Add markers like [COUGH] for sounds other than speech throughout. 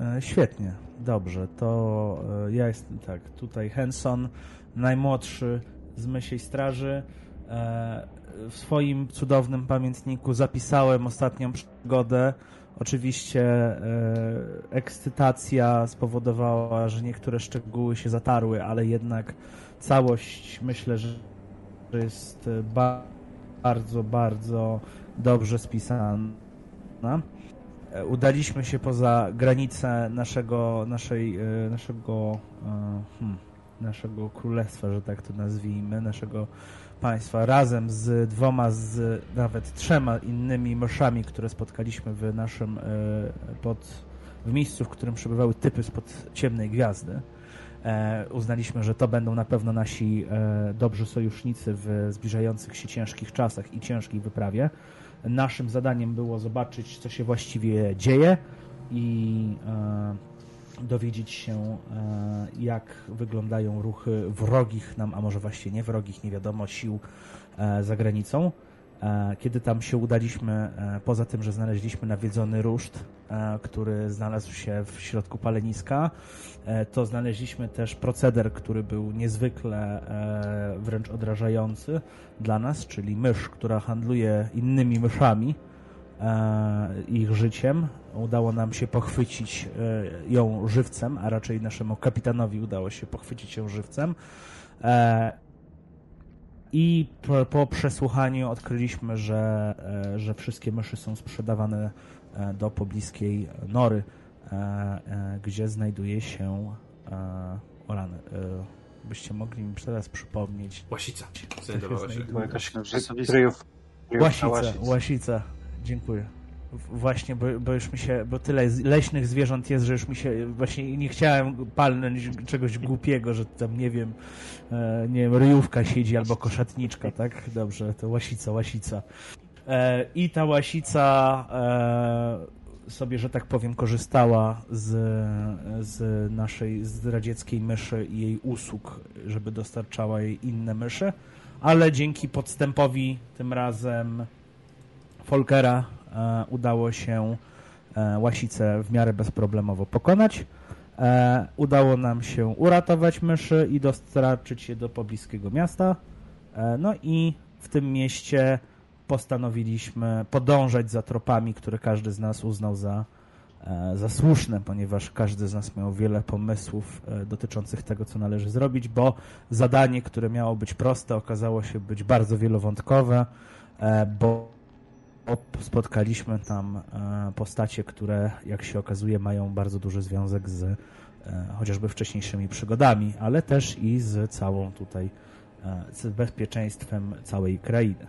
E, świetnie, dobrze. To e, ja jestem tak, tutaj Henson, najmłodszy z Mysiej Straży. E, w swoim cudownym pamiętniku zapisałem ostatnią przygodę. Oczywiście ekscytacja spowodowała, że niektóre szczegóły się zatarły, ale jednak całość myślę, że jest bardzo, bardzo dobrze spisana. E, udaliśmy się poza granice naszego, naszej, e, naszego, e, hmm, naszego królestwa, że tak to nazwijmy, naszego państwa, razem z dwoma, z nawet trzema innymi myszami, które spotkaliśmy w naszym, pod, w miejscu, w którym przebywały typy spod ciemnej gwiazdy. uznaliśmy, że to będą na pewno nasi dobrzy sojusznicy w zbliżających się ciężkich czasach i ciężkiej wyprawie. Naszym zadaniem było zobaczyć, co się właściwie dzieje i e, dowiedzieć się, e, jak wyglądają ruchy wrogich nam, a może właściwie nie wrogich, nie wiadomo, sił e, za granicą. E, kiedy tam się udaliśmy, e, poza tym, że znaleźliśmy nawiedzony ruszt, e, który znalazł się w środku paleniska, to znaleźliśmy też proceder, który był niezwykle wręcz odrażający dla nas, czyli mysz, która handluje innymi myszami, ich życiem. Udało nam się pochwycić ją żywcem, a raczej naszemu kapitanowi udało się pochwycić ją żywcem. I po, po, przesłuchaniu odkryliśmy, że, e, że wszystkie myszy są sprzedawane e, do pobliskiej nory, e, gdzie znajduje się Orany. Byście mogli mi teraz przypomnieć. Łasica. Znajdowała się. Jakaś Łasica, łasica. Dziękuję. Właśnie, bo, bo, już mi się, bo tyle leśnych zwierząt jest, że już mi się właśnie nie chciałem palnąć czegoś głupiego, że tam nie wiem, e, nie wiem, ryjówka siedzi albo koszatniczka, tak? Dobrze, to łasica, łasica. E, I ta łasica e, sobie, że tak powiem, korzystała z, z naszej zdradzieckiej myszy i jej usług, żeby dostarczała jej inne myszy, ale dzięki podstępowi tym razem Folkera udało się e, łasicę w miarę bezproblemowo pokonać. E, udało nam się uratować myszy i dostarczyć je do pobliskiego miasta. No i w tym mieście postanowiliśmy podążać za tropami, które każdy z nas uznał za, za słuszne, ponieważ każdy z nas miał wiele pomysłów dotyczących tego, co należy zrobić, bo zadanie, które miało być proste, okazało się być bardzo wielowątkowe, bo spotkaliśmy tam e, postacie, które, jak się okazuje, mają bardzo duży związek z e, chociażby wcześniejszymi przygodami, ale też i z całą tutaj, e, z bezpieczeństwem całej krainy.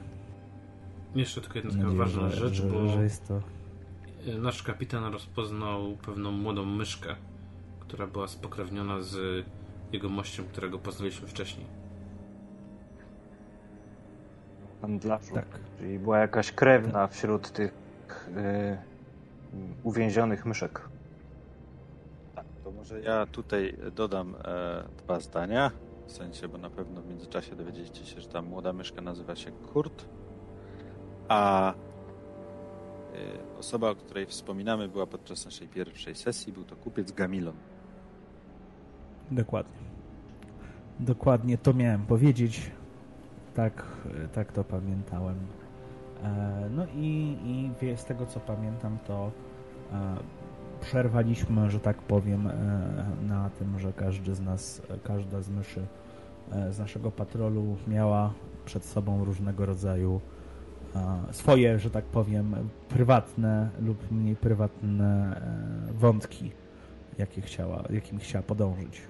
Jeszcze tylko jedna taka ważna rzecz, że, bo że jest to... nasz kapitan rozpoznał pewną młodą myszkę, która była spokrewniona z jego mościem, którego poznaliśmy wcześniej Tak. Czyli była jakaś krewna wśród tych y, uwięzionych myszek. Tak, to może ja tutaj dodam e, dwa zdania. W sensie, bo na pewno w międzyczasie dowiedzieliście się, że ta młoda myszka nazywa się Kurt, a y, osoba, o której wspominamy, była podczas naszej pierwszej sesji. Był to kupiec Gamilon. Dokładnie. Dokładnie to miałem powiedzieć tak, tak to pamiętałem. E, no i, i z tego co pamiętam, to e, przerwaliśmy, że tak powiem, e, na tym, że każdy z nas, każda z myszy z naszego patrolu miała przed sobą różnego rodzaju swoje, że tak powiem, prywatne lub mniej prywatne wątki, jakie chciała, jakim chciała podążyć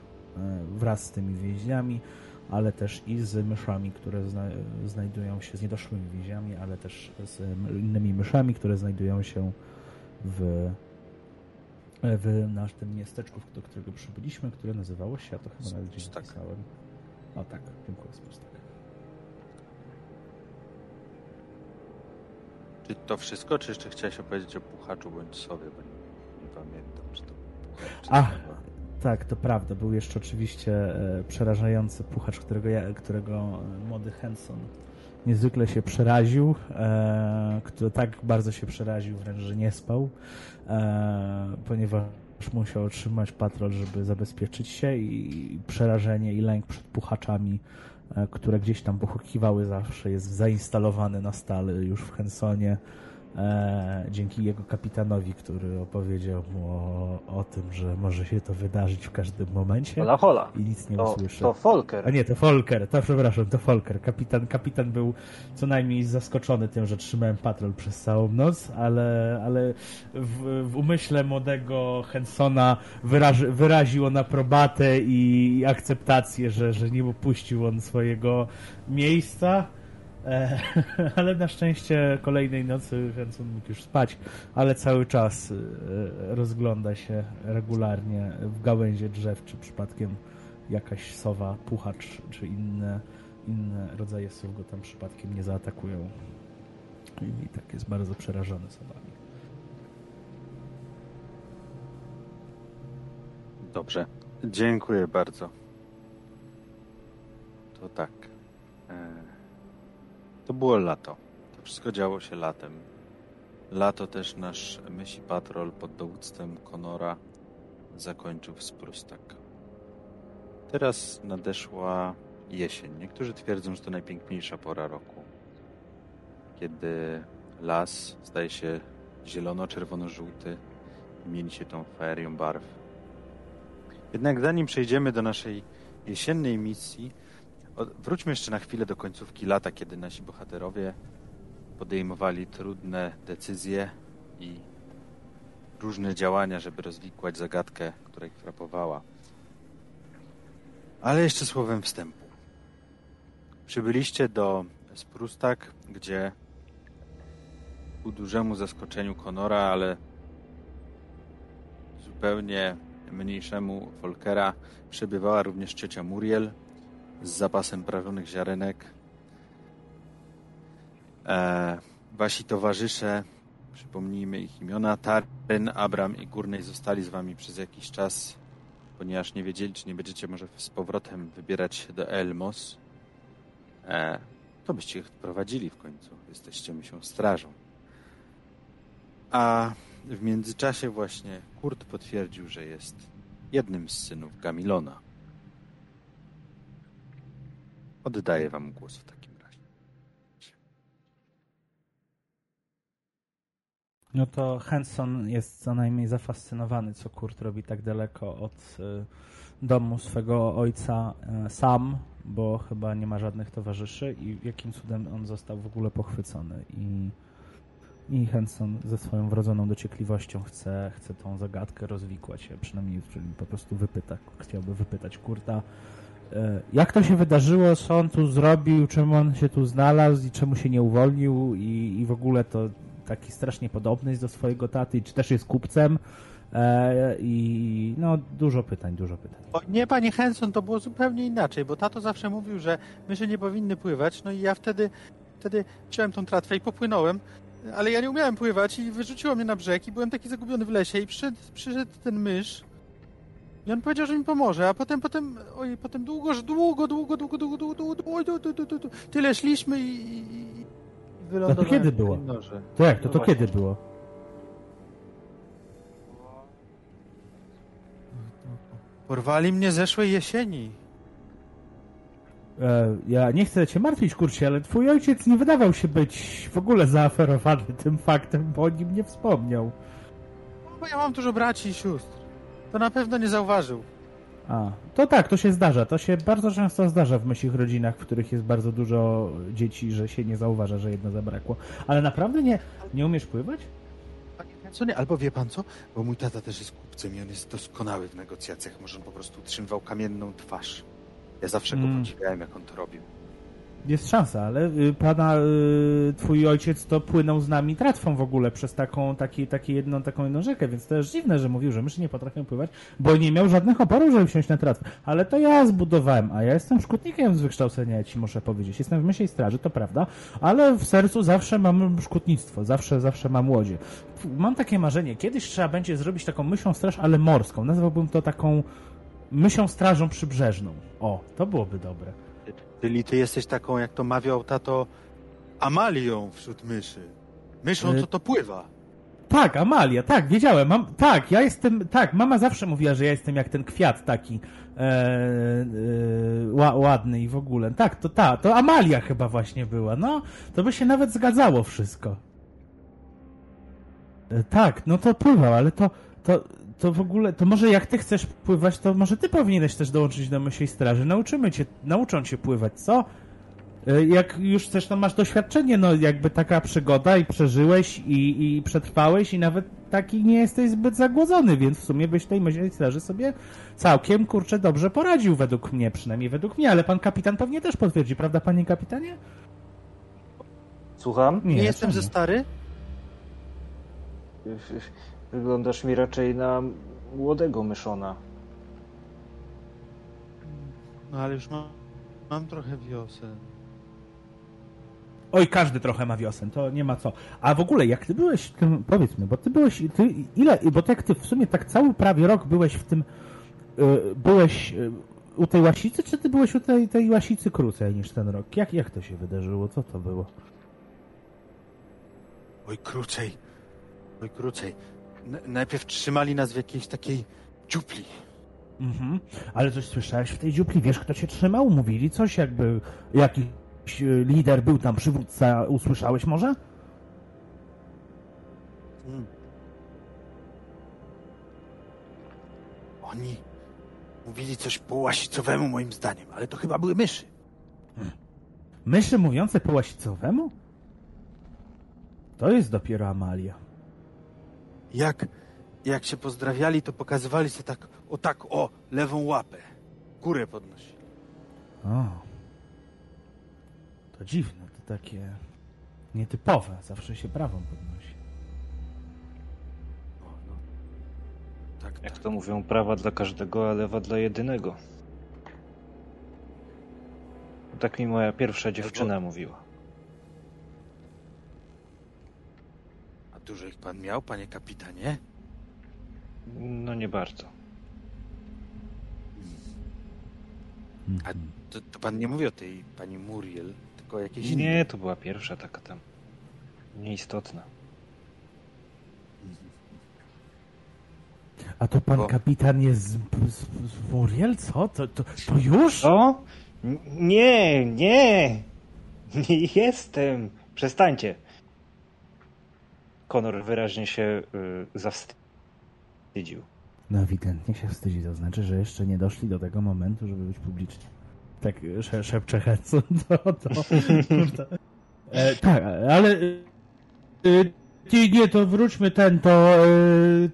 wraz z tymi więźniami ale też i z myszami, które zna znajdują się, z niedoszłymi więziami, ale też z innymi myszami, które znajdują się w, w naszym miasteczku, do którego przybyliśmy, które nazywało się, ja to chyba nawet gdzieś napisałem. O tak, dziękuję, Spustak. Czy to wszystko, czy jeszcze chciałeś opowiedzieć o puchaczu bądź sobie, bo nie, nie pamiętam, czy to puchacz, Ach, tak, to prawda. Był jeszcze oczywiście e, przerażający puchacz, którego, ja, którego młody Henson niezwykle się przeraził, e, który tak bardzo się przeraził wręcz, że nie spał, e, ponieważ musiał otrzymać patrol, żeby zabezpieczyć się i przerażenie i lęk przed puchaczami, e, które gdzieś tam pochukiwały zawsze, jest zainstalowany na stale już w Hensonie e, dzięki jego kapitanowi, który opowiedział mu o, o, tym, że może się to wydarzyć w każdym momencie. Hola, hola. I nic nie to, usłyszy. To Folker. A nie, to Folker, to przepraszam, to Folker. Kapitan, kapitan był co najmniej zaskoczony tym, że trzymałem patrol przez całą noc, ale, ale w, w umyśle młodego Hensona wyraży, wyraził on aprobatę i, i akceptację, że, że nie opuścił on swojego miejsca E, [LAUGHS] ale na szczęście kolejnej nocy Hanson mógł już spać, ale cały czas e, rozgląda się regularnie w gałęzie drzew, czy przypadkiem jakaś sowa, puchacz, czy inne, inne rodzaje sów go tam przypadkiem nie zaatakują. I tak jest bardzo przerażony sobami. Dobrze. Dziękuję bardzo. To tak. To było lato. To wszystko działo się latem. Lato też nasz myśli patrol pod dowództwem Konora zakończył w Sprustak. Teraz nadeszła jesień. Niektórzy twierdzą, że to najpiękniejsza pora roku. Kiedy las staje się zielono-czerwono-żółty i mieni się tą ferią barw. Jednak zanim przejdziemy do naszej jesiennej misji, Wróćmy jeszcze na chwilę do końcówki lata, kiedy nasi bohaterowie podejmowali trudne decyzje i różne działania, żeby rozwikłać zagadkę, która ich frapowała. Ale jeszcze słowem wstępu. Przybyliście do Sprustak, gdzie ku dużemu zaskoczeniu Konora, ale zupełnie mniejszemu Volkera przebywała również ciocia Muriel, z zapasem prawionych ziarenek. E, wasi towarzysze, przypomnijmy ich imiona, Taren, Abram i Górnej zostali z wami przez jakiś czas, ponieważ nie wiedzieli, czy nie będziecie może z powrotem wybierać się do Elmos. E, to byście ich prowadzili w końcu. Jesteście myślą strażą. A w międzyczasie właśnie Kurt potwierdził, że jest jednym z synów Gamilona. Oddaję wam głos w takim razie. No to Henson jest co najmniej zafascynowany, co Kurt robi tak daleko od y, domu swego ojca y, sam, bo chyba nie ma żadnych towarzyszy i jakim cudem on został w ogóle pochwycony i i Henson ze swoją wrodzoną dociekliwością chce, chce tą zagadkę rozwikłać, przynajmniej czyli po prostu wypyta, chciałby wypytać Kurta, jak to się wydarzyło, co on tu zrobił, czemu on się tu znalazł? I czemu się nie uwolnił? I, i w ogóle to taki strasznie podobny jest do swojego taty, czy też jest kupcem? E, i no dużo pytań, dużo pytań. O, nie, panie Henson, to było zupełnie inaczej, bo tato zawsze mówił, że myszy nie powinny pływać, no i ja wtedy, wtedy wziąłem tą tratwę i popłynąłem, ale ja nie umiałem pływać i wyrzuciło mnie na brzeg i byłem taki zagubiony w lesie i przyszedł, przyszedł ten mysz i on powiedział, że mi pomoże, a potem, potem, oj, potem długo, długo, długo, długo, długo, długo, długo, długo, długo, długo, tyle szliśmy i, i wylądowałem. No to kiedy było? To jak, to, to kiedy było? Porwali mnie zeszłej jesieni. E, ja nie chcę cię martwić, kurczę, ale twój ojciec nie wydawał się być w ogóle zaaferowany tym faktem, bo o nim nie wspomniał. Bo ja mam dużo braci i sióstr. To na pewno nie zauważył. A, to tak, to się zdarza. To się bardzo często zdarza w myślich rodzinach, w których jest bardzo dużo dzieci, że się nie zauważa, że jedno zabrakło. Ale naprawdę nie, nie umiesz pływać? Co nie, albo wie pan co? Bo mój tata też jest kupcem i on jest doskonały w negocjacjach. Może on po prostu utrzymywał kamienną twarz. Ja zawsze go mm. podziwiałem, jak on to robił. Jest szansa, ale y, pana, y, twój ojciec to płynął z nami tratwą w ogóle przez taką, taki, taki jedną, taką jedną rzekę, więc to jest dziwne, że mówił, że myszy nie potrafią pływać, bo nie miał żadnych oporów, żeby wsiąść na tratwę. Ale to ja zbudowałem, a ja jestem szkutnikiem z wykształcenia, ja ci muszę powiedzieć. Jestem w myśli straży, to prawda, ale w sercu zawsze mam szkutnictwo, zawsze, zawsze mam łodzie. Mam takie marzenie, kiedyś trzeba będzie zrobić taką myślą straż, ale morską. Nazwałbym to taką myślą strażą przybrzeżną. O, to byłoby dobre. Czyli ty jesteś taką, jak to mawiał tato, Amalią wśród myszy. Myszą, co y, to pływa. Tak, Amalia, tak, wiedziałem. Mam, tak, ja jestem, tak, mama zawsze mówiła, że ja jestem jak ten kwiat taki e, e, ładny i w ogóle. Tak, to ta, to Amalia chyba właśnie była. No, to by się nawet zgadzało wszystko. E, tak, no to pływał, ale to, to, to w ogóle, to może jak ty chcesz pływać, to może ty powinieneś też dołączyć do myśli straży. Nauczymy cię, nauczą cię pływać, co? E, jak już też no, masz doświadczenie, no jakby taka przygoda i przeżyłeś i, i przetrwałeś i nawet taki nie jesteś zbyt zagłodzony, więc w sumie byś tej myśli straży sobie całkiem, kurczę, dobrze poradził według mnie, przynajmniej według mnie, ale pan kapitan pewnie też potwierdzi, prawda panie kapitanie? Słucham? Nie, nie jestem ze stary? Wyglądasz mi raczej na młodego myszona. No ale już mam, mam trochę wiosen. Oj, każdy trochę ma wiosen, to nie ma co. A w ogóle, jak ty byłeś w tym, powiedz mi, bo ty byłeś, ty, ile, bo tak ty w sumie tak cały prawie rok byłeś w tym, y, byłeś y, u tej łasicy, czy ty byłeś u tej, tej łasicy krócej niż ten rok? Jak, jak to się wydarzyło? Co to było? Oj, krócej. Oj, krócej. Najpierw trzymali nas w jakiejś takiej dziupli. Mhm. Ale coś słyszałeś w tej dziupli? Wiesz, kto się trzymał? Mówili coś, jakby jakiś E, lider był tam, przywódca, usłyszałeś może? Hmm. Oni mówili coś po łasicowemu moim zdaniem, ale to chyba były myszy. Hmm. Myszy mówiące po łasicowemu? To jest dopiero Amalia. Jak, jak się pozdrawiali, to pokazywali sobie tak, o tak, o, lewą łapę. Górę podnosi. O. To dziwne, to takie nietypowe. Zawsze się prawą podnosi. No, no. Tak, Jak tak. to mówią, prawa dla każdego, a lewa dla jedynego. Tak mi moja pierwsza dziewczyna mówiła. Dużo ich pan miał, panie kapitanie? No nie bardzo. A to, to pan nie mówi o tej pani Muriel, tylko jakieś inne. Nie, to była pierwsza taka tam nieistotna. A to pan Bo... kapitan jest z, z, z Muriel? Co? To, to, to już? O? Nie, nie! Nie [LAUGHS] jestem! Przestańcie. Konor wyraźnie się y, zawstydził. No ewidentnie się wstydzi. To znaczy, że jeszcze nie doszli do tego momentu, żeby być publicznie tak szepcze Hetsu, [LAUGHS] to, to, to e, tak, ale e, nie, to wróćmy ten, to,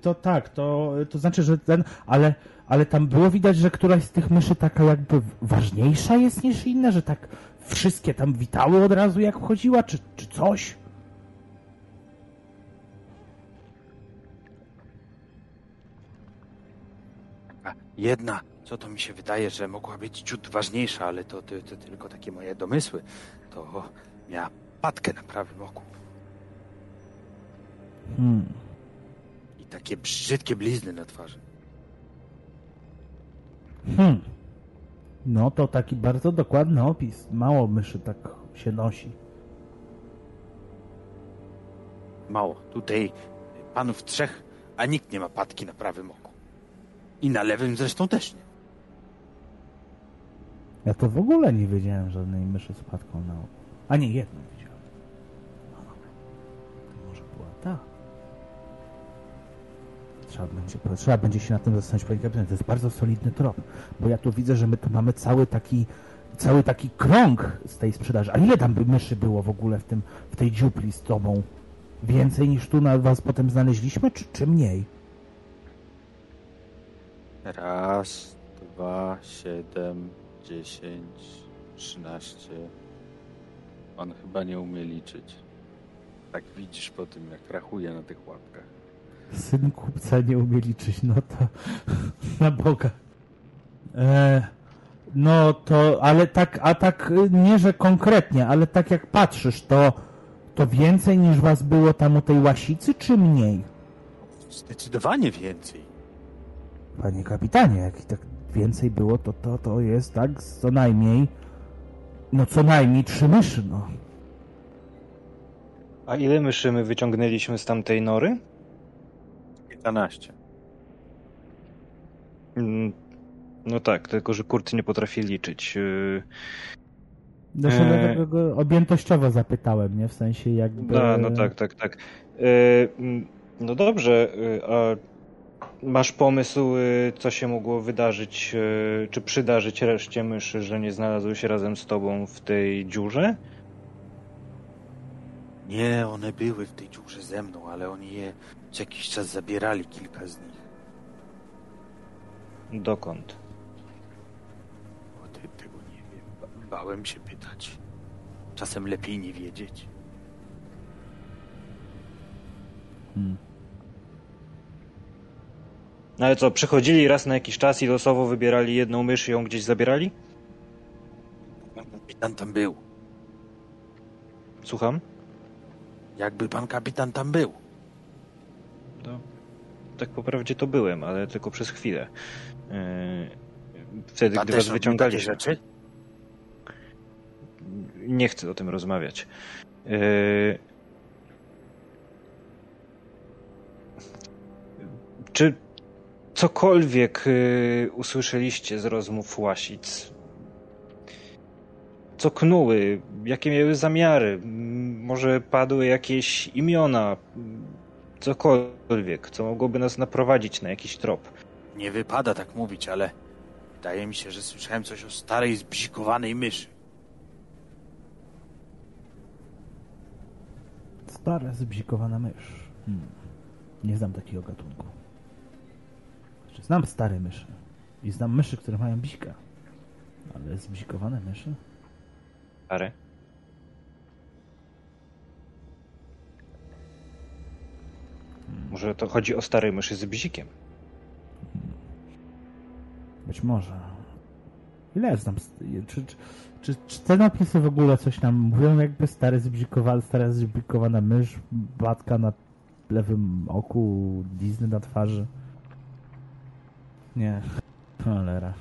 to tak, to, to znaczy, że ten, ale, ale tam było widać, że któraś z tych myszy taka jakby ważniejsza jest niż inne, że tak wszystkie tam witały od razu jak wchodziła, czy, czy coś? Jedna co to mi się wydaje, że mogła być ciut ważniejsza, ale to, to, to tylko takie moje domysły. To miała patkę na prawym oku. Hmm. I takie brzydkie blizny na twarzy. Hmm. No to taki bardzo dokładny opis. Mało myszy tak się nosi. Mało. Tutaj panów trzech, a nikt nie ma patki na prawym oku. I na lewym zresztą też nie. Ja to w ogóle nie wiedziałem żadnej myszy z płatką na oku. A nie, jedną widziałem. No, to może była ta. Trzeba będzie, trzeba będzie się na tym zastanowić, panie kapitanie. To jest bardzo solidny trop, bo ja tu widzę, że my tu mamy cały taki cały taki krąg z tej sprzedaży. A ile tam by myszy było w ogóle w, tym, w tej dziupli z tobą? Więcej niż tu na was potem znaleźliśmy, czy, czy mniej? Raz, dwa, siedem, 10, 13. On chyba nie umie liczyć. Tak widzisz po tym, jak rachuje na tych łapkach. Syn kupca nie umie liczyć, no to [LAUGHS] na Boga. E, no to, ale tak, a tak nie, że konkretnie, ale tak jak patrzysz, to, to więcej niż was było tam u tej łasicy, czy mniej? Zdecydowanie więcej. Panie kapitanie, jak tak więcej było, to, to, to jest tak co najmniej, no co najmniej trzy myszy, no. A ile myszy my wyciągnęliśmy z tamtej nory? Kilkanaście. Mm, no tak, tylko że Kurt nie potrafi liczyć. Yy, Zresztą eee... go objętościowo zapytałem, nie? W sensie jakby... No, no tak, tak, tak. Yy, no dobrze, yy, a masz pomysł, yy, co się mogło wydarzyć, yy, czy przydarzyć reszcie myszy, że nie znalazły się razem z tobą w tej dziurze? Nie, one były w tej dziurze ze mną, ale oni je co jakiś czas zabierali, kilka z nich. Dokąd? O, te, tego nie wiem. Bałem się pytać. Czasem lepiej nie wiedzieć. Hmm. No ale co, przychodzili raz na jakiś czas i losowo wybierali jedną mysz i ją gdzieś zabierali? Kapitan tam był. Słucham? Jakby pan kapitan tam był. No, tak po prawdzie to byłem, ale tylko przez chwilę. Yy, wtedy, pan gdy was wyciągali. rzeczy? Nie chcę o tym rozmawiać. Yy, czy cokolwiek yy, usłyszeliście z rozmów Łasic? Co knuły? Jakie miały zamiary? Może padły jakieś imiona? Cokolwiek, co mogłoby nas naprowadzić na jakiś trop. Nie wypada tak mówić, ale wydaje mi się, że słyszałem coś o starej, zbzikowanej myszy. Stara, zbzikowana mysz. Hmm. Nie znam takiego gatunku. Znaczy, znam stare myszy. I znam myszy, które mają bzika. Ale zbzikowane myszy? Stare? Może to chodzi o starej myszy z bzikiem? Być może. Ile ja znam? Czy, czy, czy, czy te napisy w ogóle coś nam mówią? Jakby stary zbzikowana, stara zbzikowana mysz, batka na lewym oku, Disney na twarzy? Nie. Cholera.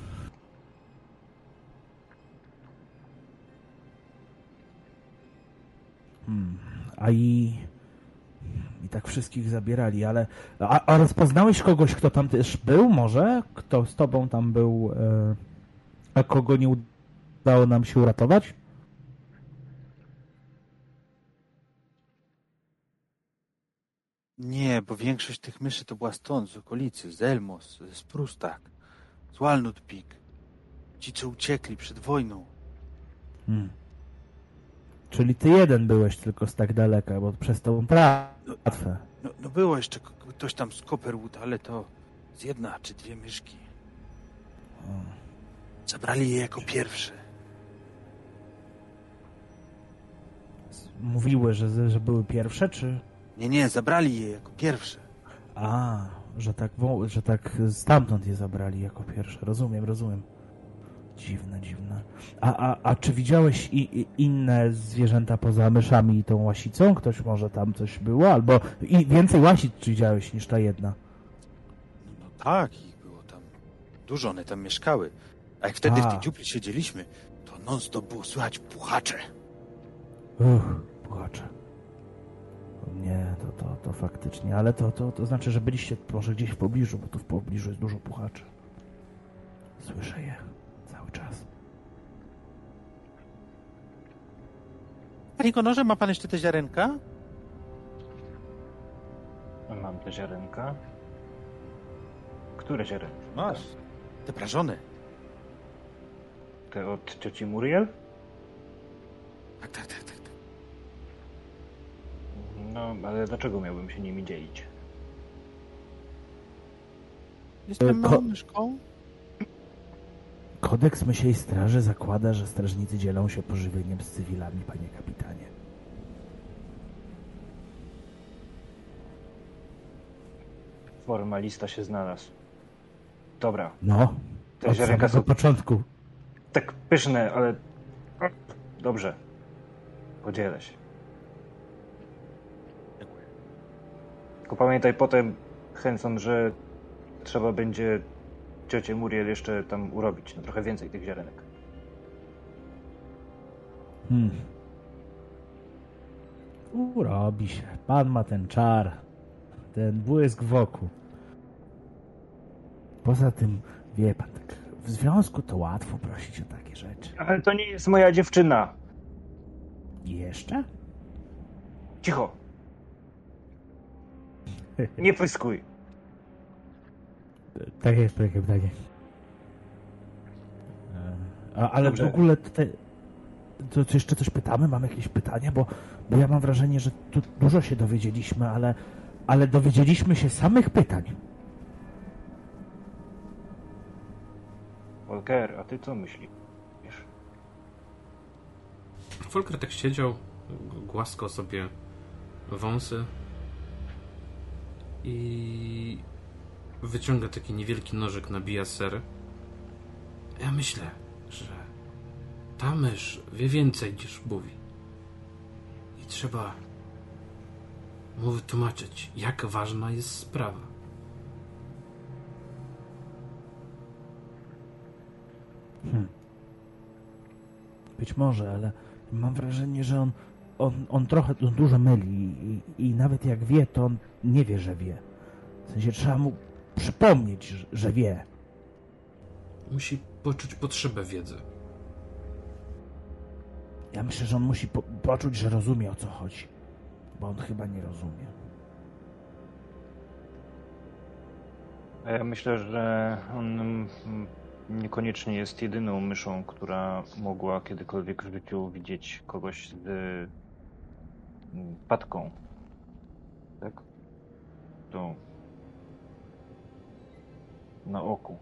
Hmm. A i i tak wszystkich zabierali, ale... A, a rozpoznałeś kogoś, kto tam też był może? Kto z tobą tam był, e, a kogo nie udało nam się uratować? Nie, bo większość tych myszy to była stąd, z okolicy, z Elmos, z Prustak, z Walnut Peak. Ci, co uciekli przed wojną. Hmm. Czyli ty jeden byłeś tylko z tak daleka, bo przez tą tratwę. No, no było jeszcze ktoś tam z Copperwood, ale to z jedna czy dwie myszki. Zabrali je jako pierwsze. Mówiły, że, że były pierwsze, czy... Nie, nie, zabrali je jako pierwsze. A, że tak, że tak stamtąd je zabrali jako pierwsze. Rozumiem, rozumiem. Dziwne, dziwne. A, a, a czy widziałeś i, i inne zwierzęta poza myszami i tą łasicą? Ktoś może tam coś było? Albo i więcej łasic czy widziałeś niż ta jedna? No, tak, ich było tam dużo, one tam mieszkały. A jak wtedy a. w tej dziupli siedzieliśmy, to non-stop było słychać puchacze. Uch, puchacze. Nie, to, to, to faktycznie, ale to, to, to znaczy, że byliście może gdzieś w pobliżu, bo tu w pobliżu jest dużo puchaczy. Słyszę je czas. Panie Konorze, ma pan jeszcze te ziarenka? Mam te ziarenka. Które ziarenka? Masz. Te prażone. Te od cioci Muriel? Tak, tak, tak, tak. No, ale dlaczego miałbym się nimi dzielić? Jestem małą myszką. Kodeks Mysiej Straży zakłada, że strażnicy dzielą się pożywieniem z cywilami, panie kapitanie. Formalista się znalazł. Dobra. No, te od ziarenka są początku. Tak pyszne, ale... Dobrze. Podzielę się. Tylko pamiętaj potem, Henson, że trzeba będzie ciocie Muriel jeszcze tam urobić, no trochę więcej tych ziarenek. Hmm. Urobi się. Pan ma ten czar, ten błysk w oku. Poza tym, wie pan, tak w związku to łatwo prosić o takie rzeczy. Ale to nie jest moja dziewczyna. Jeszcze? Cicho. Nie pyskuj. Tak jest, tak jest, tak jest. E, A, ale Dobrze. w ogóle te, to, to jeszcze coś pytamy? Mamy jakieś pytania? Bo, bo ja mam wrażenie, że tu dużo się dowiedzieliśmy, ale, ale dowiedzieliśmy się samych pytań. Volker, a ty co myślisz? Volker tak siedział, g- głaskał sobie wąsy i wyciąga taki niewielki nożyk, nabija ser. Ja myślę, że ta mysz wie więcej niż mówi. I trzeba mu wytłumaczyć, jak ważna jest sprawa. Być może, ale mam wrażenie, że on, on, on trochę on dużo myli i, i nawet jak wie, to on nie wie, że wie. W sensie trzeba mu przypomnieć, że, że wie. Musi poczuć potrzebę wiedzy. Ja myślę, że on musi po, poczuć, że rozumie o co chodzi. Bo on chyba nie rozumie. A Ja myślę, że on niekoniecznie jest jedyną myszą, która mogła kiedykolwiek w życiu widzieć kogoś z mm, patką. Tak? To na oku.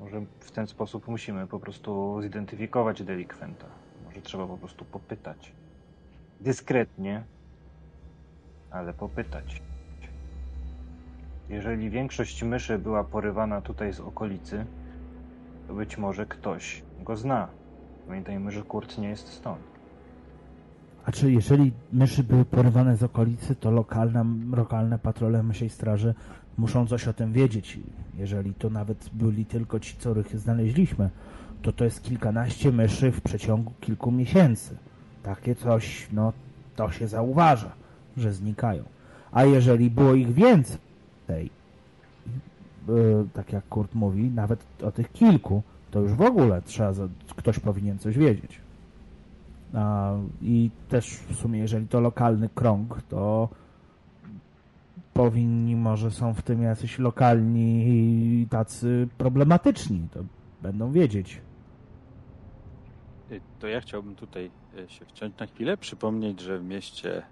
Może w ten sposób musimy po prostu zidentyfikować delikwenta. Może trzeba po prostu popytać. Dyskretnie, ale popytać. Jeżeli większość myszy była porywana tutaj z okolicy, to być może ktoś go zna. Pamiętajmy, że Kurt nie jest stąd. A czy jeżeli myszy były porywane z okolicy, to lokalna, lokalne patrole mysiej straży muszą coś o tym wiedzieć. Jeżeli to nawet byli tylko ci, których znaleźliśmy, to to jest kilkanaście myszy w przeciągu kilku miesięcy. Takie coś, no, to się zauważa, że znikają. A jeżeli było ich więcej, yy, tak jak Kurt mówi, nawet o tych kilku, to już w ogóle trzeba, ktoś powinien coś wiedzieć. I też w sumie, jeżeli to lokalny krąg, to powinni, może są w tym jacyś lokalni tacy problematyczni, to będą wiedzieć. Y, To ja chciałbym tutaj y, się wciąć na chwilę, przypomnieć, że w mieście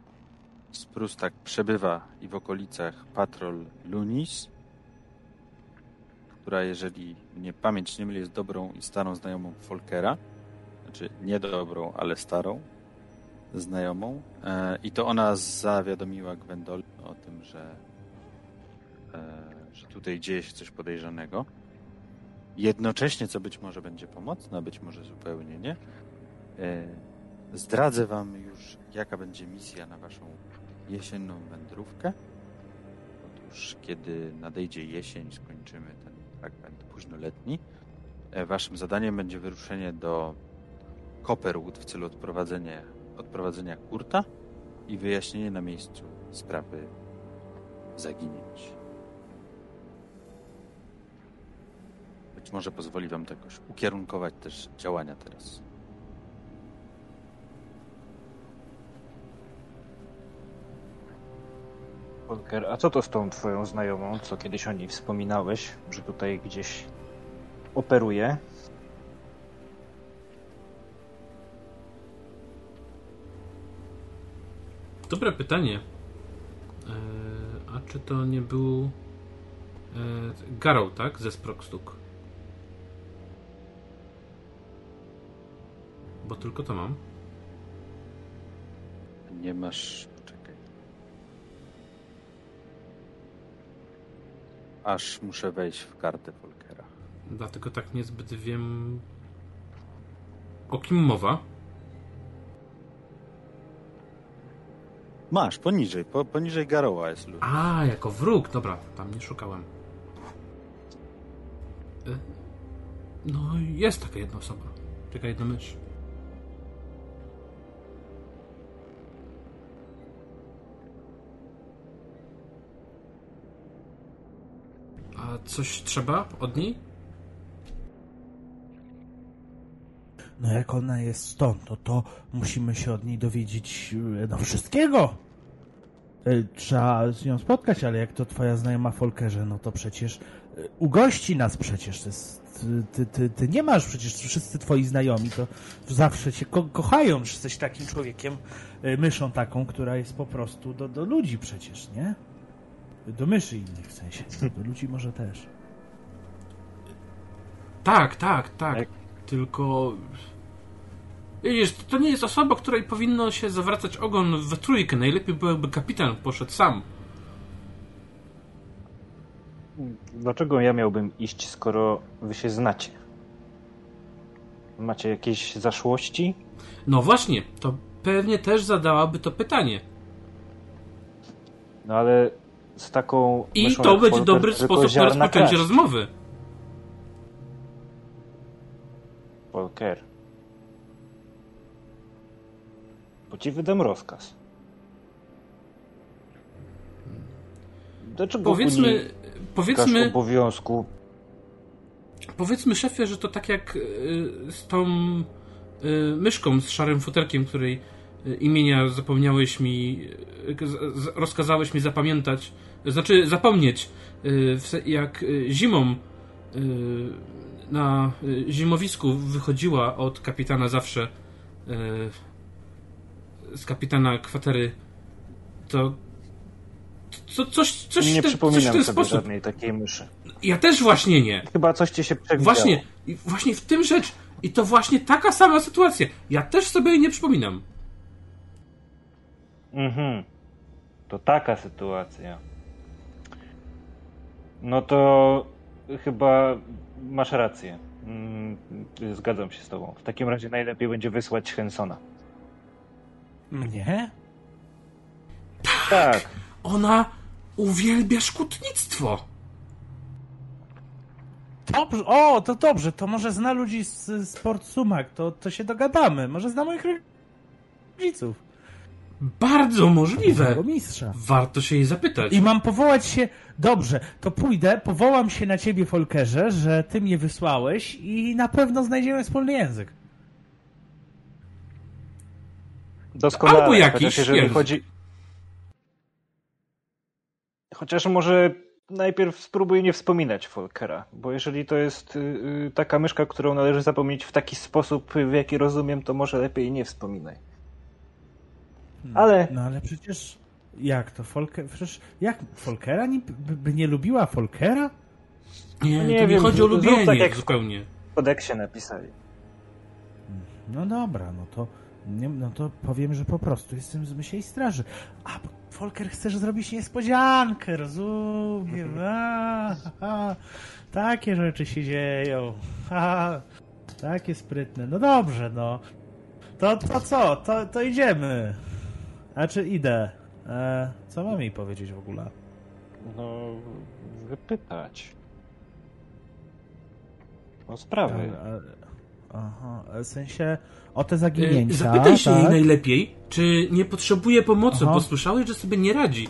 Sprustak przebywa i w okolicach patrol Lunis, która, jeżeli mnie pamięć nie myli, jest dobrą i starą znajomą Folkera. Znaczy nie dobrą, ale starą znajomą. E, I to ona zawiadomiła Gwendolyn o tym, że, e, że tutaj dzieje się coś podejrzanego. Jednocześnie, co być może będzie pomocne, być może zupełnie nie, e, zdradzę Wam już, jaka będzie misja na Waszą jesienną wędrówkę. Otóż, kiedy nadejdzie jesień, skończymy ten fragment późnoletni, Waszym zadaniem będzie wyruszenie do Copperwood w celu odprowadzenia, odprowadzenia Kurta i wyjaśnienie na miejscu sprawy zaginięć. Być może pozwoli Wam to jakoś ukierunkować też działania teraz. Volker, a co to z tą twoją znajomą, co kiedyś o niej wspominałeś, że tutaj gdzieś operuje? Dobre pytanie. E, a czy to nie był e, Garrow, tak? Ze Sprokstuk. Bo tylko to mam. Nie masz. Czekaj. Aż muszę wejść w kartę Volkera. Dlatego tak niezbyt wiem o kim mowa. Masz, poniżej. Po, poniżej Garoła jest lud. A, jako wróg. Dobra, tam nie szukałem. E, No, jest taka jedna osoba. Taka jedna mysz. A coś trzeba od niej? No jak ona jest stąd, no to musimy się od niej dowiedzieć e, no wszystkiego. E, Trzeba z nią spotkać, ale jak to twoja znajoma Folkerze, no to przecież e, ugości nas przecież. Jest, ty, ty, ty nie masz przecież, wszyscy twoi znajomi to zawsze cię ko kochają, że jesteś takim człowiekiem, e, myszą taką, która jest po prostu do, do ludzi przecież, nie? Do myszy innych w sensie. Do ludzi może też. Tak, tak, tak. Jak- Tylko. Widzisz, to nie jest osoba, której powinno się zawracać ogon we trójkę. Najlepiej byłoby kapitan poszedł sam. Dlaczego ja miałbym iść, skoro wy się znacie? Macie jakieś zaszłości? No właśnie, to pewnie też zadałaby to pytanie. No ale z taką. I to będzie dobry sposób na rozpoczęcie rozmowy. Volker. Bo ci wydam rozkaz. Dlaczego Powiedzmy, powiedzmy, obowiązku? powiedzmy szefie, że to tak jak y, z tą y, myszką z szarym futerkiem, której y, imienia zapomniałeś mi, rozkazałeś mi zapamiętać, znaczy zapomnieć, jak zimą na zimowisku wychodziła od kapitana zawsze z kapitana kwatery, to co, coś, coś, nie w ten, coś w przypominam ten sobie sposób. żadnej takiej myszy. Ja też właśnie nie. Chyba coś ci się przewidziało. Właśnie, właśnie w tym rzecz. I to właśnie taka sama sytuacja. Ja też sobie jej nie przypominam. Mhm. To taka sytuacja. No to chyba masz rację. Mm, Zgadzam się z tobą. W takim razie najlepiej będzie wysłać Hensona. Mnie? Tak. Ona uwielbia szkutnictwo. Dobrze, o, to dobrze, to może zna ludzi z, z Port Sumac, to, to się dogadamy. Może zna moich rodziców. Bardzo możliwe. Mistrza. Warto się jej zapytać. I mam powołać się, dobrze, to pójdę, powołam się na ciebie, Folkerze, że ty mnie wysłałeś i na pewno znajdziemy wspólny język. Doskonale. Albo jakiś Chociaż jeżeli chodzi... Chociaż może najpierw spróbuj nie wspominać Folkera, bo jeżeli to jest y, y, taka myszka, którą należy zapomnieć w taki sposób, w jaki rozumiem, to może lepiej nie wspominaj. Ale No ale przecież, jak to, Folker, przecież, jak, Folkera nie, by, by nie lubiła Folkera? Nie, Nie to nie wiem, chodzi o zrób lubienie tak jak zupełnie. w kodeksie napisali. No dobra, no to, nie, no to powiem, że po prostu jestem z myślej straży. A, Folker chcesz zrobić niespodziankę, rozumiem. [LAUGHS] A, a, takie rzeczy się dzieją. A, takie sprytne. No dobrze, no. To, to co? To, to idziemy. A czy idę? E, co mam jej powiedzieć w ogóle? No, wypytać. O sprawy. E, e, Aha, w sensie o te E, zaginięcia. Zapytaj się jej tak? najlepiej, czy nie potrzebuje pomocy, Aha. bo słyszałeś, że sobie nie radzi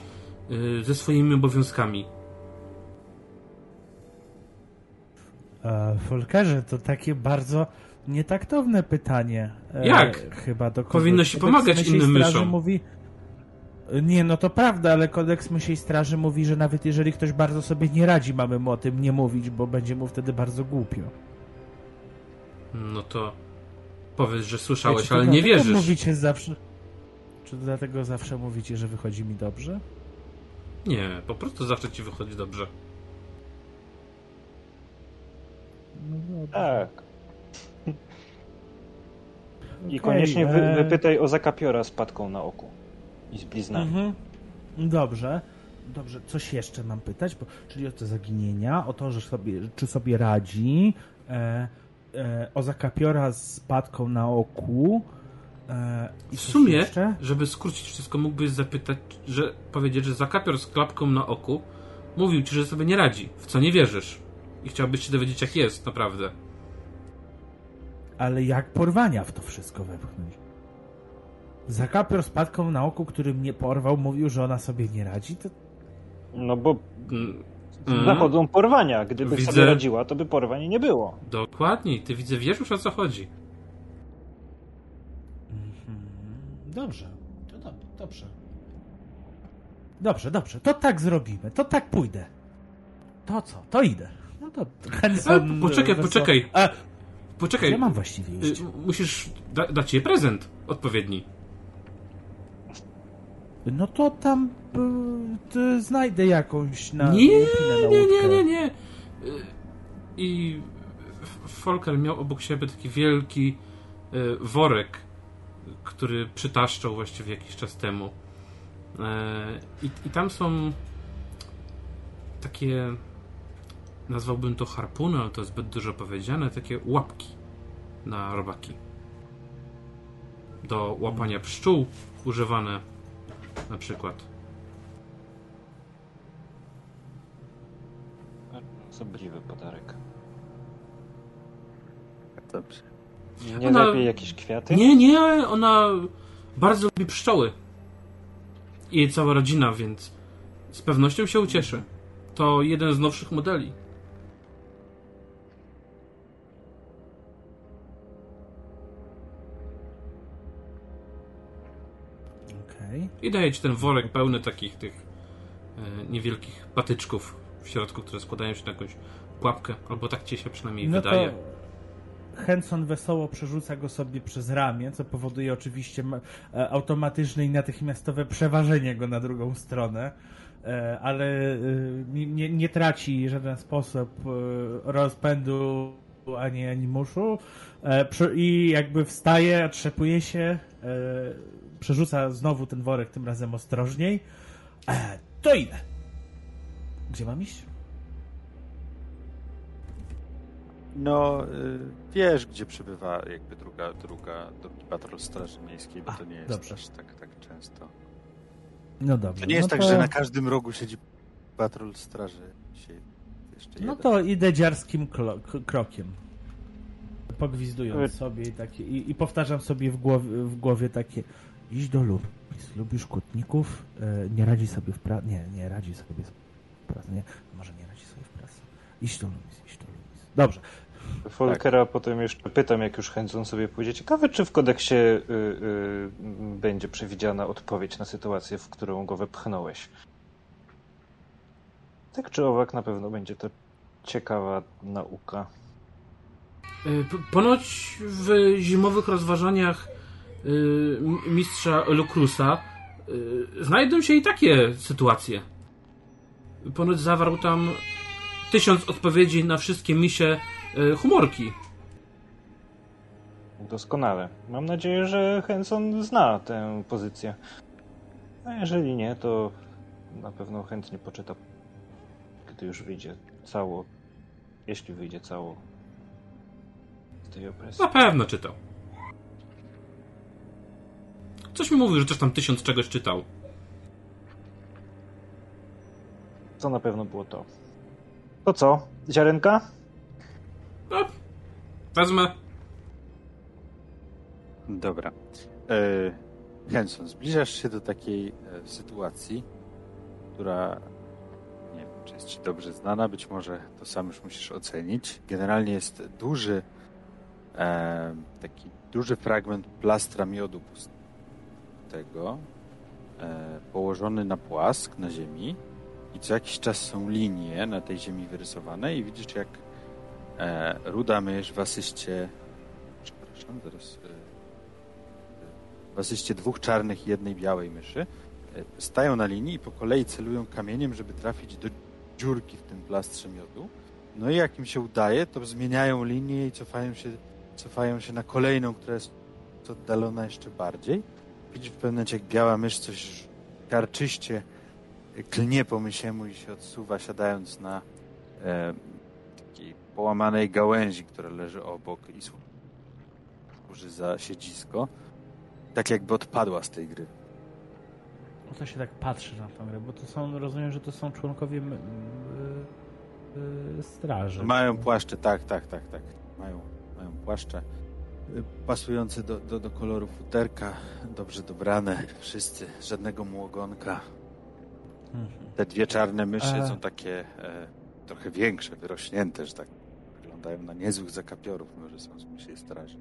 e, ze swoimi obowiązkami. E, Folkerze, to takie bardzo nietaktowne pytanie. E, Jak? Chyba do. Powinno się Kodeks pomagać Mysiej innym myszom. Mówi... Nie, no to prawda, ale kodeks Mysiej Straży mówi, że nawet jeżeli ktoś bardzo sobie nie radzi, mamy mu o tym nie mówić, bo będzie mu wtedy bardzo głupio. No to powiedz, że słyszałeś, ale nie wierzysz. Mówicie zawsze... Czy dlatego zawsze mówicie, że wychodzi mi dobrze? Nie, po prostu zawsze ci wychodzi dobrze. No dobrze. Tak. I Okej, koniecznie wy, e, wypytaj o zakapiora z patką na oku. I z bliznami. Mhm. Dobrze. Dobrze, coś jeszcze mam pytać, bo, czyli o te zaginienia, o to, że sobie, czy sobie radzi, e, e, o zakapiora z padką na oku. E, i W sumie, Jeszcze? żeby skrócić wszystko, mógłbyś zapytać, że powiedzieć, że zakapior z klapką na oku mówił ci, że sobie nie radzi, w co nie wierzysz. I chciałbyś się dowiedzieć, jak jest, naprawdę. Ale jak porwania w to wszystko wepchnąć? Zakapior z padką na oku, który mnie porwał, mówił, że ona sobie nie radzi, to. No bo Mm. Zachodzą porwania. Gdyby Widzę. sobie radziła, to by porwań nie było. Dokładnie, ty widzę, wiesz już o co chodzi. Mhm. Dobrze, to dob- dobrze. Dobrze, dobrze, to tak zrobimy, to tak pójdę. To co, to idę. No to A, Henson... poczekaj, weso- poczekaj. A, Poczekaj, ja mam właściwie y, iść. musisz da dać jej prezent odpowiedni. No to tam y, znajdę jakąś na Nie, na nie, nie, nie, nie. Y, I Folker miał obok siebie taki wielki y, worek, który przytaszczał właściwie jakiś czas temu. E, I, I tam są takie, nazwałbym to harpuny, ale to jest zbyt dużo powiedziane, takie łapki na robaki. Do łapania pszczół używane na przykład. Sobliwy podarek. Dobrze. Nie Ona- lepiej jakieś kwiaty? Nie, nie, ona bardzo lubi pszczoły. I jej cała rodzina, więc z pewnością się ucieszy. To jeden z nowszych modeli. Okej. I daje ci ten worek pełny takich tych e, niewielkich patyczków w środku, które składają się na jakąś pułapkę, albo tak ci się przynajmniej No wydaje. to Henson wesoło przerzuca go sobie przez ramię, co powoduje oczywiście e, automatyczne i natychmiastowe przeważenie go na drugą stronę, e, ale e, nie, nie, traci w żaden sposób rozpędu ani animuszu e, przy- i jakby wstaje, otrzepuje się, przerzuca znowu ten worek, tym razem ostrożniej. E, To idę. Gdzie mam iść? No, y, wiesz, gdzie przebywa jakby druga, druga, drugi patrol Straży Miejskiej, bo A, to nie jest dobrze. aż tak, tak często. No dobrze. To nie jest no tak, to... że na każdym rogu siedzi patrol Straży Dzisiaj jeszcze No to idę dziarskim klo- krokiem. Pogwizdując sobie i, takie, i, i powtarzam sobie w głowie, w głowie takie iść do Lubis, lubisz kutników, e, nie radzi sobie w pracy, nie, nie radzi sobie w pracy, nie, może nie radzi sobie w pracy. Iść do Lubis, iść do Lubis. Dobrze, Folkera potem jeszcze pytam, jak już Henson sobie pójdzie. Ciekawe, czy w kodeksie y, y, będzie przewidziana odpowiedź na sytuację, w którą go wepchnąłeś. Tak czy owak, na pewno będzie to ciekawa nauka. Y, Ponoć w zimowych rozważaniach mistrza Lukrusa y, znajdą się i takie sytuacje. Ponoć zawarł tam tysiąc odpowiedzi na wszystkie misie y, humorki. Doskonale. Mam nadzieję, że Henson zna tę pozycję. A jeżeli nie, to na pewno chętnie poczyta, gdy już wyjdzie cało. Jeśli wyjdzie cało z tej opresji. Na pewno czytał. Coś mi mówił, że też tam tysiąc czegoś czytał. To na pewno było to. To co? Ziarenka? No, wezmę. Dobra. E, Henson, zbliżasz się do takiej e, sytuacji, która nie wiem, czy jest ci dobrze znana, być może to sam już musisz ocenić. Generalnie jest duży e, taki duży fragment plastra miodu pustego e, położony na płask na ziemi i co jakiś czas są linie na tej ziemi wyrysowane i widzisz jak e, ruda mysz w asyście przepraszam, e, w asyście dwóch czarnych i jednej białej myszy stają na linii i po kolei celują kamieniem, żeby trafić do dziurki w tym plastrze miodu. No i jak im się udaje, to zmieniają linię i cofają się, cofają się na kolejną, która jest oddalona jeszcze bardziej. Widzisz w pewnym momencie, jak biała mysz coś karczyście klnie po mysiemu i się odsuwa, siadając na e, takiej połamanej gałęzi, która leży obok i służy za siedzisko. Tak jakby odpadła z tej gry. no to się tak patrzy na tą grę, bo to są, rozumiem, że to są członkowie y, y, straży. Mają płaszcze, tak, tak, tak, tak. Mają, mają płaszcze y, pasujące do, do, do koloru futerka, dobrze dobrane, wszyscy, żadnego młogonka. Mhm. Te dwie czarne myszy A. są takie e, trochę większe, wyrośnięte, że tak wyglądają na niezłych zakapiorów, może są z myśli straży.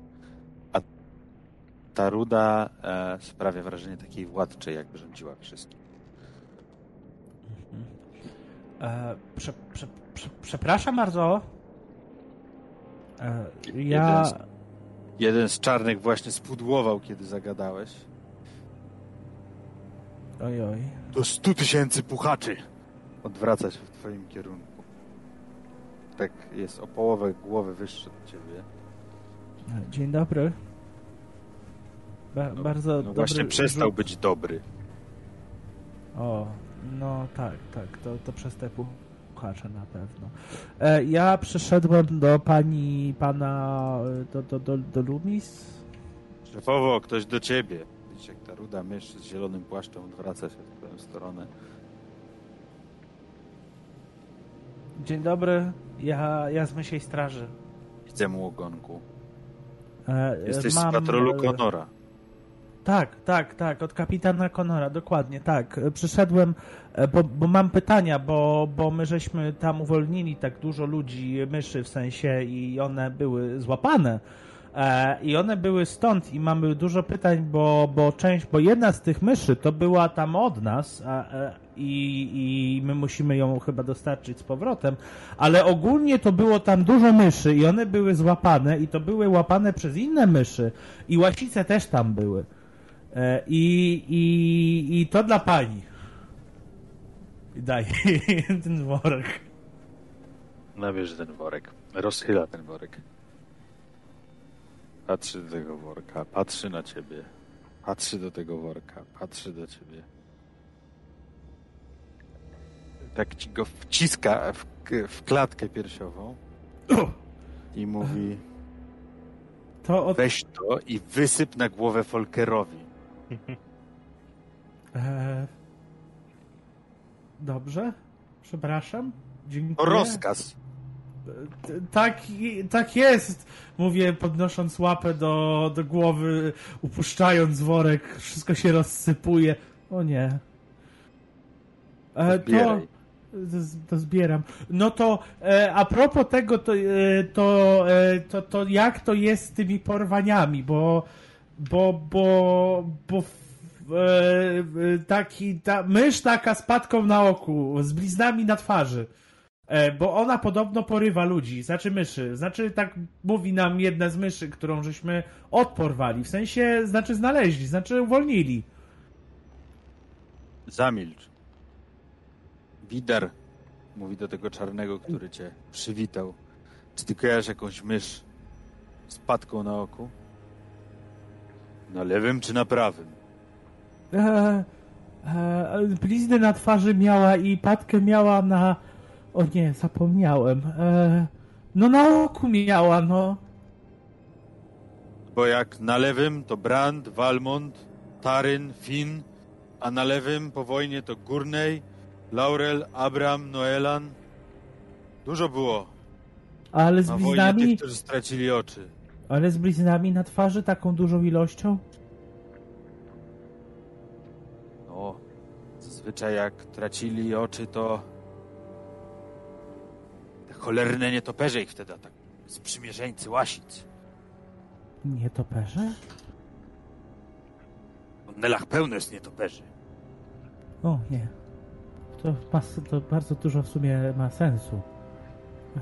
A ta ruda e, sprawia wrażenie takiej władczej, jakby rządziła wszystkim. E, prze, prze, prze, przepraszam bardzo. E, Jeden ja. z- Jeden z czarnych właśnie spudłował, kiedy zagadałeś. Oj, oj. Do stu tysięcy puchaczy! Odwraca się w twoim kierunku. Tak jest o połowę głowy wyższy od ciebie. Dzień dobry. Ba, No, bardzo No dobry właśnie przestał rzut. być dobry. O, no tak, tak, to, to przez te puchacze na pewno. E, ja przyszedłem do pani, pana, e, do, do, do, do Lumis. Szefowo, ktoś do ciebie. Widzisz, jak ta ruda mysz z zielonym płaszczem odwraca się w twoją stronę. Dzień dobry, ja, ja z Mysiej Straży. Chcę mu ogonku. E, Jesteś mam, z patrolu e, Konora. Tak, tak, tak, od kapitana Konora, dokładnie, tak. E, Przyszedłem, e, bo, bo mam pytania, bo, bo my żeśmy tam uwolnili tak dużo ludzi, myszy w sensie i one były złapane. E, I one były stąd i mamy dużo pytań, bo, bo część, bo jedna z tych myszy to była tam od nas a, e, i, i my musimy ją chyba dostarczyć z powrotem, ale ogólnie to było tam dużo myszy i one były złapane i to były łapane przez inne myszy i łasice też tam były. E, I, i, I to dla pani. I Daj [LAUGHS] ten worek. Nabierze ten worek. Rozchyla ten worek. Patrzy do tego worka, patrzy na ciebie. Patrzy do tego worka, patrzy do ciebie. Tak ci go wciska w, w klatkę piersiową i mówi To od... weź to i wysyp na głowę Folkerowi. [LAUGHS] E... Dobrze? Przepraszam? Dziękuję. rozkaz. T- Tak, tak jest, mówię podnosząc łapę do, do głowy, upuszczając worek, wszystko się rozsypuje. O nie. E, to, to zbieram. No to e, a propos tego, to, e, to, e, to, to jak to jest z tymi porwaniami, bo bo, bo, bo e, e, taki, ta mysz taka z patką na oku, z bliznami na twarzy. E, bo ona podobno porywa ludzi, znaczy myszy. Znaczy, tak mówi nam jedna z myszy, którą żeśmy odporwali. W sensie, znaczy znaleźli, znaczy uwolnili. Zamilcz. Widar mówi do tego czarnego, który cię przywitał. Czy ty kojarzysz jakąś mysz z patką na oku? Na lewym czy na prawym? E, e, blizny na twarzy miała i patkę miała na. O nie, zapomniałem. E, no na oku miała, no. Bo jak na lewym to Brand, Valmont, Taryn, Finn, a na lewym po wojnie to Gurney, Laurel, Abram, Noelan. Dużo było Ale z bliznami. tych, którzy stracili oczy. Ale z bliznami na twarzy taką dużą ilością? No, zazwyczaj jak tracili oczy, to te cholerne nietoperze ich wtedy tak sprzymierzeńcy łasic. Nietoperze? W Nelach pełno jest nietoperzy. O nie. To, ma, to bardzo dużo w sumie ma sensu.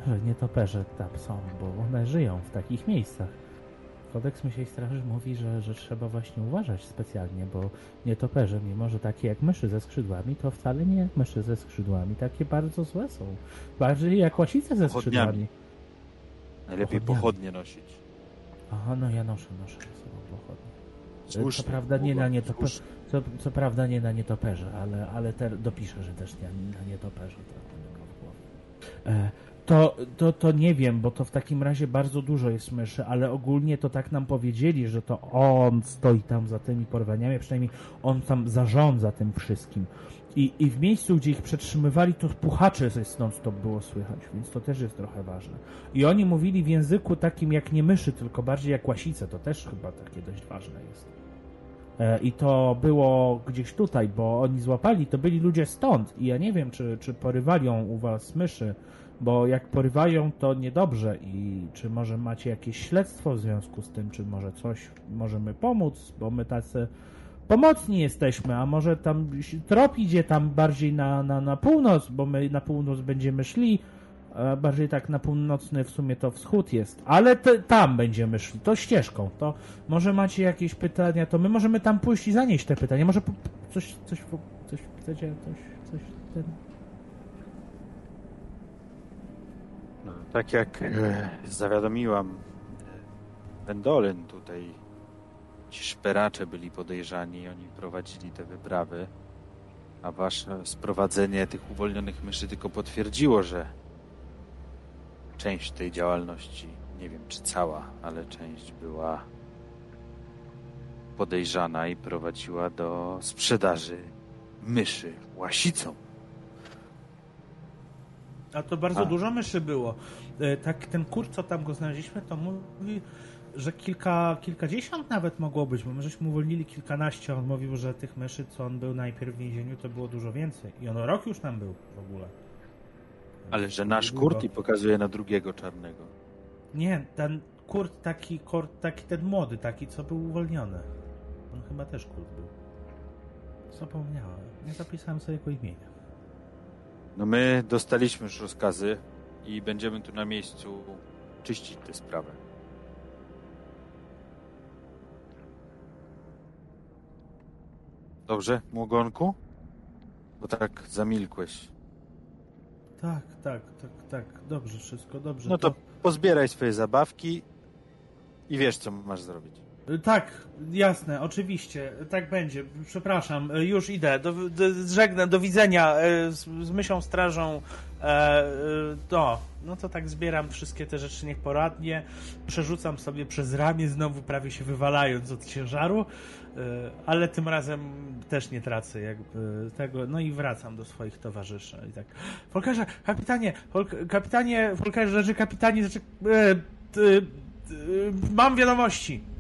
Że nietoperze tam są, bo one żyją w takich miejscach. Kodeks Myślej Straży mówi, że, że trzeba właśnie uważać specjalnie, bo nietoperze, mimo że takie jak myszy ze skrzydłami, to wcale nie jak myszy ze skrzydłami. Takie bardzo złe są. Bardziej jak łasice ze Pochodniami. skrzydłami. Najlepiej Pochodniami. pochodnie nosić. Aha, no ja noszę, noszę ze sobą pochodnie. Słusznie, co prawda nie na nietoperze, co, co prawda nie na nietoperze, ale, ale te, dopiszę, że też nie na nietoperze. To, w głowie. e, to, to, to nie wiem, bo to w takim razie bardzo dużo jest myszy, ale ogólnie to tak nam powiedzieli, że to on stoi tam za tymi porwaniami, przynajmniej on tam zarządza tym wszystkim. I, I w miejscu, gdzie ich przetrzymywali, to puchacze ze stąd to było słychać, więc to też jest trochę ważne. I oni mówili w języku takim jak nie myszy, tylko bardziej jak łasice, to też chyba takie dość ważne jest. E, I to było gdzieś tutaj, bo oni złapali, to byli ludzie stąd. I ja nie wiem, czy, czy porywali ją u was myszy, bo jak porywają, to niedobrze. I czy może macie jakieś śledztwo w związku z tym, czy może coś możemy pomóc, bo my tacy pomocni jesteśmy, a może tam trop idzie tam bardziej na, na, na północ, bo my na północ będziemy szli, bardziej tak na północny w sumie to wschód jest, ale tam będziemy szli, to ścieżką, to może macie jakieś pytania, to my możemy tam pójść i zanieść te pytania, może coś, coś, coś coś, coś ten... No, tak jak e, zawiadomiłam e, Wendolin tutaj, ci szperacze byli podejrzani, oni prowadzili te wyprawy, a wasze sprowadzenie tych uwolnionych myszy tylko potwierdziło, że część tej działalności, nie wiem czy cała, ale część była podejrzana i prowadziła do sprzedaży myszy łasicom. A to bardzo A. dużo myszy było. E, Tak, ten kur, co tam go znaleźliśmy, to mówi, że kilka, kilkadziesiąt nawet mogło być, bo my żeśmy uwolnili kilkanaście. On mówił, że tych myszy, co on był najpierw w więzieniu, to było dużo więcej. I on rok już tam był w ogóle. Ale że nasz Długo. kurt i pokazuje na drugiego czarnego. Nie, ten kurt taki, kurt taki ten młody, taki, co był uwolniony. On chyba też kurt był. Zapomniałem. Nie zapisałem sobie jego imienia. No my dostaliśmy już rozkazy i będziemy tu na miejscu czyścić tę sprawę. Dobrze, Młogonku? Bo tak zamilkłeś. Tak, tak, tak, tak. Dobrze, wszystko dobrze. No to pozbieraj swoje zabawki i wiesz, co masz zrobić. Tak, jasne, oczywiście, tak będzie. Przepraszam, e, już idę. Do, do, żegnam, do widzenia e, z, z mysią strażą. E, e, to, no to tak zbieram wszystkie te rzeczy niech poradnie. Przerzucam sobie przez ramię, znowu prawie się wywalając od ciężaru, e, ale tym razem też nie tracę jakby tego. No i wracam do swoich towarzyszy. I tak, Folkerze, kapitanie, Folk, kapitanie, Folkerze, rzeczy, kapitanie, rzeczy, e, t, mam wiadomości.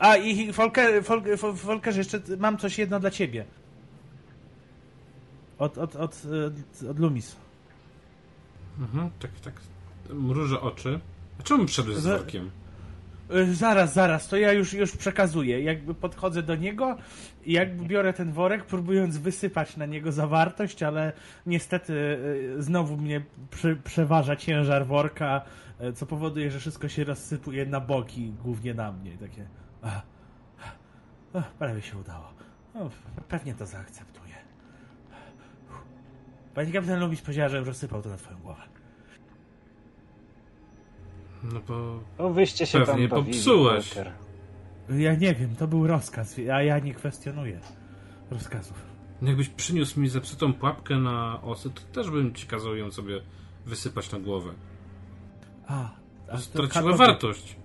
A i Folker, Folker, Folkerze, jeszcze mam coś jedno dla ciebie. Od, od, od, od, od Lumis. Mhm, tak, tak. Mrużę oczy. A czemu wszedłeś z workiem? Y, Zaraz, zaraz, to ja już, już przekazuję. Jakby podchodzę do niego i jakby biorę ten worek, próbując wysypać na niego zawartość, ale niestety y, znowu mnie przy, przeważa ciężar worka, co powoduje, że wszystko się rozsypuje na boki, głównie na mnie. Takie. Prawie się udało. O, pewnie to zaakceptuję. Pani kapitan Lubis powiedziała, że rozsypał to na twoją głowę. No bo... No wyście się Pewnie tam bawili, popsułeś. Walker. Ja nie wiem, to był rozkaz, a ja nie kwestionuję rozkazów. Jakbyś przyniósł mi zepsutą pułapkę na osy, to też bym ci kazał ją sobie wysypać na głowę. A, a to Straciła wartość.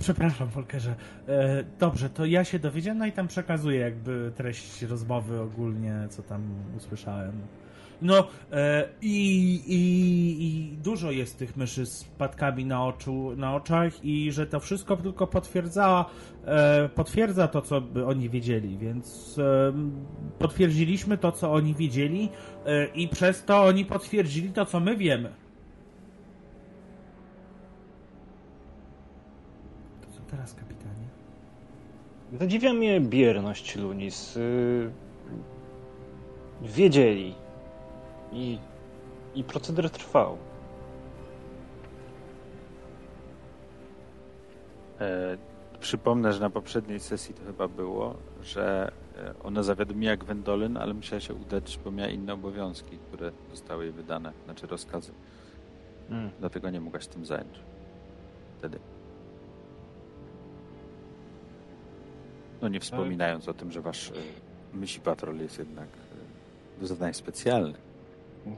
Przepraszam, Volkerze. E, dobrze, to ja się dowiedziałem, no i tam przekazuję jakby treść rozmowy ogólnie, co tam usłyszałem. No e, i, i, i dużo jest tych myszy z patkami na, oczu, na oczach i że to wszystko tylko potwierdza, e, potwierdza to, co oni wiedzieli, więc e, potwierdziliśmy to, co oni wiedzieli e, i przez to oni potwierdzili to, co my wiemy. Teraz, kapitanie? Zadziwia mnie bierność Lunis. Yy, wiedzieli. I, I proceder trwał. E, przypomnę, że na poprzedniej sesji to chyba było, że e, ona zawiadomiła Gwendolyn, ale musiała się udać, bo miała inne obowiązki, które zostały jej wydane, znaczy rozkazy. Mm. Dlatego nie mogła się tym zająć. Wtedy. No nie wspominając o tym, że wasz e, myśli patrol jest jednak e, do zadań specjalnych.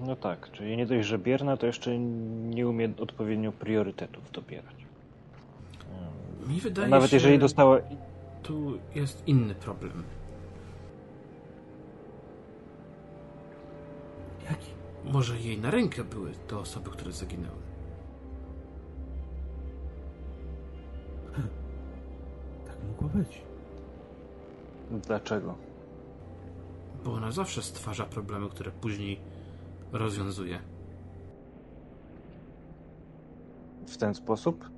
No tak, czyli nie dość, że bierna, to jeszcze nie umie odpowiednio priorytetów dobierać. Mi wydaje Nawet się, jeżeli dostała. tu jest inny problem. Jaki? Może jej na rękę były te osoby, które zaginęły. Tak mogło być. Dlaczego? Bo ona zawsze stwarza problemy, które później rozwiązuje. W ten sposób?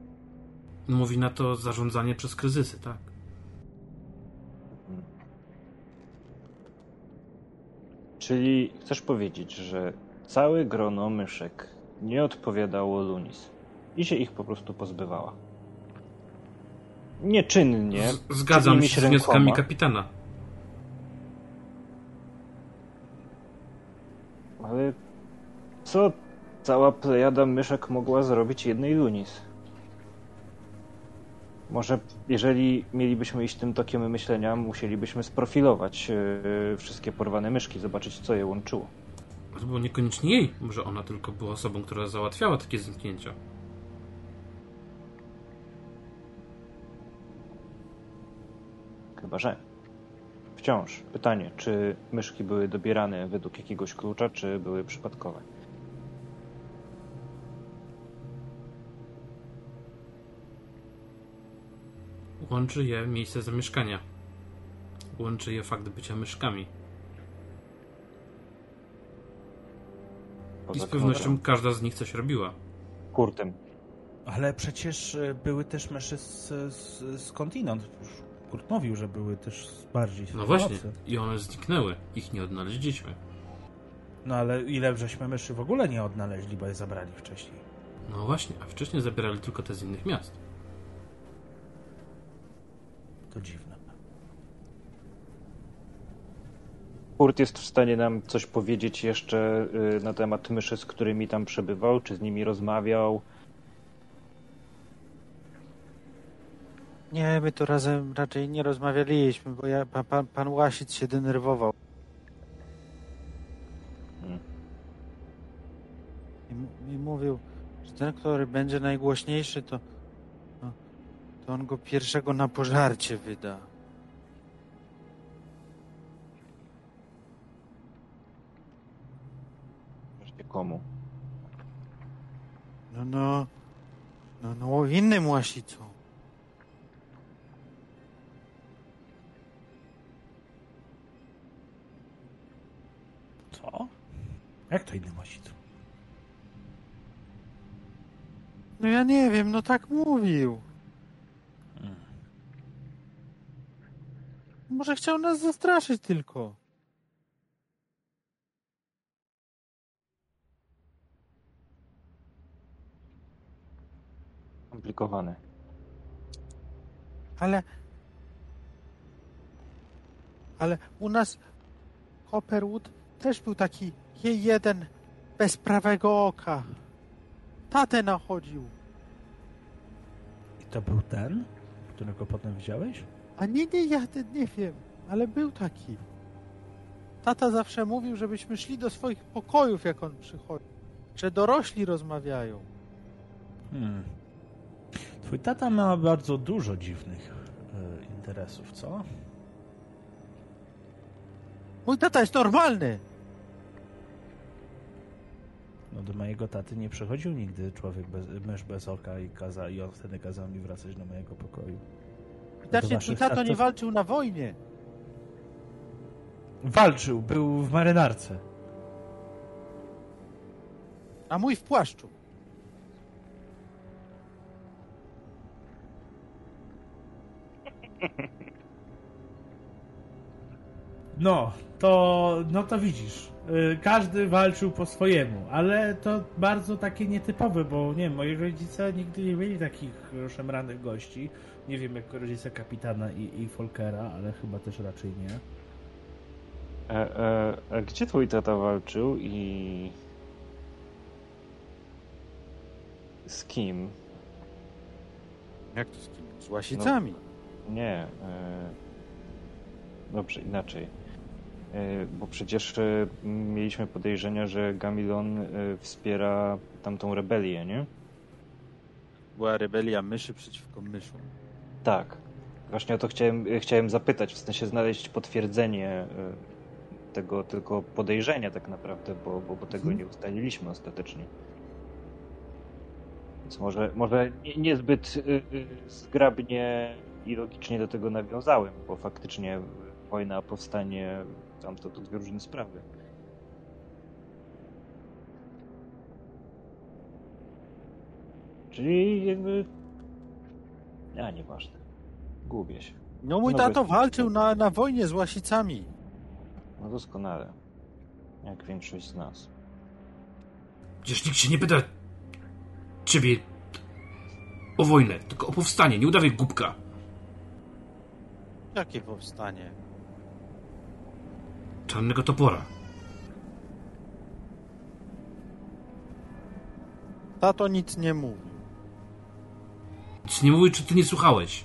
Mówi na to zarządzanie przez kryzysy, tak? Czyli chcesz powiedzieć, że całe grono myszek nie odpowiadało Lunis i się ich po prostu pozbywała. Nieczynnie. Z, zgadzam się z wnioskami kapitana. Ale co cała plejada myszek mogła zrobić jednej Lunis? Może jeżeli mielibyśmy iść tym tokiem myślenia, musielibyśmy sprofilować yy, wszystkie porwane myszki, zobaczyć co je łączyło. To było niekoniecznie jej. Może ona tylko była osobą, która załatwiała takie zniknięcia. Chyba, że. Wciąż pytanie, czy myszki były dobierane według jakiegoś klucza, czy były przypadkowe? Łączy je miejsce zamieszkania. Łączy je fakt bycia myszkami. I z pewnością każda z nich coś robiła. Kurtem. Ale przecież e, były też myszy z, z, skądinąd. Kurt mówił, że były też bardziej No właśnie. I one zniknęły. Ich nie odnaleźliśmy. No ale ile żeśmy myszy w ogóle nie odnaleźli, bo je zabrali wcześniej. No właśnie, a wcześniej zabierali tylko te z innych miast. To dziwne. Kurt jest w stanie nam coś powiedzieć jeszcze y, na temat myszy, z którymi tam przebywał, czy z nimi rozmawiał. Nie, my to razem raczej nie rozmawialiśmy, bo ja, pa, pan, pan Łasic się denerwował. I, I mówił, że ten, który będzie najgłośniejszy, to, to, to on go pierwszego na pożarcie wyda. Wreszcie komu? No, no, no, no innym Łasicą. Jak to innym osicu? No ja nie wiem, no tak mówił. Hmm. Może chciał nas zastraszyć tylko. Komplikowane. Ale. Ale u nas Copperwood też był taki je- jeden bez prawego oka. Tatę nachodził. I to był ten, którego potem widziałeś? A nie, nie, ja te- nie wiem, ale był taki. Tata zawsze mówił, żebyśmy szli do swoich pokojów, jak on przychodzi. Że dorośli rozmawiają. Hmm. Twój tata ma bardzo dużo dziwnych e, interesów, co? Mój tata jest normalny. No do mojego taty nie przychodził nigdy człowiek bez, mysz bez oka i, kaza, i on wtedy kazał mi wracać do mojego pokoju. Widocznie twój tato nie walczył na wojnie. Walczył, był w marynarce. A mój w płaszczu. No, to, no to widzisz. Y, Każdy walczył po swojemu, ale to bardzo takie nietypowe, bo nie wiem, moi rodzice nigdy nie mieli takich e, szemranych gości. Nie wiem, jak rodzice kapitana i, i Folkera, ale chyba też raczej nie. E, e, a gdzie twój tata walczył i... Z kim? Jak to z kim? Z łasicami. Nie. E... Dobrze, inaczej. E, Bo przecież e, mieliśmy podejrzenia, że Gamilon e, wspiera tamtą rebelię, nie? Była rebelia myszy przeciwko myszom. Tak. Właśnie o to chciałem, chciałem zapytać, w sensie znaleźć potwierdzenie tego tylko podejrzenia tak naprawdę, bo, bo, bo tego nie ustaliliśmy ostatecznie. Więc może, może nie- niezbyt zgrabnie i logicznie do tego nawiązałem, bo faktycznie wojna, powstanie, tam to dwie różne sprawy. Czyli jakby... ja nieważne. Gubię się. No mój no, tato walczył na, na wojnie z Łasicami. No doskonale. Jak większość z nas. Przecież nikt się nie pyta ciebie o wojnę, tylko o powstanie. Nie udawaj głupka. Jakie powstanie? Czarnego topora. Tato nic nie mówił. Nic nie mówi, czy ty nie słuchałeś.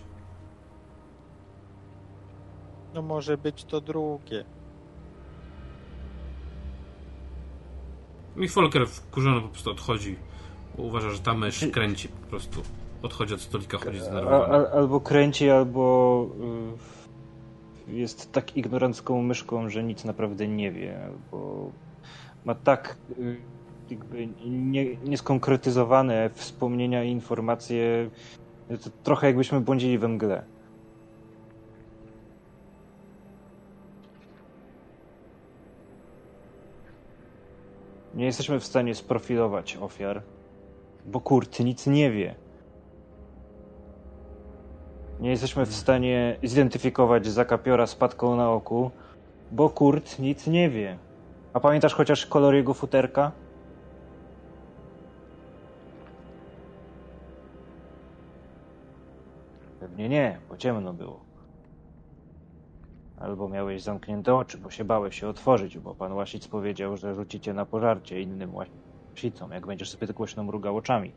No może być to drugie. I Folker wkurzony po prostu odchodzi. Bo uważa, że ta mysz kręci po prostu. Odchodzi od stolika, chodzi zdenerwowany. al, albo kręci, albo y, jest tak ignorancką myszką, że nic naprawdę nie wie, albo ma tak y, jakby nie, nieskonkretyzowane wspomnienia i informacje, to trochę jakbyśmy błądzili we mgle. Nie jesteśmy w stanie sprofilować ofiar, bo Kurt nic nie wie. Nie jesteśmy w stanie zidentyfikować zakapiora z patką na oku, bo Kurt nic nie wie. A pamiętasz chociaż kolor jego futerka? Pewnie nie, bo ciemno było. Albo miałeś zamknięte oczy, bo się bałeś się otworzyć, bo pan Łasic powiedział, że rzucicie na pożarcie innym łasicom, jak będziesz sobie głośno mrugał oczami.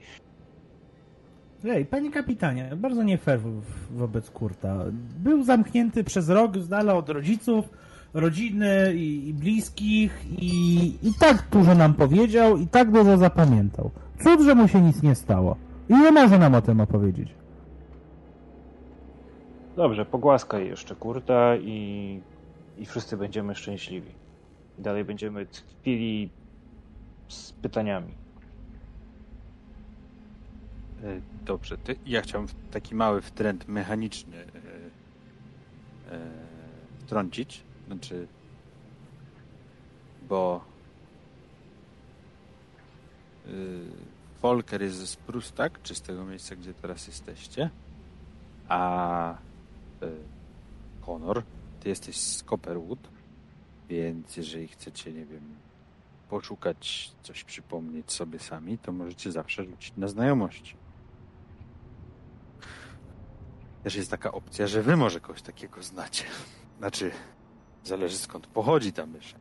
Ej, panie kapitanie, bardzo nie fair wo- wobec Kurta. Był zamknięty przez rok z dala od rodziców, rodziny i, i bliskich i, i tak dużo nam powiedział i tak dużo zapamiętał. Cud, że mu się nic nie stało. I nie może nam o tym opowiedzieć. Dobrze, pogłaskaj jeszcze kurta i, i wszyscy będziemy szczęśliwi. I dalej będziemy tkwili z pytaniami. E, Dobrze, ty, ja chciałem taki mały wtręt mechaniczny e, e, wtrącić. Znaczy, bo y, Volker jest ze Spruce, tak? Czy z tego miejsca, gdzie teraz jesteście? A y, Connor, ty jesteś z Copperwood, więc jeżeli chcecie, nie wiem, poszukać, coś przypomnieć sobie sami, to możecie zawsze rzucić na znajomości. Też jest taka opcja, że wy może kogoś takiego znacie. Znaczy, zależy skąd pochodzi ta mysz.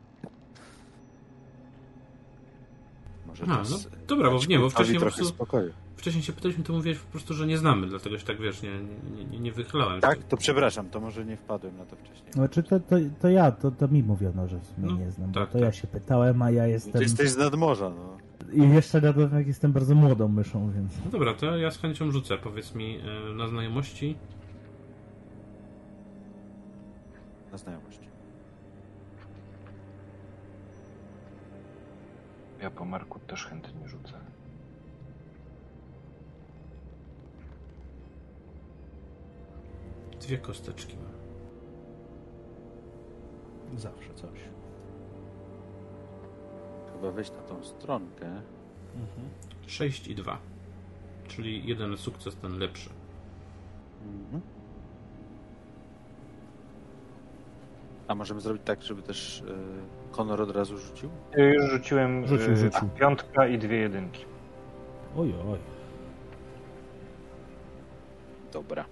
Może A, no dobra, bo nie, bo wcześniej po prostu- spokoju. Wcześniej się pytaliśmy, to mówiłeś po prostu, że nie znamy, dlatego się tak wiesz, nie, nie, nie, nie wychylałem. Tak, to przepraszam, to może nie wpadłem na to wcześniej. Znaczy to, to, to ja, to, to mi mówiono, że w sumie No, nie znam, bo tak, to tak. ja się pytałem, a ja Ty jestem... jesteś z nadmorza, no. I jeszcze na dodatek jestem bardzo młodą myszą, więc... No dobra, to ja z chęcią rzucę. Powiedz mi e, na znajomości. Na znajomości. Ja po Marku też chętnie rzucę. Dwie kosteczki mam. Zawsze coś. Chyba wejść na tą stronkę. 6 i 2. Czyli jeden sukces, ten lepszy. Mhm. A możemy zrobić tak, żeby też y, Konor od razu rzucił? Już rzuciłem Rzucił, y, rzucił. piątka i dwie jedynki. Oj, oj. Dobra.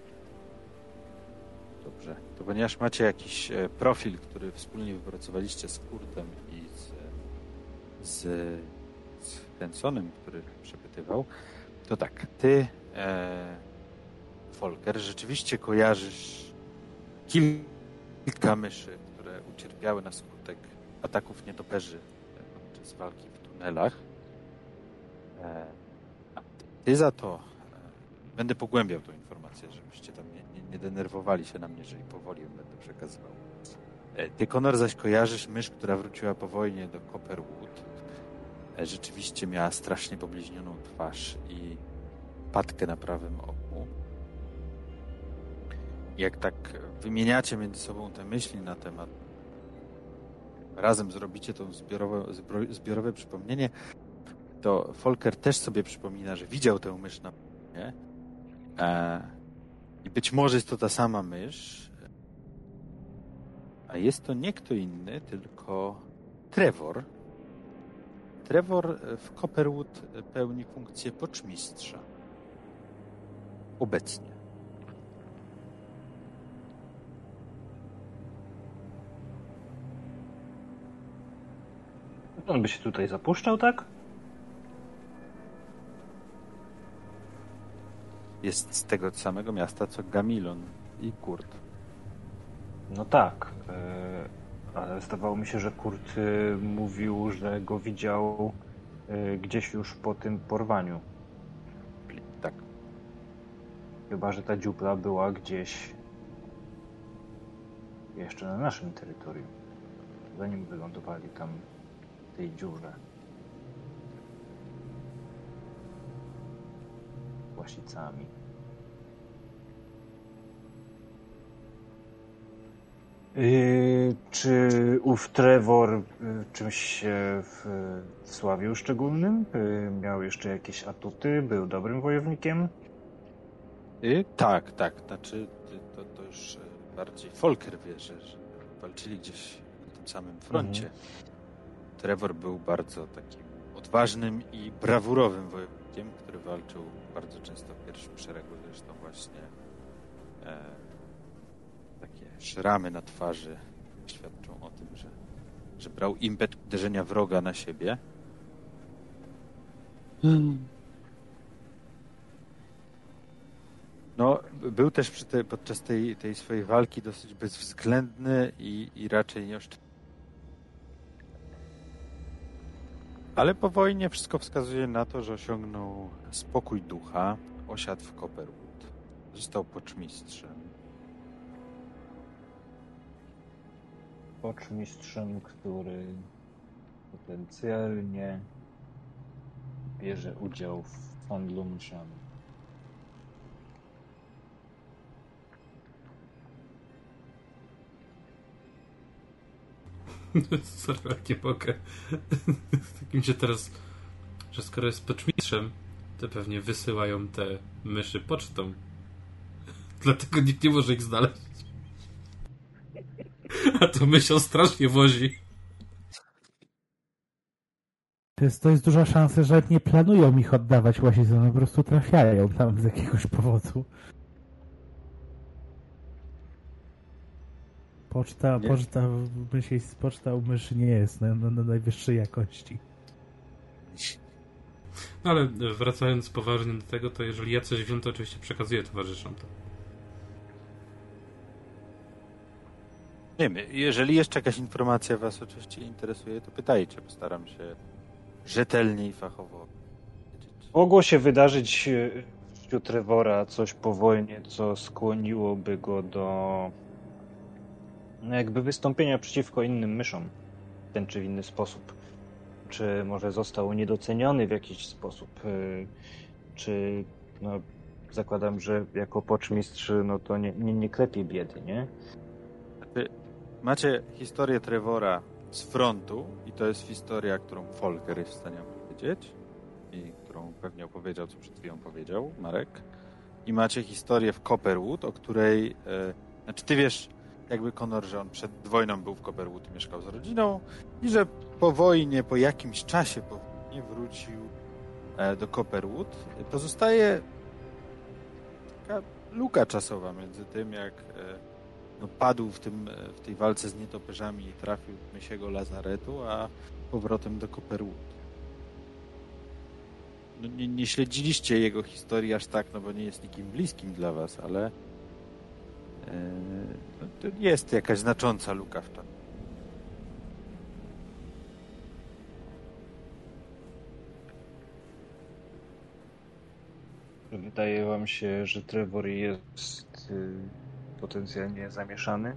Dobrze. To ponieważ macie jakiś e, profil, który wspólnie wypracowaliście z Kurtem z, z, Hensonem, który przepytywał, to tak, ty, e, Volker, rzeczywiście kojarzysz kilka myszy, które ucierpiały na skutek ataków nietoperzy podczas walki w tunelach. E, ty za to e, będę pogłębiał tą informację, żebyście tam nie, nie, nie denerwowali się na mnie, jeżeli powoli ją będę przekazywał. E, Ty, Konor, zaś kojarzysz mysz, która wróciła po wojnie do Copperwood. E, Rzeczywiście miała strasznie pobliźnioną twarz i patkę na prawym oku. Jak tak wymieniacie między sobą te myśli na temat razem zrobicie to zbiorowe, zbiorowe przypomnienie, to Volker też sobie przypomina, że widział tę mysz na Nie? E, I być może jest to ta sama mysz, a jest to nie kto inny, tylko Trevor. Trevor w Copperwood pełni funkcję poczmistrza. Obecnie. On by się tutaj zapuszczał, tak? Jest z tego samego miasta co Gamilon i Kurt. No tak, e, ale zdawało mi się, że Kurt e, mówił, że go widział e, gdzieś już po tym porwaniu. Tak. Chyba, że ta dziupla była gdzieś jeszcze na naszym terytorium. Zanim wylądowali tam w tej dziurze. Łasicami. Yy, czy ów Trevor yy, czymś się w, wsławił szczególnym? Yy, miał jeszcze jakieś atuty? Był dobrym wojownikiem? Y, tak, tak. Znaczy, y, to, to już y, bardziej Folker wie, że, że walczyli gdzieś na tym samym froncie. Trevor był bardzo takim odważnym i brawurowym wojownikiem, który walczył bardzo często w pierwszym szeregu. Zresztą właśnie e, szramy na twarzy świadczą o tym, że, że brał impet uderzenia wroga na siebie. No, był też przy te, podczas tej, tej swojej walki dosyć bezwzględny i, i raczej nieoszczędny. Ale po wojnie wszystko wskazuje na to, że osiągnął spokój ducha, osiadł w Copperwood, został poczmistrzem. Poczmistrzem, który potencjalnie bierze udział w handlu mszami. Sorry, nie mogę. [LAUGHS] Z takim się teraz, że skoro jest poczmistrzem, to pewnie wysyłają te myszy pocztą. [LAUGHS] Dlatego nikt nie może ich znaleźć. A to mysią strasznie wozi. To jest, to jest duża szansa, że nie planują ich oddawać łasicom, po prostu trafiają tam z jakiegoś powodu. Poczta, Nie. poczta, myśl, poczta u myszy nie jest na, na, na najwyższej jakości. No ale wracając poważnie do tego, to jeżeli ja coś wiem, to oczywiście przekazuję towarzyszom to. Nie wiem, jeżeli jeszcze jakaś informacja Was oczywiście interesuje, to pytajcie, postaram się rzetelnie i fachowo. Mogło się wydarzyć e, w życiu Trevora coś po wojnie, co skłoniłoby go do no jakby wystąpienia przeciwko innym myszom w ten czy inny sposób. Czy może został niedoceniony w jakiś sposób, e, czy no, zakładam, że jako poczmistrz no to nie, nie, nie klepie biedy, nie? Macie historię Trevora z frontu i to jest historia, którą Folker jest w stanie opowiedzieć i którą pewnie opowiedział, co przed chwilą powiedział Marek. I macie historię w Copperwood, o której... E, znaczy ty wiesz, jakby Conor, że on przed wojną był w Copperwood i mieszkał z rodziną i że po wojnie, po jakimś czasie po wojnie wrócił e, do Copperwood. Pozostaje taka luka czasowa między tym, jak e, no, padł w, tym, e, w tej walce z nietoperzami i trafił do mysiego lazaretu, a powrotem do Copperwood. No, nie, nie śledziliście jego historii aż tak, no bo nie jest nikim bliskim dla was, ale e, no, jest jakaś znacząca luka w czasie. Wydaje wam się, że Trevor jest y, potencjalnie zamieszany?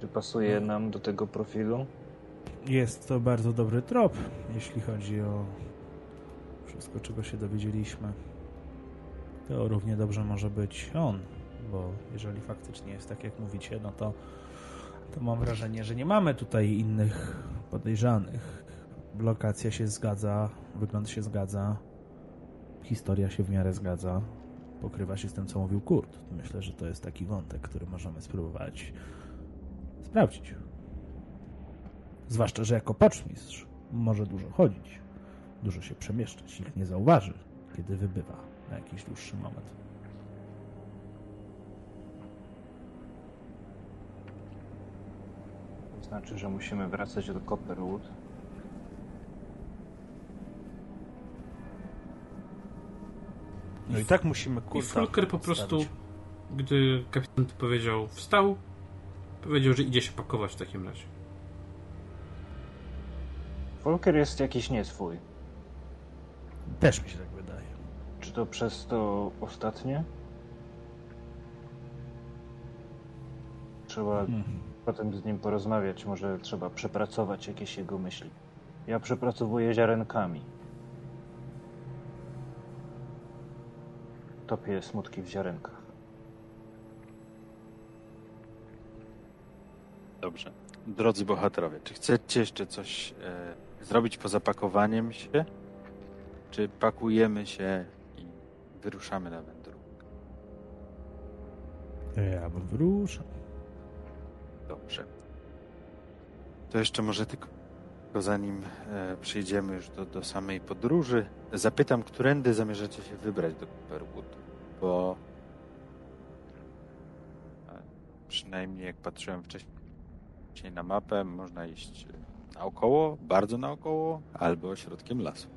Czy pasuje nam do tego profilu? Jest to bardzo dobry trop, jeśli chodzi o wszystko, czego się dowiedzieliśmy. To równie dobrze może być on, bo jeżeli faktycznie jest tak, jak mówicie, no to, to mam wrażenie, że nie mamy tutaj innych podejrzanych. Lokacja się zgadza, wygląd się zgadza. historia się w miarę zgadza. Pokrywa się z tym, co mówił Kurt. Myślę, że to jest taki wątek, który możemy spróbować sprawdzić. Zwłaszcza, że jako poczmistrz może dużo chodzić, dużo się przemieszczać. Nikt nie zauważy, kiedy wybywa na jakiś dłuższy moment. To znaczy, że musimy wracać do Copperwood. No i tak musimy I Kurta Folker po prostu, stawić. gdy kapitan powiedział wstał, powiedział, że idzie się pakować w takim razie. Volker jest jakiś nieswój. Też mi się tak wydaje. Czy to przez to ostatnie? Trzeba Hmm. potem z nim porozmawiać. Może trzeba przepracować jakieś jego myśli. Ja przepracowuję ziarenkami. Topię smutki w ziarenkach. Dobrze. Drodzy bohaterowie, czy chcecie jeszcze coś e, zrobić poza pakowaniem się? Czy pakujemy się i wyruszamy na wędrówkę? Ja bym wyruszał. Dobrze. To jeszcze może tylko zanim e, przejdziemy już do, do samej podróży, zapytam, którędy zamierzacie się wybrać do Copperwood, bo e, przynajmniej jak patrzyłem wcześniej na mapę, można iść naokoło, bardzo naokoło, albo środkiem lasu.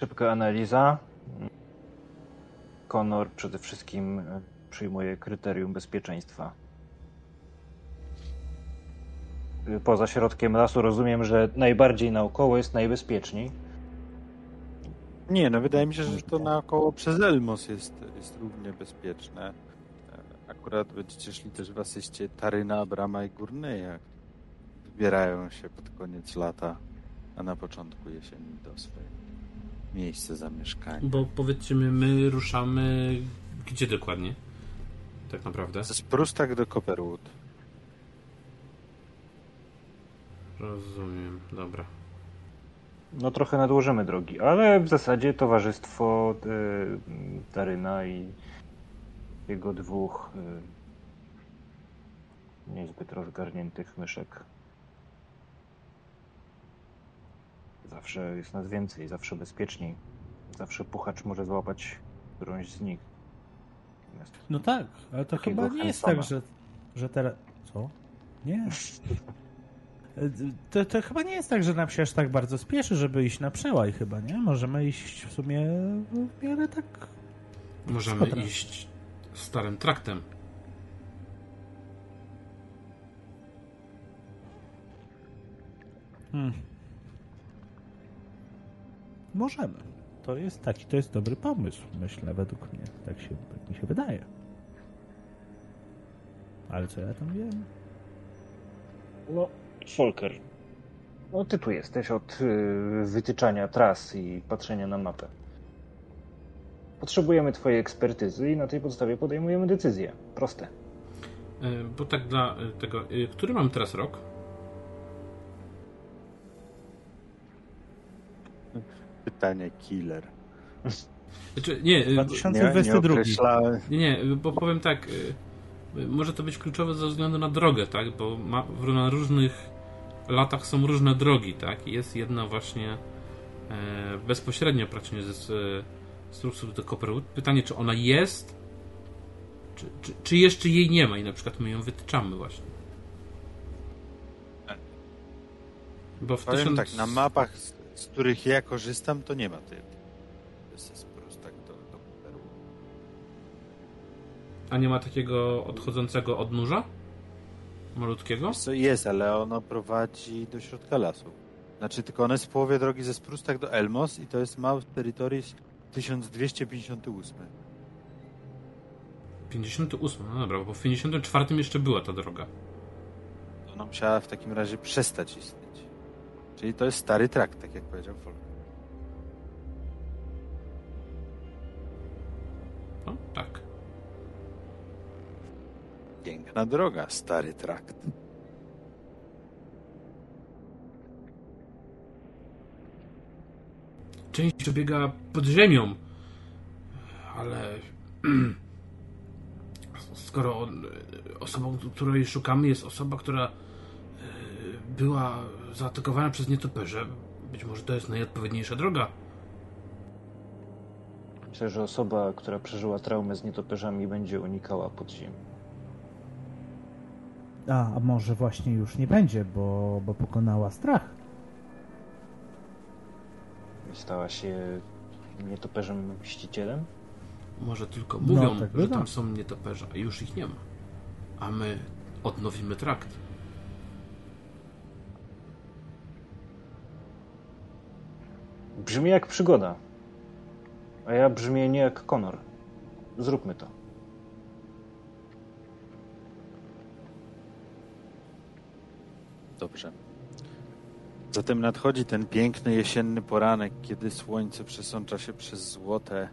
Szybka analiza. Konor przede wszystkim e, przyjmuje kryterium bezpieczeństwa. Poza środkiem lasu rozumiem, że najbardziej naokoło jest najbezpieczniej. Nie, no wydaje mi się, że to naokoło przez Elmos jest, jest równie bezpieczne. E, Akurat będziecie szli też w asyście Taryna, Brama i Górneja. Wybierają się pod koniec lata, a na początku jesieni do swojego miejsca zamieszkania. Bo powiedzcie mi, my ruszamy gdzie dokładnie? Tak naprawdę. Ze Sprustak do Copperwood. Rozumiem, dobra. No trochę nadłożymy drogi, ale w zasadzie towarzystwo y, Taryna i jego dwóch y, niezbyt rozgarniętych myszek. Zawsze jest nas więcej, zawsze bezpieczniej. Zawsze puchacz może złapać którąś z nich. Natomiast No tak, ale to chyba nie jest tak, że, że teraz... Co? Nie. [LAUGHS] To, to chyba nie jest tak, że nam się aż tak bardzo spieszy, żeby iść na przełaj chyba, nie? Możemy iść w sumie w miarę tak... Możemy Dobra. iść starym traktem. Hmm. Możemy. To jest taki, to jest dobry pomysł, myślę, według mnie. Tak, się, tak mi się wydaje. Ale co ja tam wiem? No, Volker. No ty tu jesteś od y, wytyczania tras i patrzenia na mapę. Potrzebujemy twojej ekspertyzy i na tej podstawie podejmujemy decyzję. Proste. E, Bo tak dla e, tego. e, Który mam teraz rok? Pytanie killer. Znaczy, nie, e, 2022. określa- nie, nie, bo powiem tak. Może to być kluczowe ze względu na drogę, tak? Bo ma, w- na różnych latach są różne drogi, tak? Jest jedna właśnie e, bezpośrednio praktycznie ze z, z Truxów do Copperwood. Pytanie, czy ona jest, czy, czy, czy jeszcze jej nie ma i na przykład my ją wytyczamy właśnie. Bo w Powiem tysiąc... tak, na mapach, z, z których ja korzystam, to nie ma tej. Ze Sprustak do, do Copperwood. A nie ma takiego odchodzącego odnóża? Malutkiego? Co, jest, ale ono prowadzi do środka lasu. Znaczy, tylko ono jest w połowie drogi ze Sprustak do Elmos i to jest Mount Territories 1258. 58, no dobra, bo w 54 jeszcze była ta droga. Ona musiała w takim razie przestać istnieć. Czyli to jest stary trakt, tak jak powiedział Folk. No, tak. Piękna droga, stary trakt. część przebiega pod ziemią. Ale [CLEARS THROAT] skoro on, osobą, której szukamy, jest osoba, która e, była zaatakowana przez nietoperze, być może to jest najodpowiedniejsza droga. Myślę, że osoba, która przeżyła traumę z nietoperzami, będzie unikała podziemi. A, a może właśnie już nie będzie, bo, bo pokonała strach. I Stała się nietoperzem mścicielem? Może tylko No, mówią, tak że tam są nietoperze, a już ich nie ma. A my odnowimy trakt. Brzmi jak przygoda. A ja brzmię nie jak Konor. Zróbmy to. Zatem nadchodzi ten piękny jesienny poranek, kiedy słońce przesącza się przez złote,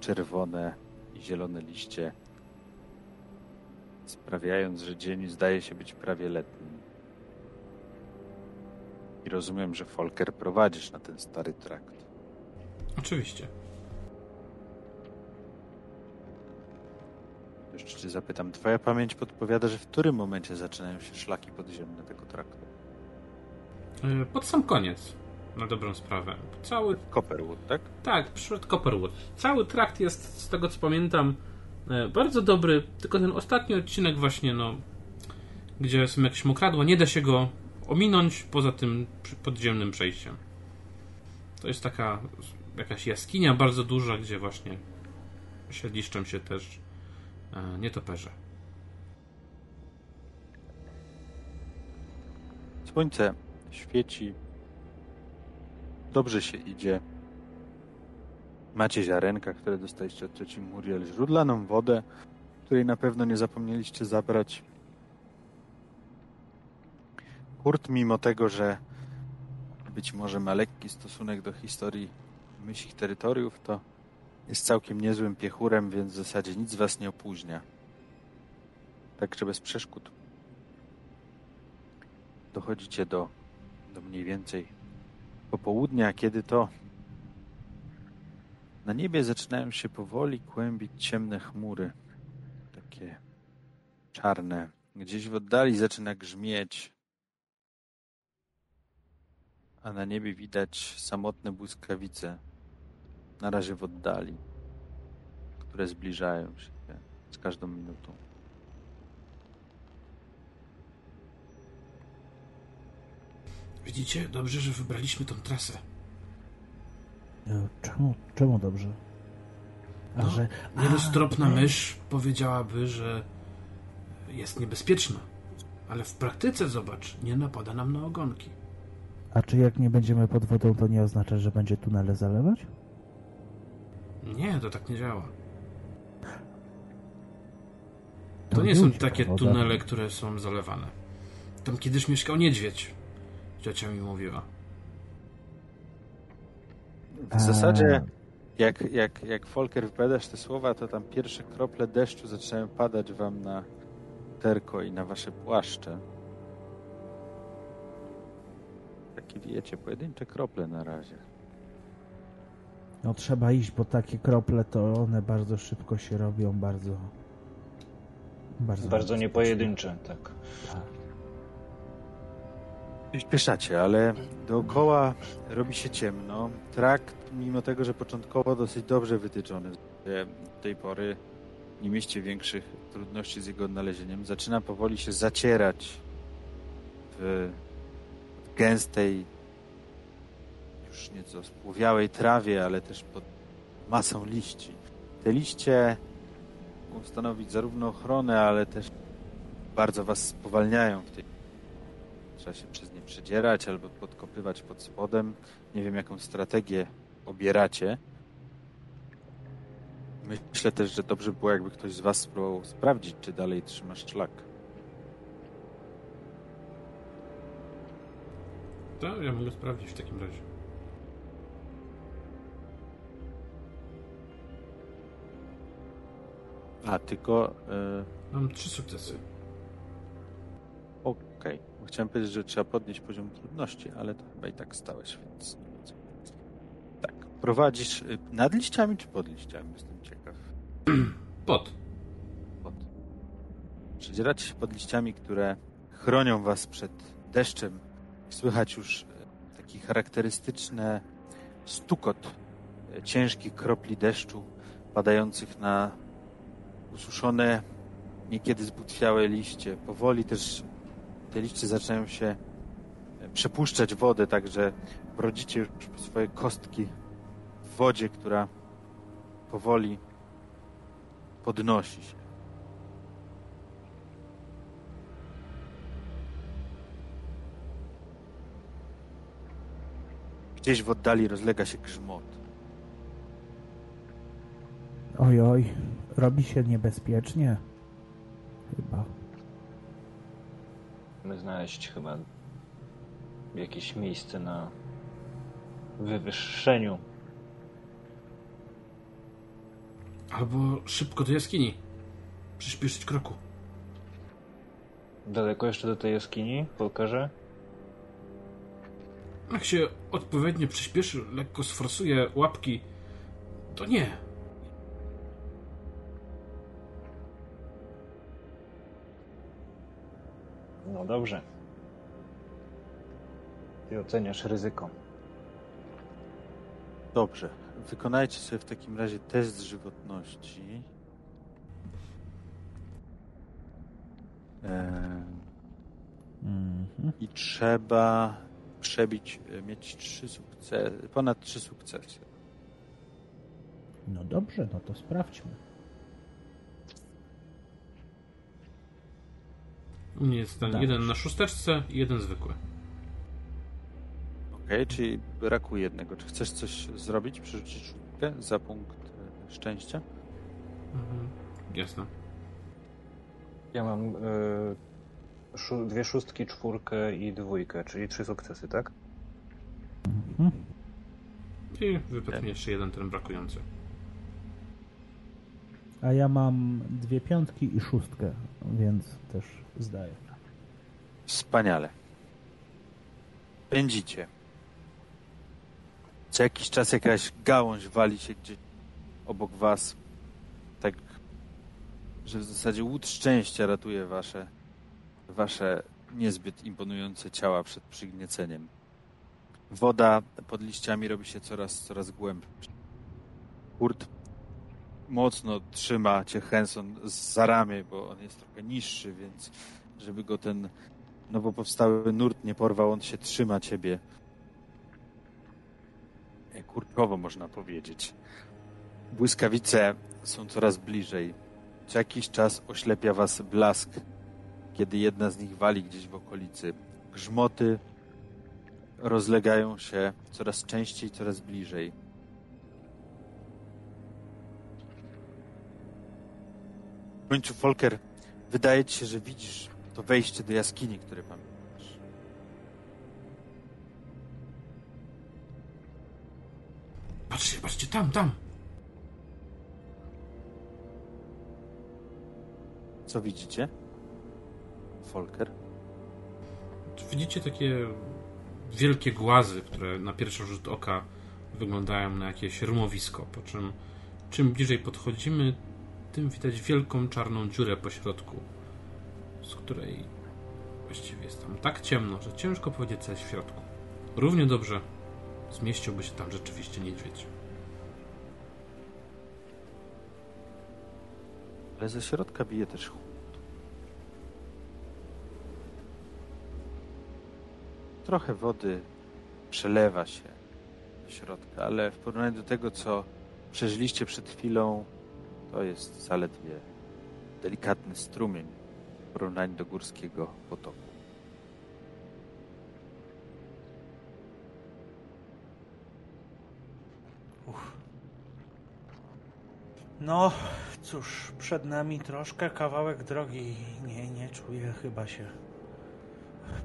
czerwone i zielone liście, sprawiając, że dzień zdaje się być prawie letni. I rozumiem, że Folker prowadzisz na ten stary trakt. Oczywiście. Jeszcze cię zapytam, twoja pamięć podpowiada, że w którym momencie zaczynają się szlaki podziemne tego traktu? E, Pod sam koniec, na dobrą sprawę. Cały Copperwood, tak? Tak, przed Copperwood. Cały trakt jest, z tego co pamiętam, e, bardzo dobry, tylko ten ostatni odcinek właśnie, no, gdzie są jakieś mokradła, nie da się go ominąć poza tym podziemnym przejściem. To jest taka jakaś jaskinia bardzo duża, gdzie właśnie siedliszczą się też e, nietoperze. Słońce świeci. Dobrze się idzie. Macie ziarenka, które dostaliście od cioci Muriel, źródlaną wodę, której na pewno nie zapomnieliście zabrać. Kurt, mimo tego, że być może ma lekki stosunek do historii mysich terytoriów, to jest całkiem niezłym piechurem, więc w zasadzie nic was nie opóźnia. Także bez przeszkód dochodzicie do, do mniej więcej popołudnia, kiedy to na niebie zaczynają się powoli kłębić ciemne chmury, takie czarne. Gdzieś w oddali zaczyna grzmieć, a na niebie widać samotne błyskawice, na razie w oddali, które zbliżają się z każdą minutą. Widzicie? Dobrze, że wybraliśmy tą trasę. E, Czemu, czemu dobrze? A No, że. A, mysz powiedziałaby, że jest niebezpieczna. Ale w praktyce, zobacz, nie napada nam na ogonki. A czy jak nie będziemy pod wodą, to nie oznacza, że będzie tunele zalewać? Nie, to tak nie działa. To To nie są takie tunele, które są zalewane. Tam kiedyś mieszkał niedźwiedź. Ciocia mi mówiła. W zasadzie, jak, jak, jak Folker wypowiadasz te słowa, to tam pierwsze krople deszczu zaczynają padać wam na terko i na wasze płaszcze. Takie wiecie, pojedyncze krople na razie. No trzeba iść, bo takie krople to one bardzo szybko się robią, bardzo. Bardzo, Bardzo niepojedyncze, tak. Tak. Śpieszacie, ale dookoła robi się ciemno. Trakt, mimo tego, że początkowo dosyć dobrze wytyczony, do tej pory nie mieście większych trudności z jego odnalezieniem, zaczyna powoli się zacierać w gęstej, już nieco spłowiałej trawie, ale też pod masą liści. Te liście mogą stanowić zarówno ochronę, ale też bardzo was spowalniają w tej Trzeba się przez nie przedzierać albo podkopywać pod spodem. Nie wiem, jaką strategię obieracie. Myślę też, że dobrze by było, jakby ktoś z Was spróbował sprawdzić, czy dalej trzymasz szlak. To ja mogę sprawdzić w takim razie. A, tylko... e, Mam trzy sukcesy. Chciałem powiedzieć, że trzeba podnieść poziom trudności, ale to chyba i tak stałeś, więc... Tak. prowadzisz y, nad liściami czy pod liściami? Jestem ciekaw. [CLEARS THROAT] Pod. Pod. Przedzieracie się pod liściami, które chronią was przed deszczem. Słychać już y, taki charakterystyczny stukot y, ciężkich kropli deszczu padających na ususzone, niekiedy zbutwiałe liście. Powoli też te liście zaczynają się przepuszczać wodę, także brodzicie już swoje kostki w wodzie, która powoli podnosi się. Gdzieś w oddali rozlega się grzmot. Oj, oj, robi się niebezpiecznie. Chyba. Musimy znaleźć chyba jakieś miejsce na wywyższeniu. Albo szybko do jaskini. Przyspieszyć kroku. Daleko jeszcze do tej jaskini, Polkarze? Jak się odpowiednio przyspieszy, lekko sforsuje łapki, to nie. No dobrze. Ty oceniasz ryzyko. Dobrze. Wykonajcie sobie w takim razie test żywotności. Eee, Mhm. I trzeba przebić, e, mieć trzy sukcesy, ponad trzy sukcesy. No dobrze, no to sprawdźmy. Jest ten Tak. jeden na szósteczce i jeden zwykły. Okej, czyli brakuje jednego. Czy chcesz coś zrobić? Przerzucić szóstkę za punkt e, szczęścia? Mhm. Jasne. Ja mam y, szó- dwie szóstki, czwórkę i dwójkę, czyli trzy sukcesy, tak? Mhm. I mi jeszcze jeden ten brakujący. A ja mam dwie piątki i szóstkę, więc też zdaję. Wspaniale. Pędzicie. Co jakiś czas jakaś gałąź wali się gdzieś obok was. Tak, że w zasadzie łód szczęścia ratuje wasze, wasze niezbyt imponujące ciała przed przygnieceniem. Woda pod liściami robi się coraz, coraz głębsza. Kurt mocno trzyma cię Henson za ramię, bo on jest trochę niższy, więc żeby go ten nowo powstały nurt nie porwał, on się trzyma ciebie. E, Kurkowo można powiedzieć. Błyskawice są coraz bliżej. Co jakiś czas oślepia was blask, kiedy jedna z nich wali gdzieś w okolicy. Grzmoty rozlegają się coraz częściej, coraz bliżej. W końcu, Folker, wydaje ci się, że widzisz to wejście do jaskini, które pamiętasz. Patrzcie, patrzcie, tam, tam. Co widzicie? Folker? Widzicie takie wielkie głazy, które na pierwszy rzut oka wyglądają na jakieś rumowisko, po czym czym bliżej podchodzimy, tym widać wielką czarną dziurę po środku, z której właściwie jest tam tak ciemno, że ciężko powiedzieć co jest w środku. Równie dobrze zmieściłby się tam rzeczywiście niedźwiedź. Ale ze środka bije też chłód. Trochę wody przelewa się do środka, ale w porównaniu do tego, co przeżyliście przed chwilą, to jest zaledwie delikatny strumień w porównaniu do górskiego potoku. No, cóż, przed nami troszkę kawałek drogi. Nie, nie czuję chyba się.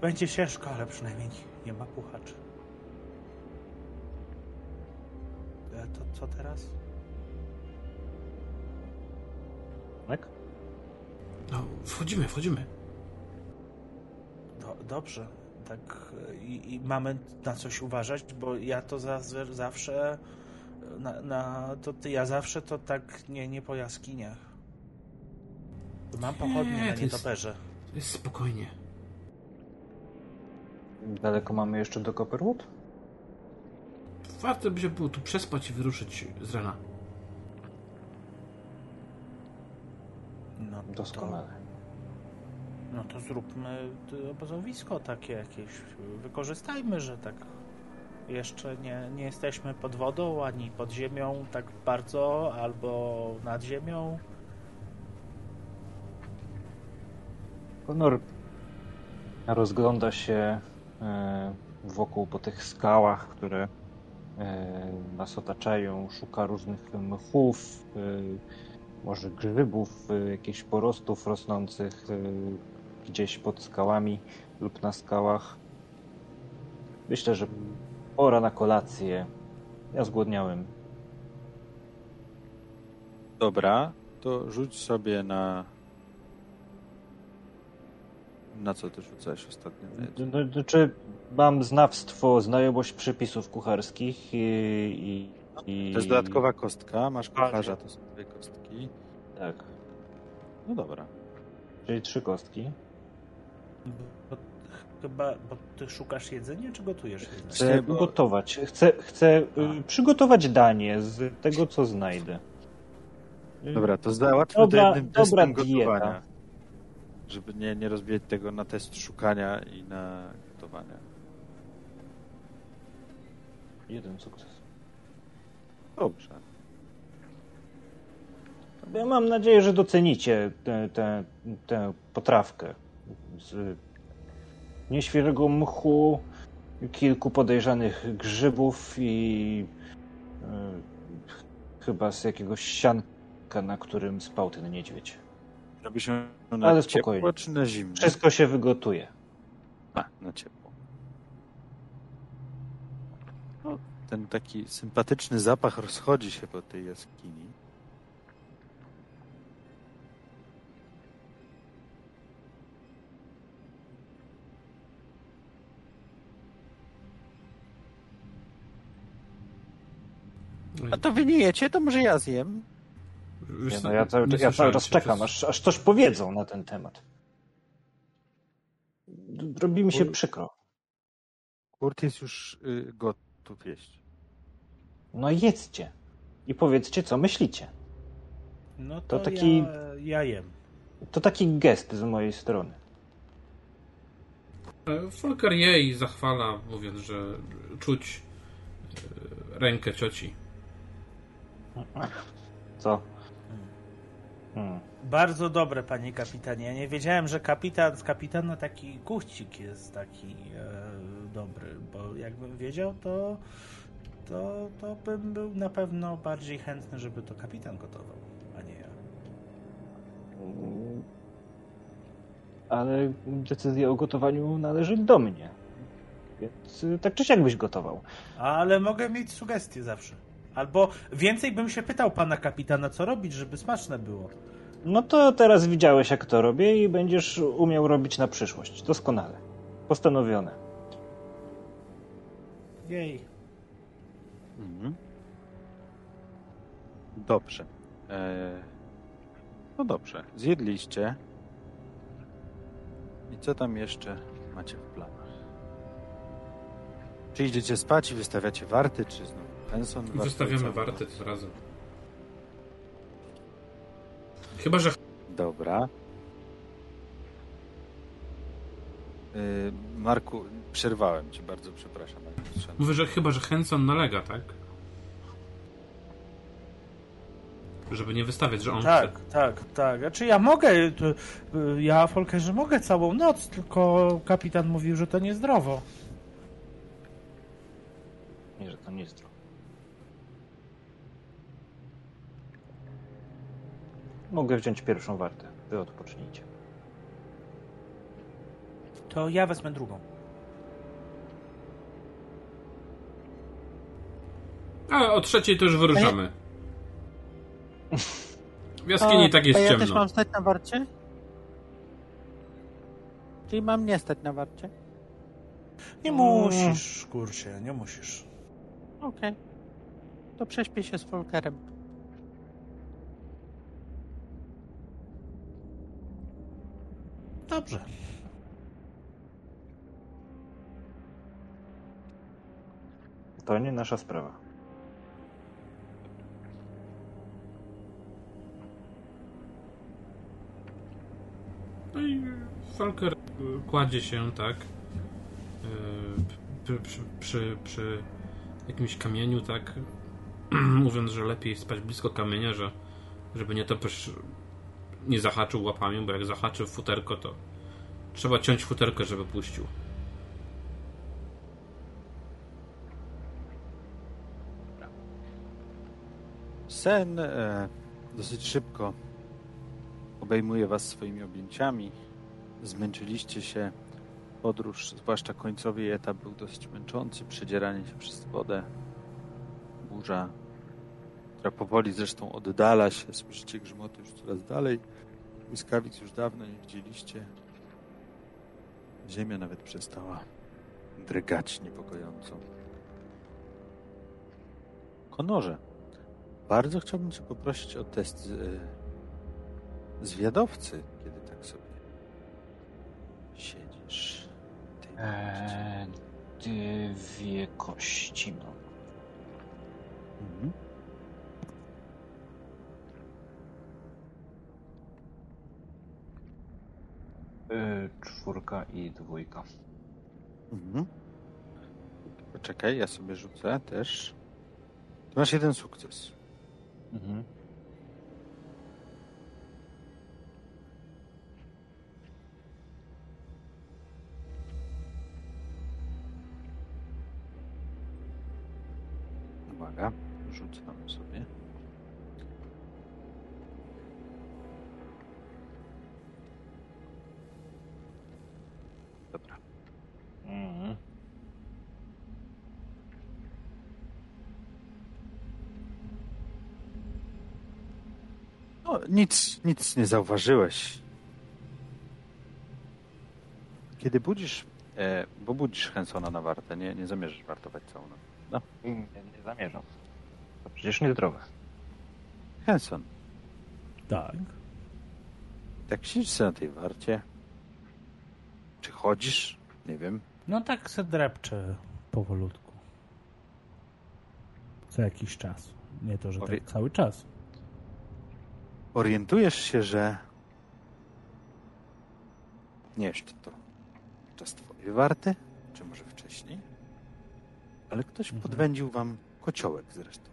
Będzie ciężko, ale przynajmniej nie ma puchaczy. E, To co teraz? No, wchodzimy, wchodzimy. Do, dobrze. Tak, i, i mamy na coś uważać, bo ja to za, zawsze Na, na, to ty, ja zawsze to tak nie, nie po jaskiniach. Mam pochodnie Nie, na to jest- nietoperze. Jest spokojnie. Daleko mamy jeszcze do Copperwood? Warto by się było tu przespać i wyruszyć z rana. No to, Doskonale. no to zróbmy y, obozowisko takie jakieś. Wykorzystajmy, że tak jeszcze nie, nie jesteśmy pod wodą ani pod ziemią tak bardzo, albo nad ziemią. Konor rozgląda się e, wokół po tych skałach, które e, nas otaczają, szuka różnych mchów, może grzybów, e, jakichś porostów rosnących e, gdzieś pod skałami lub na skałach. Myślę, że pora na kolację. Ja zgłodniałem. Dobra, to rzuć sobie na... Na co ty rzucałeś ostatnio? D- d- Czy mam znawstwo, znajomość przepisów kucharskich i... i, i... To jest dodatkowa kostka, masz kucharza, to są dwie kostki. Tak, No dobra. czyli trzy kostki. Bo, chyba, bo ty szukasz jedzenia, czy gotujesz jedzenie? Chcę bo- gotować. Chcę, chcę y, przygotować danie z tego, co znajdę. Dobra, to załatwmy Dobra- to jednym dobra testem dieta. gotowania. Żeby nie, nie rozbijać tego na test szukania i na gotowania. Jeden sukces. Dobrze. Ja mam nadzieję, że docenicie tę, potrawkę. Z nieświeżego mchu, kilku podejrzanych grzybów i y, chyba z jakiegoś sianka, na którym spał ten niedźwiedź. Robi się na Ale ciepło spokojnie. czy na zimno? Wszystko się wygotuje. A, na ciepło. No, ten taki sympatyczny zapach rozchodzi się po tej jaskini. A to wy nie jecie, to może ja zjem. Wiesz Nie, no ja cały, ja cały czas czekam, aż, aż coś powiedzą na ten temat. Robi mi się przykro. Kurt jest już y, gotów jeść. No jedzcie. I powiedzcie, co myślicie. No to, To taki- ja, ja jem. To taki gest z mojej strony. E, Folker je i zachwala, mówiąc, że czuć e, rękę cioci. Co? Hmm. Bardzo dobre, panie kapitanie. Ja nie wiedziałem, że kapitan z kapitana taki kuchcik jest taki e, dobry, bo jakbym wiedział, to, to, to bym był na pewno bardziej chętny, żeby to kapitan gotował, a nie ja. Ale decyzja o gotowaniu należy do mnie. Więc y, tak czy siak byś gotował. Ale mogę mieć sugestie zawsze. Albo więcej bym się pytał pana kapitana, co robić, żeby smaczne było. No to teraz widziałeś, jak to robię i będziesz umiał robić na przyszłość. Doskonale. Postanowione. Jej. Mhm. Dobrze. E... No dobrze. Zjedliście. I co tam jeszcze macie w planach? Czy idziecie spać i wystawiacie warty, czy znowu penson? warty? Wystawiamy Co? warty tym razem. Chyba, że Dobra. Y, Marku, przerwałem cię, bardzo przepraszam. Mówię, że chyba, że Henson nalega, tak? Żeby nie wystawiać, że on Tak, chce. tak, tak. Znaczy ja mogę, to, y, ja Folkerze mogę całą noc, tylko kapitan mówił, że to niezdrowo. Nie, że to nie jest zdrowe. Mogę wziąć pierwszą wartę. Wy odpocznijcie. To ja wezmę drugą. A o trzeciej to już wyruszamy. W jaskini tak jest a ja ciemno. też mam stać na warcie? Czyli mam nie stać na warcie? Nie musisz, kurczę, nie musisz. Okej. to prześpię się z Folkerem. Dobrze. To nie nasza sprawa. No i Falker kładzie się, tak, y, przy, przy, przy, przy jakimś kamieniu, tak, [CLEARS THROAT] mówiąc, że lepiej spać blisko kamienia, że żeby nie topesz nie zahaczył łapami, bo jak zahaczy w futerko, to trzeba ciąć futerkę, żeby puścił. Sen e, dosyć szybko obejmuje was swoimi objęciami. Zmęczyliście się. Podróż, zwłaszcza końcowy etap, był dosyć męczący. Przedzieranie się przez wodę, burza, która powoli zresztą oddala się. Słyszycie grzmoty już coraz dalej. Błyskawic już dawno nie widzieliście. Ziemia nawet przestała drgać niepokojąco. Konorze, bardzo chciałbym Cię poprosić o test z, zwiadowcy, kiedy tak sobie siedzisz. Eee, dwie kości, no. Mhm. Eee, czwórka i dwójka. Mhm. Poczekaj, ja sobie rzucę też. Ty masz jeden sukces. Mhm. Uwaga, nic, nic nie zauważyłeś. Kiedy budzisz, e, bo budzisz Hensona na wartę, nie, nie zamierzasz wartować całą noc. No. Nie, nie zamierzam. To przecież niezdrowe. Henson, Tak. tak siedzisz sobie na tej warcie. Czy chodzisz? Nie wiem. No tak se drepczę powolutku. Co jakiś czas. Nie to, że Powie- tak cały czas. Orientujesz się, że nie czy to czas twojej warty, czy może wcześniej, ale ktoś Mhm. podwędził wam kociołek zresztą.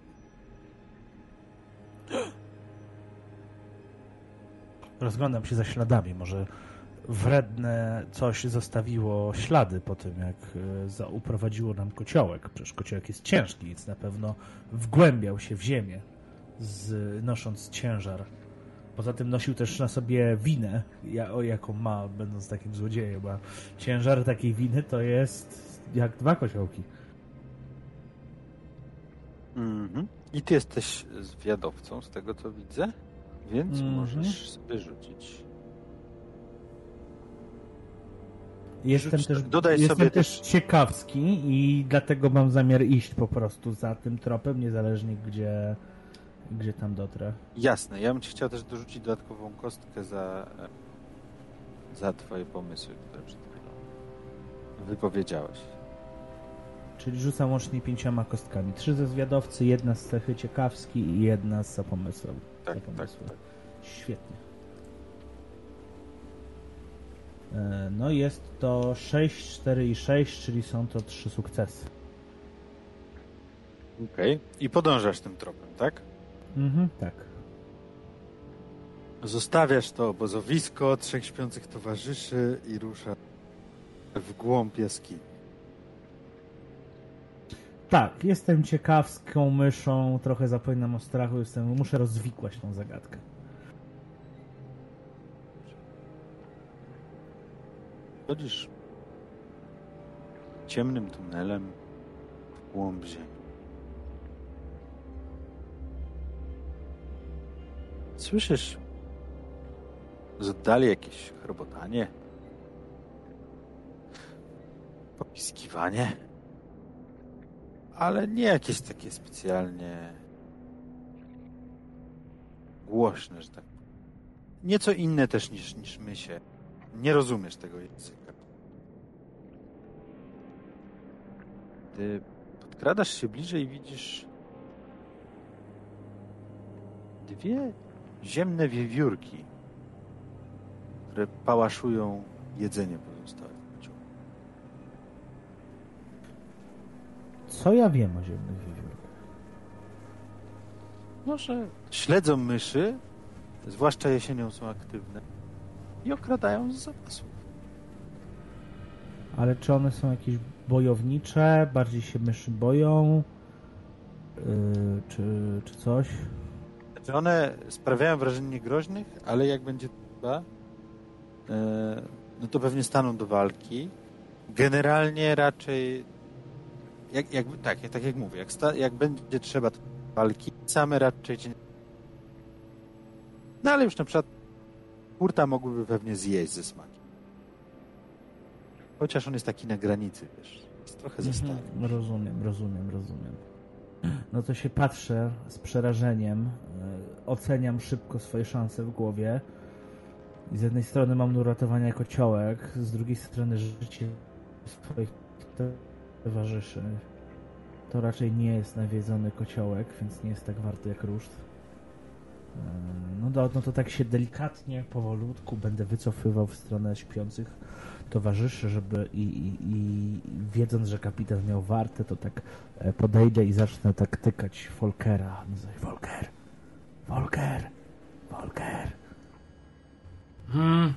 Rozglądam się za śladami. Może wredne coś zostawiło ślady po tym, jak e, uprowadziło nam kociołek. Przecież kociołek jest ciężki, więc na pewno wgłębiał się w ziemię, z, nosząc ciężar. Poza tym nosił też na sobie winę, jaką ma, będąc takim złodziejem, a ciężar takiej winy to jest jak dwa kociołki. Mhm. I ty jesteś zwiadowcą, z tego co widzę, więc Mhm. możesz sobie rzucić. Jestem Rzuć- też, dodaj jestem sobie też też- ciekawski i dlatego mam zamiar iść po prostu za tym tropem, niezależnie gdzie, gdzie tam dotrę. Jasne, ja bym ci chciał też dorzucić dodatkową kostkę za, za twoje pomysły, które przed chwilą wypowiedziałeś. Czyli rzucam łącznie pięcioma kostkami. Trzy ze zwiadowcy, jedna z cechy ciekawski i jedna z zapomysłu. Tak, za tak, pomysły. tak. Świetnie. E, No jest to 6, 4 i 6, czyli są to trzy sukcesy. Okej. I podążasz tym tropem, tak? Mhm, tak. Zostawiasz to obozowisko trzech śpiących towarzyszy i ruszasz w głąb jaskini. Tak, jestem ciekawską myszą, trochę zapominam o strachu, jestem, muszę rozwikłać tą zagadkę. Chodzisz ciemnym tunelem w głąb ziemi. Słyszysz z oddali jakieś chrobotanie, popiskiwanie, ale nie jakieś takie specjalnie głośne, że tak. Nieco inne też niż, niż my się. Nie rozumiesz tego języka. Gdy podkradasz się bliżej, widzisz dwie ziemne wiewiórki, które pałaszują jedzenie pozostałe w kociołku. Co ja wiem o ziemnych wiewiórkach? Może śledzą myszy, zwłaszcza jesienią są aktywne i okradają z zapasów. Ale czy one są jakieś bojownicze, bardziej się myszy boją, yy, czy, czy coś? Znaczy one sprawiają wrażenie niegroźnych, ale jak będzie trzeba, e, no to pewnie staną do walki. Generalnie raczej, jak, jak, tak, tak jak mówię, jak, sta, jak będzie trzeba to walki, same raczej cię nie... No ale już na przykład kurta mogłyby pewnie zjeść ze smakiem. Chociaż on jest taki na granicy, wiesz, jest trochę za stary. Mhm, rozumiem, rozumiem, rozumiem. No to się patrzę z przerażeniem, e, oceniam szybko swoje szanse w głowie. I z jednej strony mam do uratowania jako ciołek, z drugiej strony życie swoich towarzyszy. To raczej nie jest nawiedzony kociołek, więc nie jest tak warty jak ruszt. No, do, no to tak się delikatnie, powolutku będę wycofywał w stronę śpiących towarzyszy, żeby i, i, i wiedząc, że kapitan miał wartę, to tak e, podejdę i zacznę tak tykać Volkera. Volker, Volker, Volker, Hmm,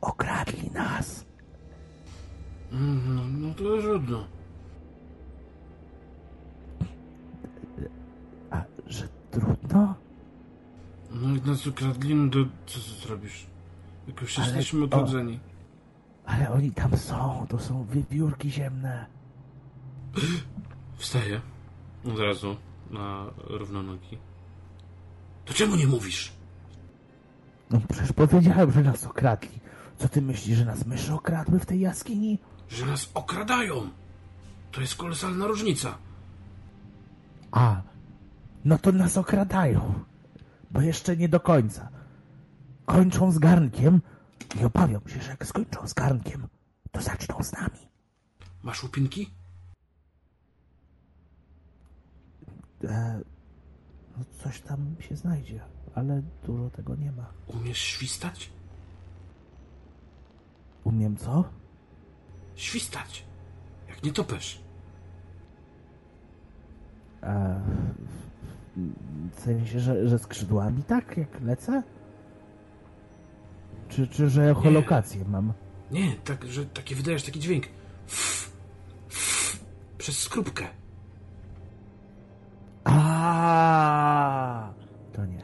okradli nas. mm, no, no to trudno. A, że trudno? No jak nas ukradli, no to co, co zrobisz? Jak już Ale- jesteśmy odrodzeni. Ale oni tam są, to są wiewiórki ziemne. Wstaję od razu na równo nogi. To czemu nie mówisz? No przecież powiedziałem, że nas okradli. Co ty myślisz, że nas myszy okradły w tej jaskini? Że nas okradają! To jest kolosalna różnica. A, no to nas okradają. Bo jeszcze nie do końca. Kończą z garnkiem i obawiam się, że jak skończą z garnkiem, to zaczną z nami. Masz łupinki? E, no coś tam się znajdzie, ale dużo tego nie ma. Umiesz świstać? Umiem co? Świstać! Jak nie topesz. E, w sensie, że, że skrzydłami tak, jak lecę? Czy, czy że echolokację mam? Nie, tak, że taki wydajesz taki dźwięk. F, f, przez skrupkę. A, to nie.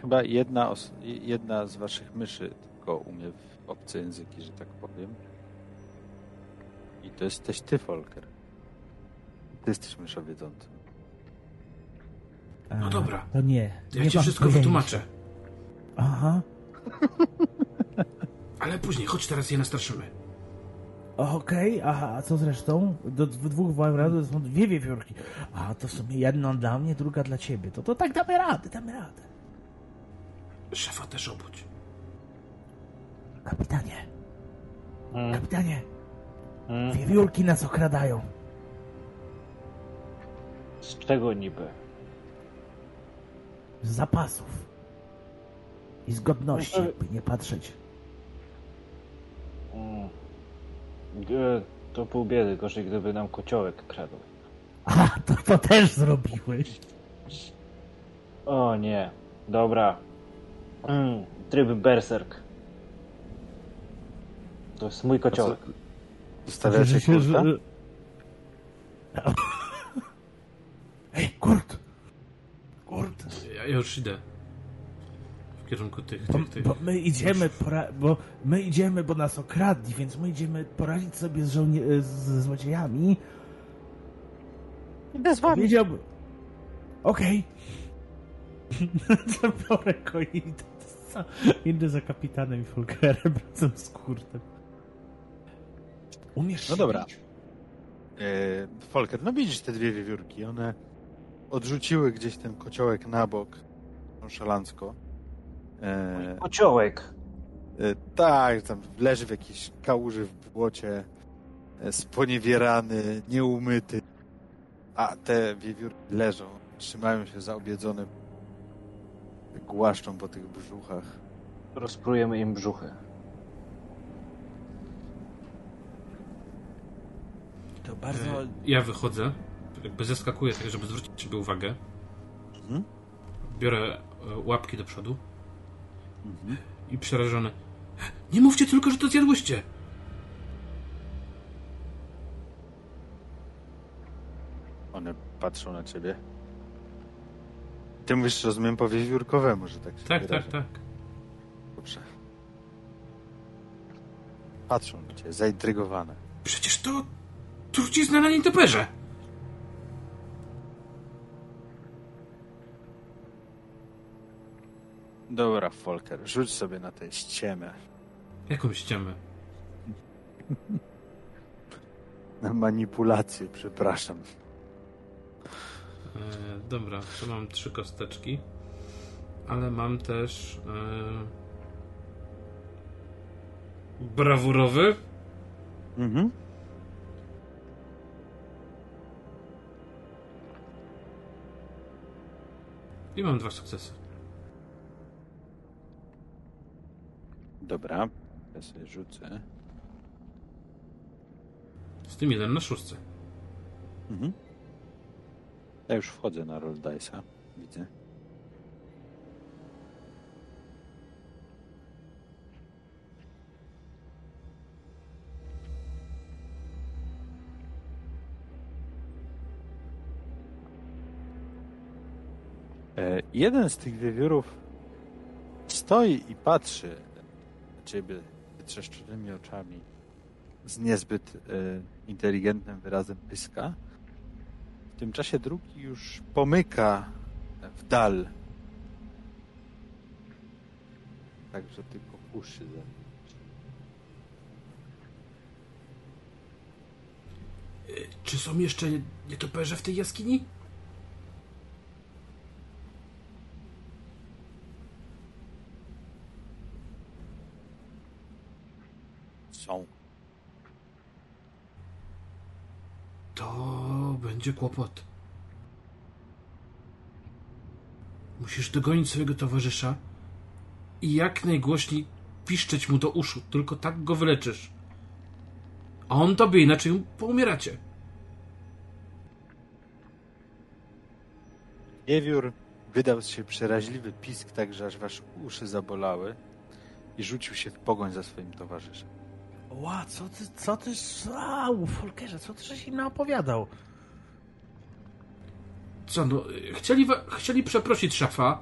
Chyba jedna, os- jedna z waszych myszy tylko umie w obce języki, że tak powiem. I to jesteś ty, Folker. Ty jesteś myszowiedzącym. No dobra. To nie. Ja nie ci wszystko pojęcia. wytłumaczę. Aha. [LAUGHS] Ale później, chodź teraz je nastraszymy. Okej, aha, a co zresztą? Do dw- dwóch wojowników są dwie wiewiórki. A to w sumie jedna dla mnie, druga dla ciebie. To, to tak damy radę, damy radę. Szefa też obudź. Kapitanie, Mm, kapitanie, mm. wiewiórki nas okradają. Z czego niby? Z zapasów. I z godności, No to- jakby nie patrzeć. Mm. To pół biedy, gorzej gdyby nam kociołek kradł. A, to, to też zrobiłeś. O nie, dobra. Mm, tryb berserk. To jest mój kociołek. Zostawiacie się- kurta? że- Ej, Kurt! Kurt! Ja już idę. W kierunku tych, Bo, tych, tych. bo my idziemy, pora- bo my idziemy, bo nas okradli, więc my idziemy poradzić sobie z, żołnie- z złodziejami. Idę z wami. Powiedziałbym. Okej. [LAUGHS] Zabiorę go i idę za, idę za kapitanem i Folkerem razem z Kurtem. Umiesz No dobra. E, Folker, no widzisz te dwie wiewiórki, one odrzuciły gdzieś ten kociołek na bok, nonszalancko. E, Kociołek. e, tak, tam leży w jakiejś kałuży w błocie, e, sponiewierany, nieumyty, a te wiewiórki leżą, trzymają się za obiedzone, głaszczą po tych brzuchach. Rozprujemy im brzuchy. To bardzo... E, Ja wychodzę, jakby zeskakuję tak, żeby zwrócić sobie uwagę. Mhm. Biorę e, łapki do przodu i przerażony. Nie mówcie tylko, że to zjadłyście! One patrzą na ciebie. Ty mówisz, rozumiem, po wiewiórkowemu, że tak się Tak, wyrażę. tak, tak. Dobrze. Patrzą na ciebie, zaintrygowane. Przecież to trucizna na nietoperze! Dobra, Folker, rzuć sobie na tę ściemę. Jaką ściemę? Na manipulację, przepraszam. E, dobra, to mam trzy kosteczki. Ale mam też. E, brawurowy. Mhm. I mam dwa sukcesy. Dobra, ja sobie rzucę. Z tym jeden na szóstce. Mhm. Ja już wchodzę na roll dice'a, widzę. E, jeden z tych wiewiórów stoi i patrzy ciebie wytrzeszczonymi oczami z niezbyt e, inteligentnym wyrazem pyska. W tym czasie drugi już pomyka w dal. Także tylko uszy za Czy są jeszcze nietoperze w tej jaskini? są. To będzie kłopot. Musisz dogonić swojego towarzysza i jak najgłośniej piszczeć mu do uszu. Tylko tak go wyleczysz. A on tobie, inaczej poumieracie. Wiewiór wydał z siebie przeraźliwy pisk, tak że aż wasze uszy zabolały i rzucił się w pogoń za swoim towarzyszem. Ła, co ty, co ty, au, Folkerze, co ty żeś im naopowiadał? Co no, chcieli, chcieli przeprosić szefa,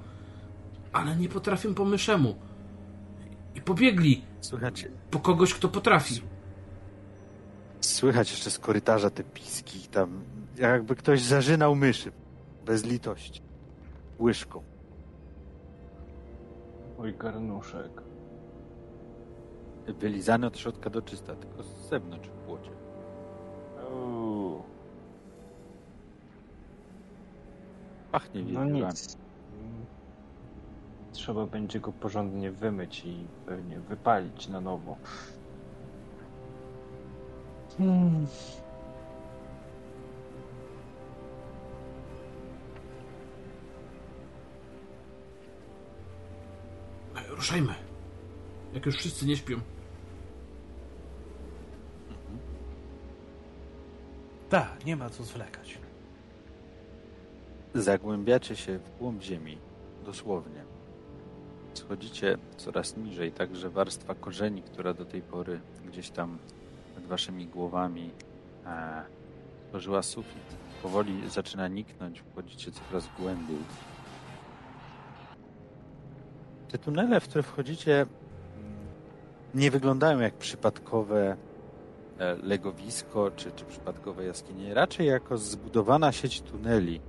ale nie potrafią po myszemu. I pobiegli Słychać, po kogoś, kto potrafi. słychać jeszcze z korytarza te piski tam, jakby ktoś zażynał myszy. Bez litości. Łyżką. Mój garnuszek. Wylizany od środka do czysta, tylko z zewnątrz w płocie. Uuu, Pachnie no nic. Trzeba będzie go porządnie wymyć i pewnie wypalić na nowo. Hmm. Ruszajmy. Jak już wszyscy nie śpią. Tak, nie ma co zwlekać. Zagłębiacie się w głąb ziemi, dosłownie. Schodzicie coraz niżej, także warstwa korzeni, która do tej pory gdzieś tam nad waszymi głowami e, tworzyła sufit, powoli zaczyna niknąć, wchodzicie coraz głębiej. Te tunele, w które wchodzicie, nie wyglądają jak przypadkowe e, legowisko czy, czy przypadkowe jaskinie, raczej jako zbudowana sieć tuneli,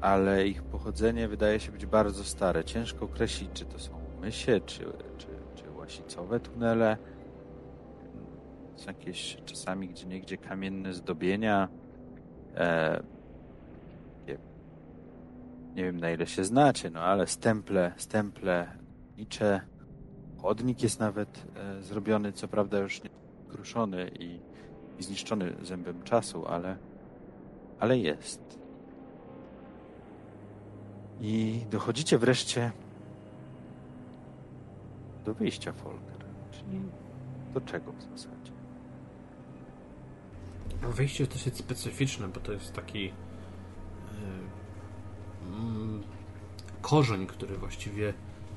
ale ich pochodzenie wydaje się być bardzo stare. Ciężko określić, czy to są mysie, czy, czy, czy łasicowe tunele. Są jakieś czasami gdzie niegdzie kamienne zdobienia. E, nie, nie wiem na ile się znacie, no ale stemple, stemple nicze. Chodnik jest nawet e, zrobiony, co prawda już nie kruszony i, i zniszczony zębem czasu, ale, ale jest. I dochodzicie wreszcie do wyjścia Folger. Czyli do czego w zasadzie? Wejście jest dosyć specyficzne, bo to jest taki yy, mm, korzeń, który właściwie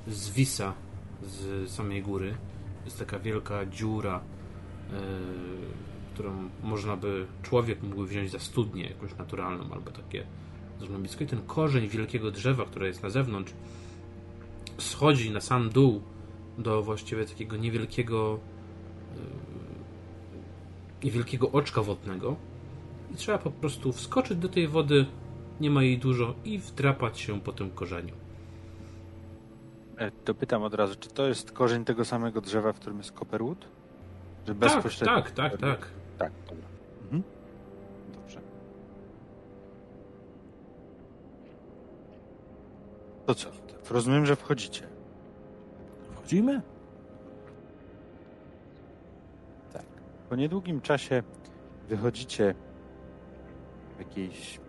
zwisa z samej góry. Jest taka wielka dziura, yy, którą można by, człowiek mógł wziąć za studnię jakąś naturalną, albo takie zrobisko. I ten korzeń wielkiego drzewa, które jest na zewnątrz, schodzi na sam dół do właściwie takiego niewielkiego yy, niewielkiego oczka wodnego i trzeba po prostu wskoczyć do tej wody, nie ma jej dużo i wdrapać się po tym korzeniu. E, to pytam od razu, czy to jest korzeń tego samego drzewa, w którym jest Copperwood? Że Tak, bezpośrednio. tak, tak, tak. Tak, dobra. Mhm. Dobrze. To co? Rozumiem, że wchodzicie. Wchodzimy? Tak. Po niedługim czasie wychodzicie w jakiejś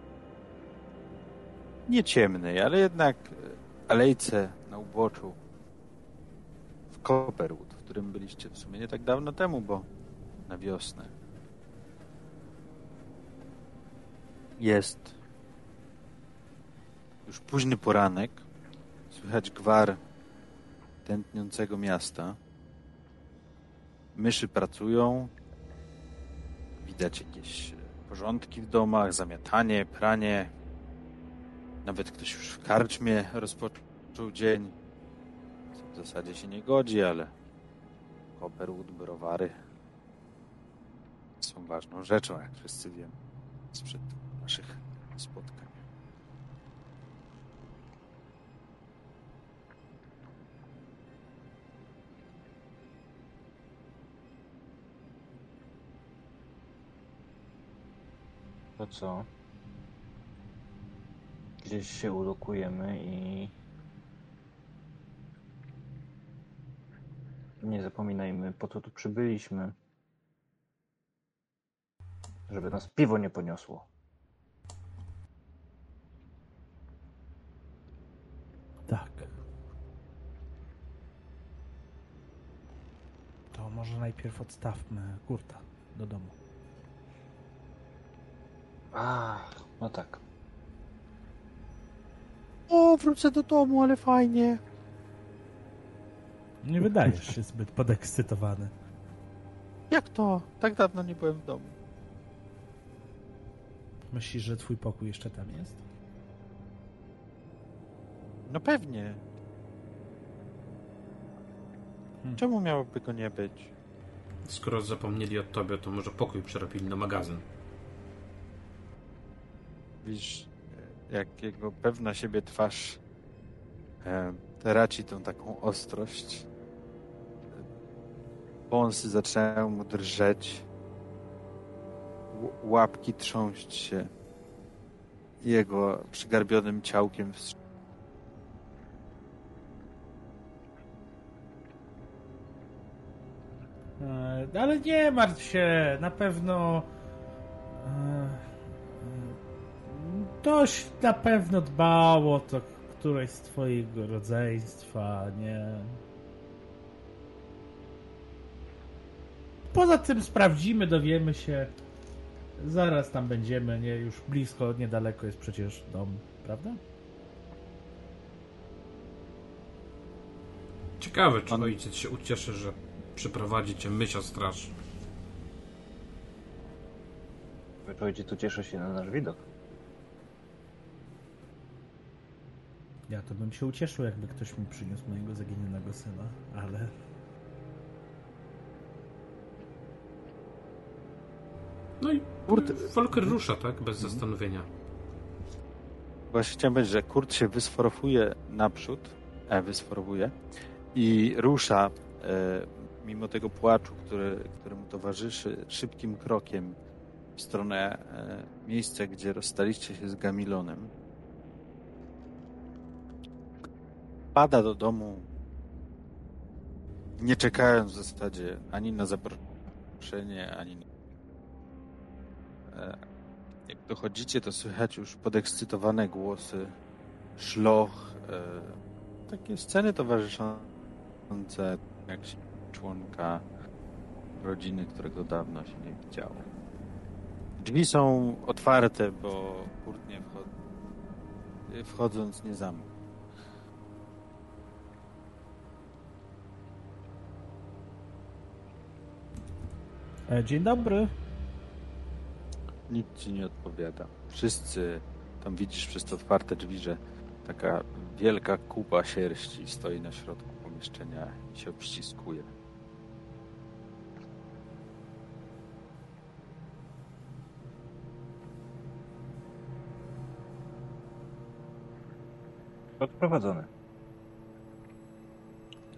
nie ciemnej, ale jednak e, alejce na uboczu w Copperwood, w którym byliście w sumie nie tak dawno temu, bo na wiosnę. Jest już późny poranek. Słychać gwar tętniącego miasta. Myszy pracują. Widać jakieś porządki w domach, zamiatanie, pranie. Nawet ktoś już w karczmie rozpoczął dzień. Co w zasadzie się nie godzi, ale Copperwood, browary są ważną rzeczą, jak wszyscy wiemy, sprzed naszych spotkań. To co? Gdzieś się ulokujemy i... Nie zapominajmy, po co tu przybyliśmy. Żeby nas piwo nie poniosło. Tak. To może najpierw odstawmy kurta do domu. A, no tak. O, wrócę do domu, ale fajnie. Nie wydajesz się zbyt podekscytowany. Jak to? Tak dawno nie byłem w domu. Myślisz, że twój pokój jeszcze tam jest? No pewnie. Hmm. Czemu miałoby go nie być? Skoro zapomnieli o tobie, to może pokój przerobili na magazyn. Widzisz, jak jego pewna siebie twarz e, traci tą taką ostrość. Wąsy zaczynają mu drżeć. Łapki trząść się. Jego przygarbionym ciałkiem wstrz- E, Ale nie martw się, na pewno. e, e, Ktoś na pewno dbał o to któreś z twojego rodzeństwa, nie? Poza tym sprawdzimy, dowiemy się. Zaraz tam będziemy, nie? Już blisko, niedaleko jest przecież dom, prawda? Ciekawe, czy On- ojciec się ucieszy, że przyprowadzi cię mysia straż. Ojciec tu cieszy się na nasz widok. Ja to bym się ucieszył, jakby ktoś mi przyniósł mojego zaginionego syna, ale. No i Kurde. Volker rusza, tak? Bez zastanowienia. Właśnie chciałem powiedzieć, że Kurt się wysforowuje naprzód, e, wysforowuje i rusza e, mimo tego płaczu, który, któremu towarzyszy, szybkim krokiem w stronę e, miejsca, gdzie rozstaliście się z Gamilonem. Pada do domu, nie czekając w zasadzie ani na zaproszenie, ani na... E, jak dochodzicie, to słychać już podekscytowane głosy, szloch, e, takie sceny towarzyszące jak się członka rodziny, którego dawno się nie widziało. Drzwi są otwarte, bo kurtnie wchod- wchodząc nie zamknął. E, Dzień dobry. Nikt ci nie odpowiada. Wszyscy tam widzisz przez te otwarte drzwi, że taka wielka kupa sierści stoi na środku pomieszczenia i się obściskuje. Odprowadzony.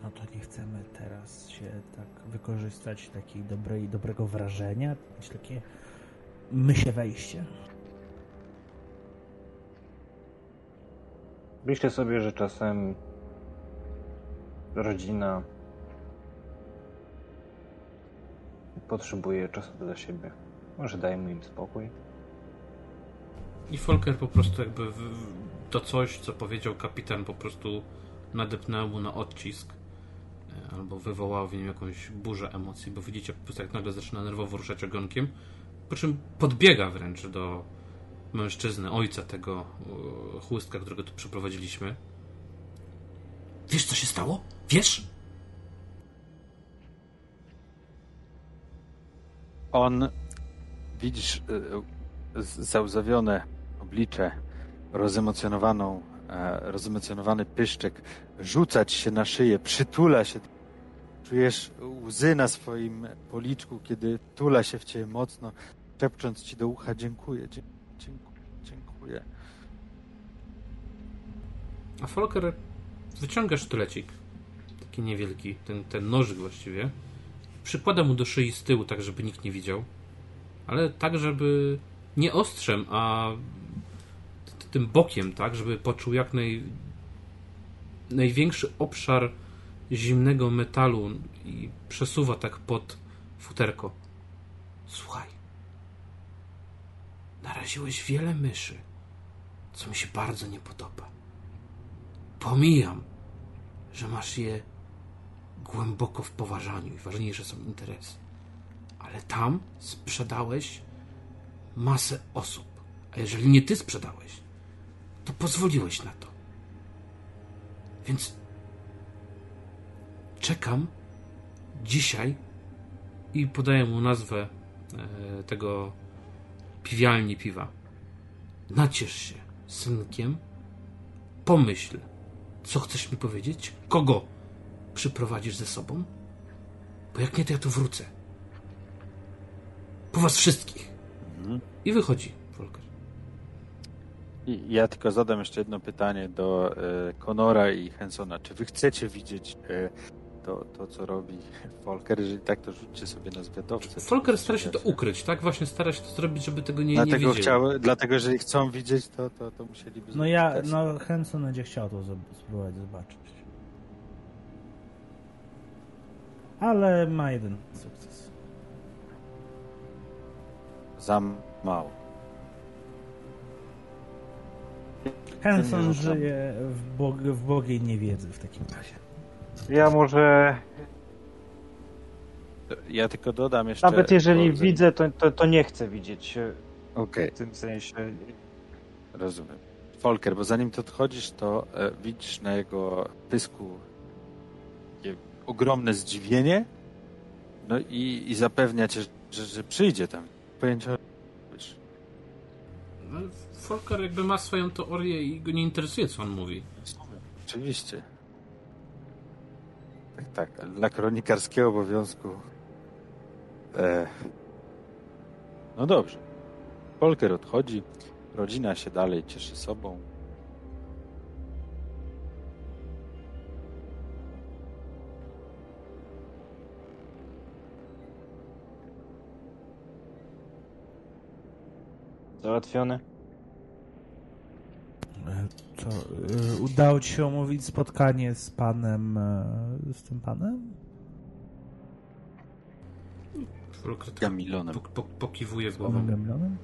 No to nie chcemy teraz się tak wykorzystać takiej dobrej, dobrego wrażenia, mieć takie mysie wejście. Myślę sobie, że czasem rodzina potrzebuje czasu dla siebie. Może dajmy im spokój. I Folker po prostu jakby to coś, co powiedział kapitan, po prostu nadepnęło mu na odcisk. e, Albo wywołało w nim jakąś burzę emocji, bo widzicie, po prostu jak nagle zaczyna nerwowo ruszać ogonkiem, po czym podbiega wręcz do mężczyzny, ojca tego e, chłystka, którego tu przeprowadziliśmy. Wiesz, co się stało? Wiesz? On, widzisz, z- załzawione oblicze, rozemocjonowaną, e, rozemocjonowany pyszczek, rzucać się na szyję, przytula się. Czujesz łzy na swoim policzku, kiedy tula się w ciebie mocno, szepcząc ci do ucha dziękuję, dziękuję, dziękuję. A Folker wyciąga sztylecik, taki niewielki, ten, ten nożyk właściwie, przykłada mu do szyi z tyłu, tak żeby nikt nie widział, ale tak, żeby nie ostrzem, a tym bokiem, tak, żeby poczuł jak naj, największy obszar zimnego metalu i przesuwa tak pod futerko. Słuchaj, naraziłeś wiele myszy, co mi się bardzo nie podoba. Pomijam, że masz je głęboko w poważaniu i ważniejsze są interesy. Ale tam sprzedałeś masę osób. A jeżeli nie ty sprzedałeś, to pozwoliłeś na to. Więc czekam dzisiaj i podaję mu nazwę e, tego piwialni piwa. Naciesz się synkiem, pomyśl, co chcesz mi powiedzieć? Kogo przyprowadzisz ze sobą? Bo jak nie, to ja tu wrócę. Po was wszystkich. I wychodzi Volker. Ja tylko zadam jeszcze jedno pytanie do e, Conora i Hensona. Czy wy chcecie widzieć e, to, to, co robi Volker? Jeżeli tak, to rzućcie sobie na zwiadowcę. Volker stara się to ukryć, tak? Właśnie stara się to zrobić, żeby tego nie, nie Dlatego, wiedzieli. chciał, dlatego, jeżeli chcą widzieć, to, to, to musieliby No ja, test. no Henson będzie chciał to spróbować zobaczyć. Ale ma jeden sukces. Za mało. Henson Nie żyje w, bog, w bogiej niewiedzy w takim razie. Ja może, Ja tylko dodam jeszcze... nawet jeżeli bo- widzę, to, to, to nie chcę widzieć e, Okej, w tym sensie. rozumiem. Volker, bo zanim to odchodzisz, to e, widzisz na jego pysku takie ogromne zdziwienie no i, i zapewnia cię, że, że przyjdzie tam. Pojęcia wiesz, No, Volker jakby ma swoją teorię i go nie interesuje, co on mówi. Oczywiście. Tak, tak, dla kronikarskiego obowiązku. E... No dobrze. Polker odchodzi, rodzina się dalej cieszy sobą. Załatwione? E, Co, e, udało ci się omówić spotkanie z panem, e, z tym panem? Gamilonem. po, po, pokiwuje Panem głową. Gamilonem?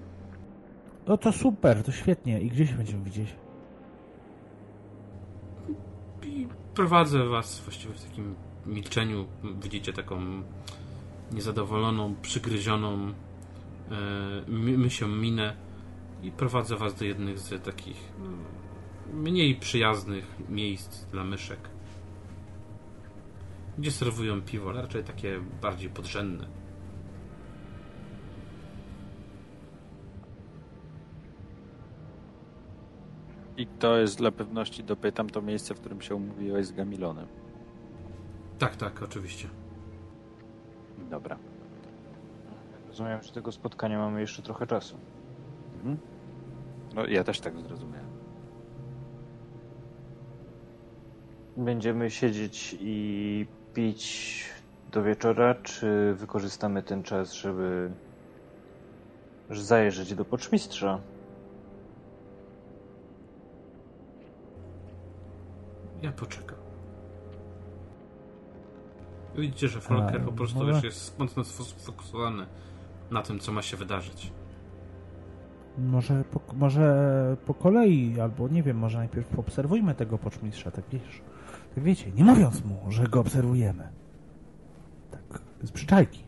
No to super, to świetnie. I gdzie się będziemy widzieć? I prowadzę was właściwie w takim milczeniu. Widzicie taką niezadowoloną, przygryzioną my- mysią minę i prowadzę was do jednych z takich mm, mniej przyjaznych miejsc dla myszek. Gdzie serwują piwo, ale raczej takie bardziej podrzędne. I to jest dla pewności, dopytam to miejsce, w którym się umówiłeś z Gamilonem. Tak, tak, oczywiście. Dobra. Rozumiem, że do tego spotkania mamy jeszcze trochę czasu. Mhm. No ja też tak zrozumiałem. Będziemy siedzieć i pić do wieczora, czy wykorzystamy ten czas, żeby zajrzeć do poczmistrza? Ja poczekam. Widzicie, że Folker A, po prostu już jest mocno sfokusowany na tym, co ma się wydarzyć. Może po, może po kolei, albo nie wiem, może najpierw poobserwujmy tego poczmistrza, tak wiesz. Tak wiecie, nie mówiąc mu, że go obserwujemy. Tak, z przyczajki.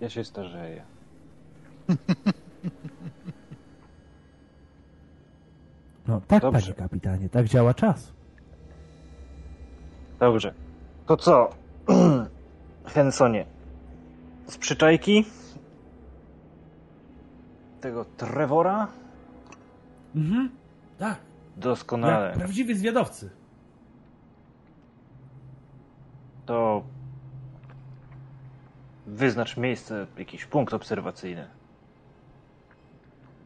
Ja się starzeję. No tak, Dobrze. panie kapitanie, tak działa czas. Dobrze. To co? [CLEARS THROAT] Hensonie. Z przyczajki? Tego Trevora? Mhm, tak. Doskonale. Jak prawdziwi zwiadowcy. To wyznacz miejsce, jakiś punkt obserwacyjny.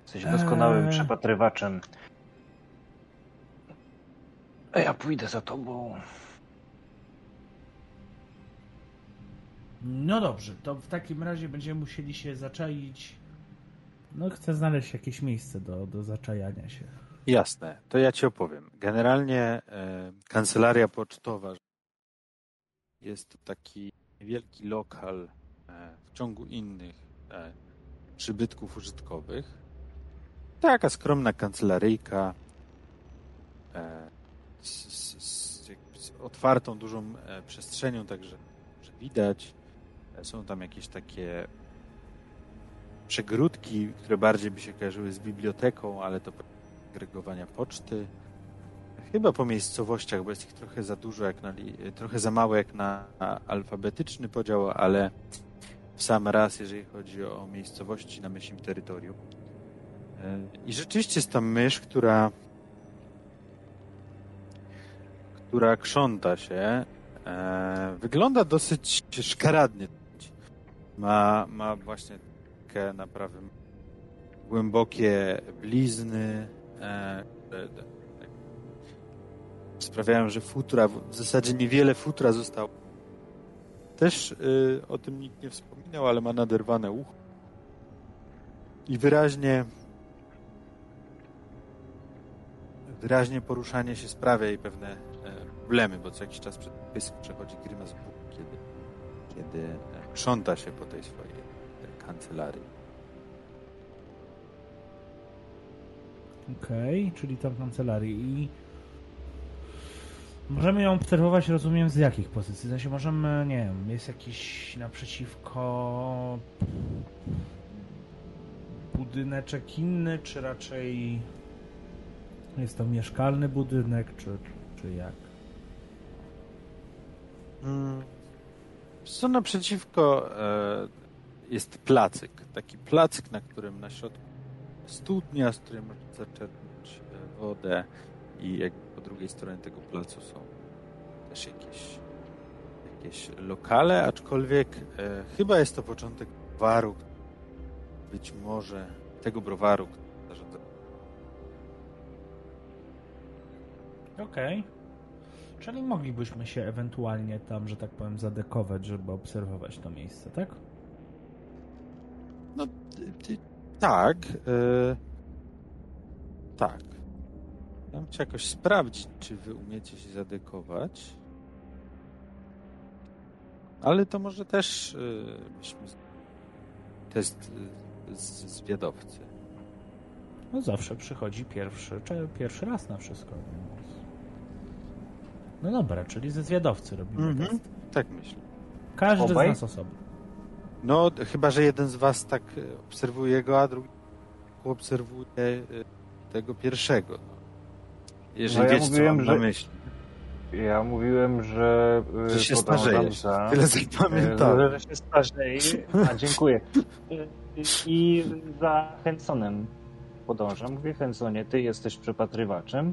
Jesteś doskonałym Eee. przepatrywaczem. A ja pójdę za tobą. No dobrze, to w takim razie będziemy musieli się zaczaić. No, chcę znaleźć jakieś miejsce do, do zaczajania się. Jasne, to ja ci opowiem. Generalnie e, kancelaria pocztowa jest to taki niewielki lokal e, w ciągu innych e, przybytków użytkowych. Taka skromna kancelaryjka e, z, z, z, z otwartą, dużą e, przestrzenią, także że widać. Są tam jakieś takie przegródki, które bardziej by się kojarzyły z biblioteką, ale to agregowania poczty. Chyba po miejscowościach, bo jest ich trochę za dużo, jak na, trochę za mało jak na, na alfabetyczny podział, ale w sam raz, jeżeli chodzi o miejscowości na myślim terytorium. E, I rzeczywiście jest tam mysz, która która krząta się. E, wygląda dosyć szkaradnie. Ma, ma właśnie takie na prawym głębokie blizny, e, e, e, sprawiają, że futra, w zasadzie niewiele futra zostało. Też y, o tym nikt nie wspominał, ale ma naderwane ucho. I wyraźnie wyraźnie poruszanie się sprawia jej pewne e, problemy, bo co jakiś czas przed pysk przechodzi grymas kiedy, kiedy e, krząta się po tej swojej e, kancelarii. Okej, czyli tam w kancelarii. I możemy ją obserwować, rozumiem, z jakich pozycji? Sensie możemy, nie wiem, jest jakiś naprzeciwko budyneczek inny, czy raczej jest to mieszkalny budynek, czy, czy jak? Mm. Co naprzeciwko e, jest placyk. Taki placyk, na którym na środku studnia, z której można zaczerpnąć e, wodę i jak po drugiej stronie tego placu są też jakieś, jakieś lokale, aczkolwiek e, chyba jest to początek browaru, być może tego browaru, który Okej. Czyli moglibyśmy się ewentualnie tam, że tak powiem, zadekować, żeby obserwować to miejsce, tak? No, ty, ty, tak. e, tak. Ja bym chciał jakoś sprawdzić, czy wy umiecie się zadekować. Ale to może też e, byśmy. z- Test e, z zwiadowcy. No zawsze przychodzi pierwszy, czy pierwszy raz na wszystko. No dobra, czyli ze zwiadowcy robimy Mhm. test. Tak myślę. Każdy Obaj? z nas osobno. No, chyba, że jeden z was tak e, obserwuje go, a drugi obserwuje e, tego pierwszego. No. Jeżeli No ja wiecie, co mówiłem, mam że- na myśli. Ja mówiłem, że, y, Że się starzejesz. za... Tyle zapamiętałem. Że się starzeję. [LAUGHS] A, dziękuję. Y, I za Hensonem podążam. Mówię, Hensonie, ty jesteś przepatrywaczem,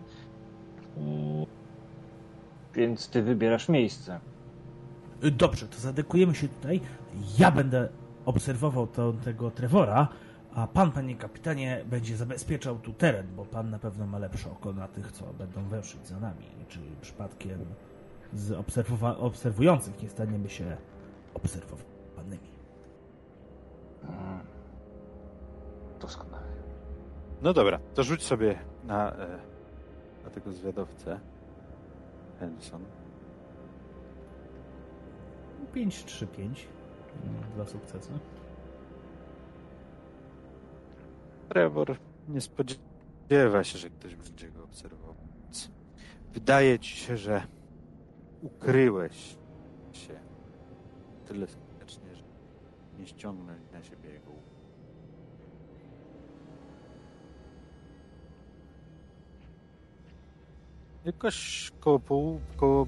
więc ty wybierasz miejsce. Dobrze, to zadekujemy się tutaj. Ja będę obserwował to, tego Trevora, a pan, panie kapitanie, będzie zabezpieczał tu teren, bo pan na pewno ma lepsze oko na tych, co będą weszli za nami. Czy przypadkiem z obserwowa- obserwujących nie staniemy się obserwowanymi. Mm. Doskonale. No dobra, to rzuć sobie na, e, na tego zwiadowcę. Henson. 5, 3, 5. Dwa sukcesy. Trevor nie spodziewa się, że ktoś będzie go obserwował. Wydaje ci się, że ukryłeś się tyle skutecznie, że nie ściągnąć Jakoś koło pół, koło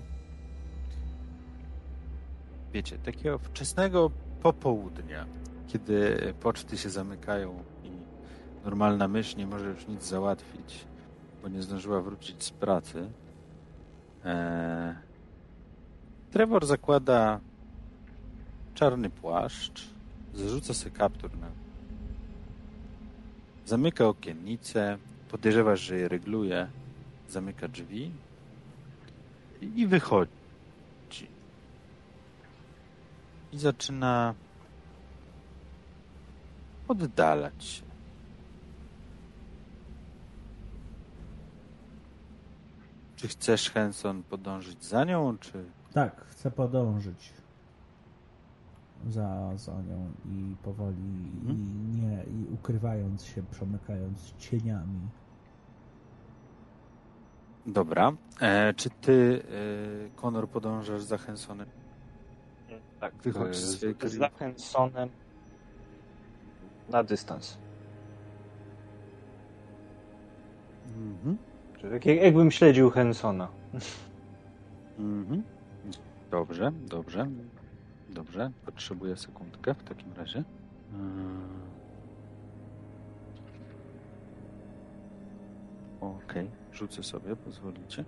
wiecie, takiego wczesnego popołudnia, kiedy poczty się zamykają i normalna mysz nie może już nic załatwić, bo nie zdążyła wrócić z pracy. Eee, Trevor zakłada czarny płaszcz, zarzuca sobie kaptur na. Zamyka okiennicę, podejrzewasz, że je regluje, zamyka drzwi i wychodzi. I zaczyna oddalać się. Czy chcesz, Henson, podążyć za nią, czy... Tak, chcę podążyć za, za nią i powoli Mhm. i nie i ukrywając się, przemykając cieniami. Dobra. E, czy ty, e, Konor, podążasz za Hensonem? Tak, Wychodź z z kryjówki. Hensonem na dystans. Mhm. Jak, jakbym śledził Hensona. Mhm. Dobrze, dobrze. Dobrze. Potrzebuję sekundkę w takim razie. Eee. Okej, rzucę sobie, pozwolicie.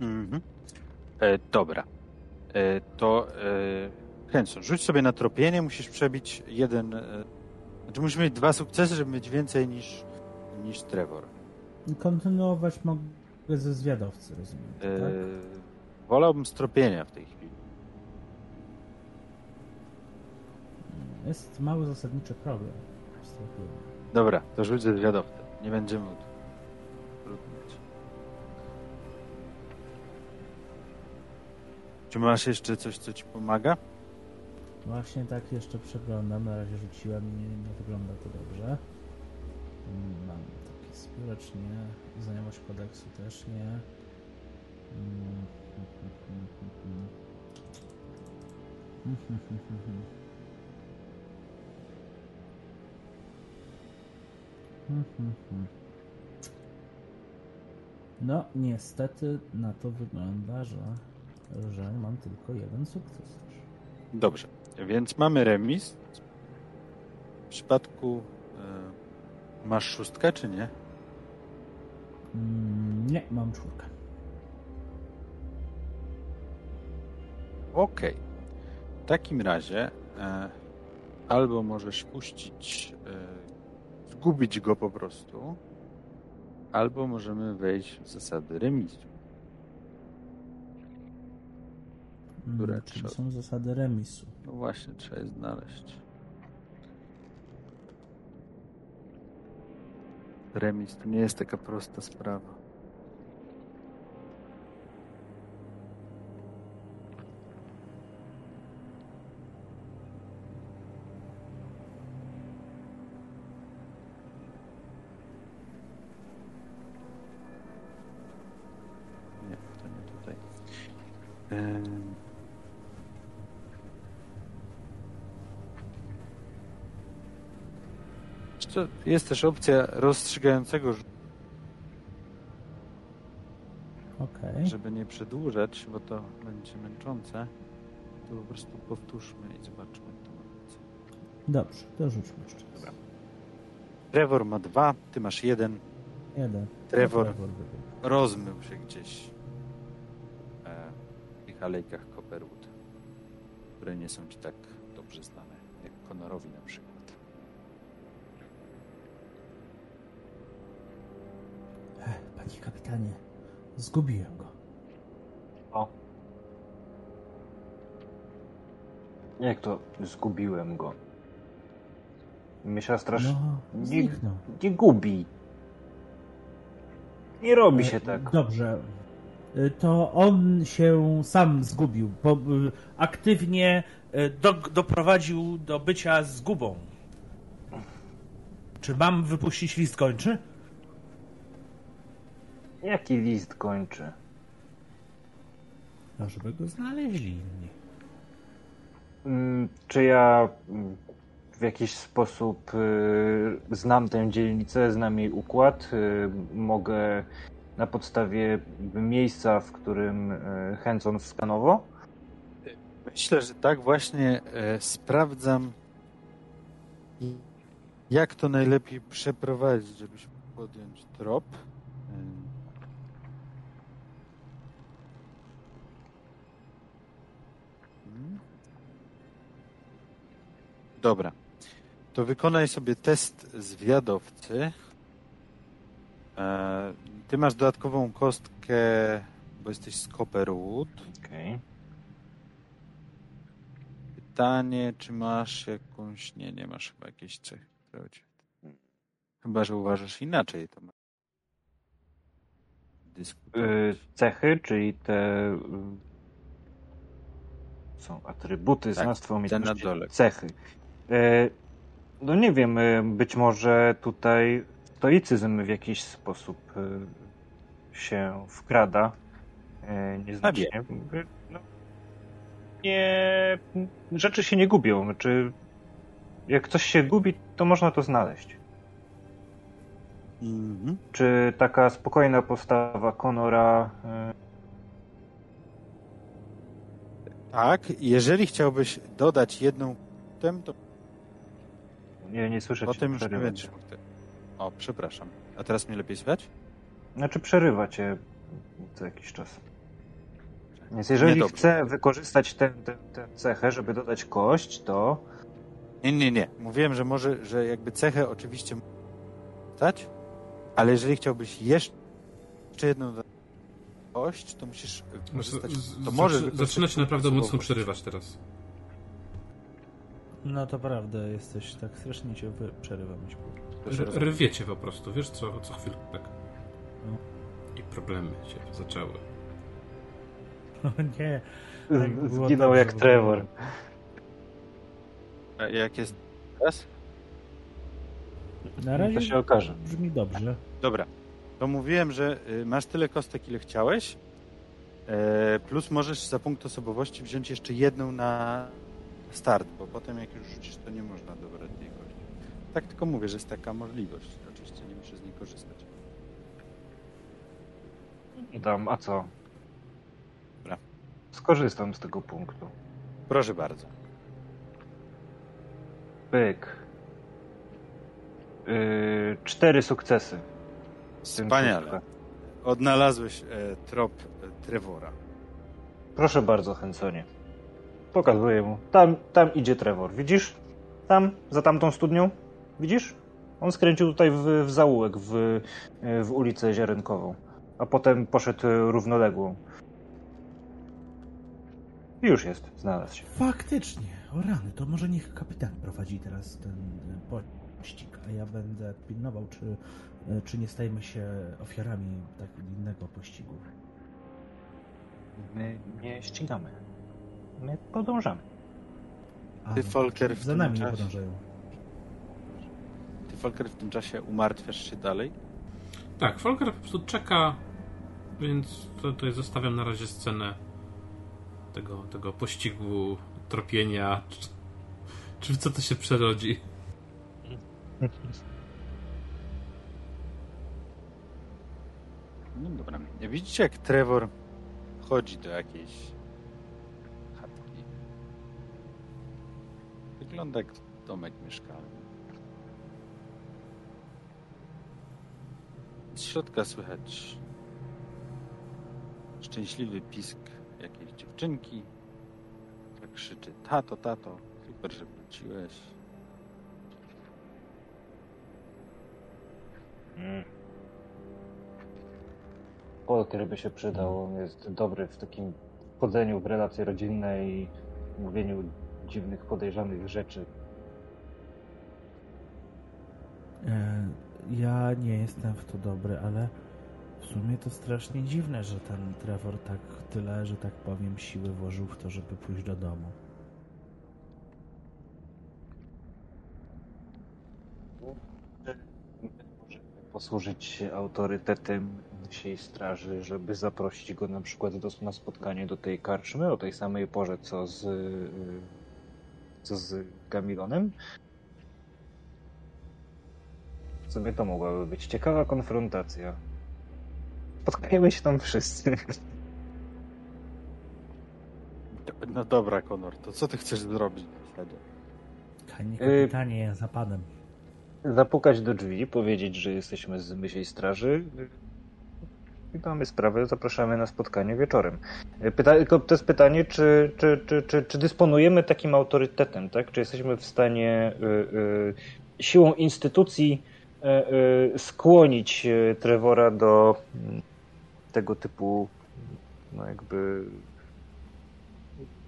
Mhm. E, dobra. E, to e, Henson, rzuć sobie na tropienie, musisz przebić jeden... E, znaczy musisz mieć dwa sukcesy, żeby mieć więcej niż, niż Trevor. Kontynuować mogę ze zwiadowcy, rozumiem. E, Tak? Wolałbym stropienia w tej chwili. Jest mały zasadniczy problem. Dobra, to rzuć ze zwiadowcę. Nie będziemy trudnić. Czy masz jeszcze coś, co ci pomaga? Właśnie tak jeszcze przeglądam. Na razie rzuciłem i nie, nie wygląda to dobrze. Mam taki spióracz nie. Znajomość kodeksu też nie. Mm, No, niestety na to wygląda, że, że mam tylko jeden sukces. Dobrze, więc mamy remis. W przypadku e, masz szóstkę, czy nie? Mm, nie, mam czwórkę. Okej. W takim razie e, albo możesz puścić e, zgubić go po prostu, albo możemy wejść w zasady remisu. Które Mm, czyli trzeba- są zasady remisu. No właśnie, trzeba je znaleźć. Remis to nie jest taka prosta sprawa. Jest też opcja rozstrzygającego, Okej. żeby nie przedłużać, bo to będzie męczące. To po prostu powtórzmy i zobaczmy. to. Dobrze, to rzućmy jeszcze raz. Trevor ma dwa, ty masz jeden. Jeden. Trevor Trevor wygrał. rozmył się gdzieś e, w tych alejkach Copperwood, które nie są ci tak dobrze znane, jak Conorowi na przykład. Panie kapitanie, zgubiłem go. O. Jak to zgubiłem go? Myśla strasz... No, nie, nie gubi. Nie robi się E, tak. Dobrze. E, To on się sam zgubił, bo e, aktywnie do, doprowadził do bycia zgubą. Czy mam wypuścić list kończy? Jaki list kończy? No, żeby go znaleźli inni. Mm, Czy ja mm, w jakiś sposób y, znam tę dzielnicę, znam jej układ? Y, mogę na podstawie miejsca, w którym y, Henson? Myślę, że tak właśnie e, sprawdzam, jak to najlepiej przeprowadzić, żebyśmy podjąć trop. Dobra. To wykonaj sobie test zwiadowcy. E, Ty masz dodatkową kostkę, bo jesteś z Copperwood. Okej. Pytanie, czy masz jakąś. Nie, nie masz chyba jakiejś cechy. Chyba, że uważasz inaczej, to. Y, Dyskutować. Cechy, czyli te są atrybuty, Tak, znawstwo, umiejętności, cechy. Y, No nie wiem, y, być może tutaj stoicyzm w jakiś sposób y, się wkrada. Nieznacznie. Y, No, nie, rzeczy się nie gubią. Czy jak coś się gubi, to można to znaleźć. Mhm. Czy taka spokojna postawa Conora Tak, jeżeli chciałbyś dodać jedną tem, to Nie, nie słyszę już nie będziesz mógł. te- O, przepraszam. A teraz mnie lepiej słychać? Znaczy przerywa cię co jakiś czas. Więc jeżeli Niedobrze. chcę wykorzystać tę tę- tę cechę, żeby dodać kość, to Nie, nie, nie. Mówiłem, że może, że jakby cechę oczywiście dać, ale jeżeli chciałbyś jeszcze jedną kość, to musisz wykorzystać. Z- To wykorzystać Zaczyna się naprawdę mocno przerywać teraz. No to prawda, jesteś tak strasznie cię przerywam. Rwiecie po prostu, wiesz co, co chwilę tak. No. I problemy się zaczęły. O nie. Tak zginął dobrze, jak Trevor. A jak jest teraz? Na To razie się okaże. brzmi dobrze. Dobra. To mówiłem, że y, masz tyle kostek, ile chciałeś. E, plus możesz za punkt osobowości wziąć jeszcze jedną na start, bo potem jak już rzucisz, to nie można dobrać tej kości. Tak tylko mówię, że jest taka możliwość. Oczywiście nie musisz z niej korzystać. Dam, a co? Dobra. Skorzystam z tego punktu. Proszę bardzo. Pyk. Yy, cztery sukcesy. Wspaniale. kółku. Odnalazłeś e, trop e, Trevora. Proszę bardzo, Hensonie. Pokazuję mu. Tam, tam idzie Trevor. Widzisz? Tam, za tamtą studnią? Widzisz? On skręcił tutaj w, w zaułek, w, w ulicę Ziarenkową, a potem poszedł równoległą. I Już jest, znalazł się. Faktycznie, o rany, to może niech kapitan prowadzi teraz ten e, pościg, a ja będę pilnował, czy, e, czy nie stajemy się ofiarami tak innego pościgu. My nie ścigamy. My podążamy. A, Ty, no, Volker, w za tym nami nie czasie- podążają. Ty, Volker, w tym czasie umartwiasz się dalej? Tak, Volker po prostu czeka, więc to- tutaj zostawiam na razie scenę tego, tego pościgu, tropienia. Czy, czy w co to się przerodzi? No dobra. Widzicie, jak Trevor chodzi do jakiejś chatki. Wygląda jak domek mieszkalny. Z środka słychać szczęśliwy pisk jakiejś dziewczynki, która krzyczy tato, tato, super, że wróciłeś. Mm. Polker by się przydał. On jest dobry w takim wchodzeniu w relacje rodzinne i mówieniu dziwnych, podejrzanych rzeczy. E, Ja nie jestem w to dobry, ale w sumie to strasznie dziwne, że ten Trevor tak tyle, że tak powiem, siły włożył w to, żeby pójść do domu. Posłużyć się autorytetem naszej straży, żeby zaprosić go na przykład do, na spotkanie do tej karczmy o tej samej porze, co z, y, co z Gamilonem. W sumie to mogłaby być ciekawa konfrontacja. Spotkajmy się tam wszyscy. No dobra, Konor, to co ty chcesz zrobić w zasadzie? Panie Y- kapitanie, za panem. Zapukać do drzwi, powiedzieć, że jesteśmy z Mysiej Straży. I mamy sprawę, zapraszamy na spotkanie wieczorem. Pyta, tylko to jest pytanie, czy, czy, czy, czy, czy dysponujemy takim autorytetem, tak? Czy jesteśmy w stanie y, y, siłą instytucji y, y, skłonić y, Trevora do mm, tego typu no jakby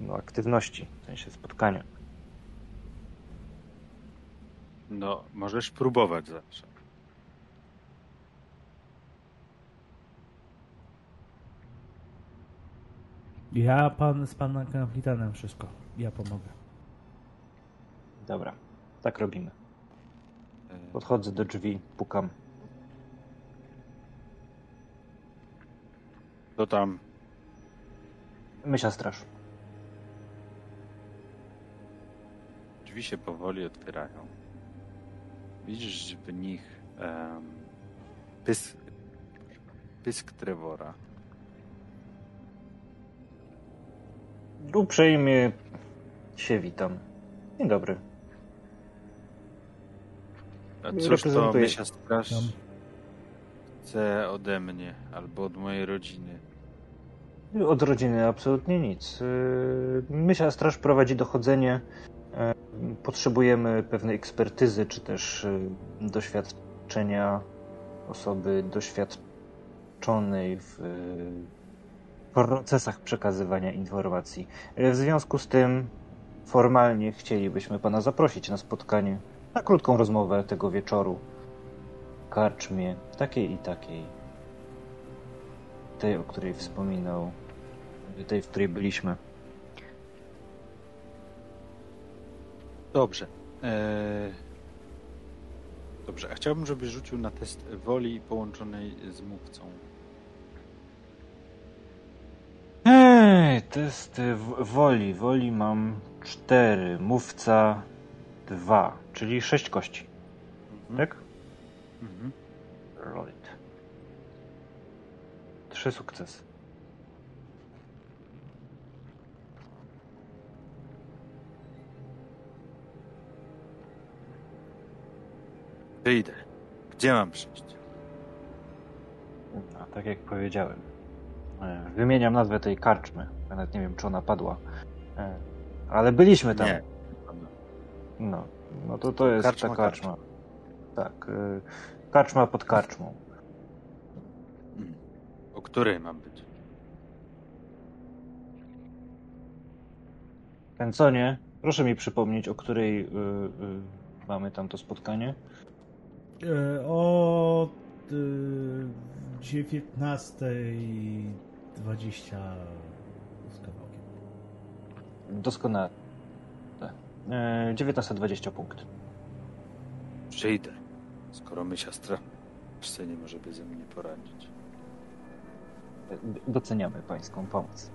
no, aktywności, w sensie spotkania. No, możesz próbować zawsze. Ja pan z panem kapitanem wszystko. Ja pomogę. Dobra, tak robimy. E, Podchodzę do drzwi, pukam. To tam Mysia straż. drzwi się powoli otwierają. Widzisz w nich em, pysk, pysk Trevora. Uprzejmie się witam. Dzień dobry. A cóż to. Mysia Straż chce ode mnie albo od mojej rodziny? Od rodziny absolutnie nic. Yy, Mysia straż prowadzi dochodzenie. Yy, Potrzebujemy pewnej ekspertyzy, czy też yy, doświadczenia osoby doświadczonej w yy, procesach przekazywania informacji. W związku z tym formalnie chcielibyśmy pana zaprosić na spotkanie, na krótką rozmowę tego wieczoru w karczmie, takiej i takiej. Tej, o której wspominał, tej, w której byliśmy. Dobrze. Eee... Dobrze, a chciałbym, żebyś rzucił na test woli połączonej z mówcą. Ej, test woli. Woli mam cztery, mówca dwa, czyli sześć kości, Mhm. tak? Mhm. Right. Trzy sukcesy. Wyjdę. Gdzie mam przyjść? A tak jak powiedziałem. e, Wymieniam nazwę tej karczmy. Nawet nie wiem, czy ona padła. E, Ale byliśmy tam. Nie. No, no to to jest Karczma, ta karczma. Tak. y, Karczma pod karczmą. O której mam być? Pęconie, proszę mi przypomnieć, o której y, y, mamy tam to spotkanie. E, O y, 19.20 z kawałkiem. Doskonale. E, 19.20 punkt. Przyjdę, skoro my siostra jeszcze nie może bez mnie poradzić. E, Doceniamy pańską pomoc.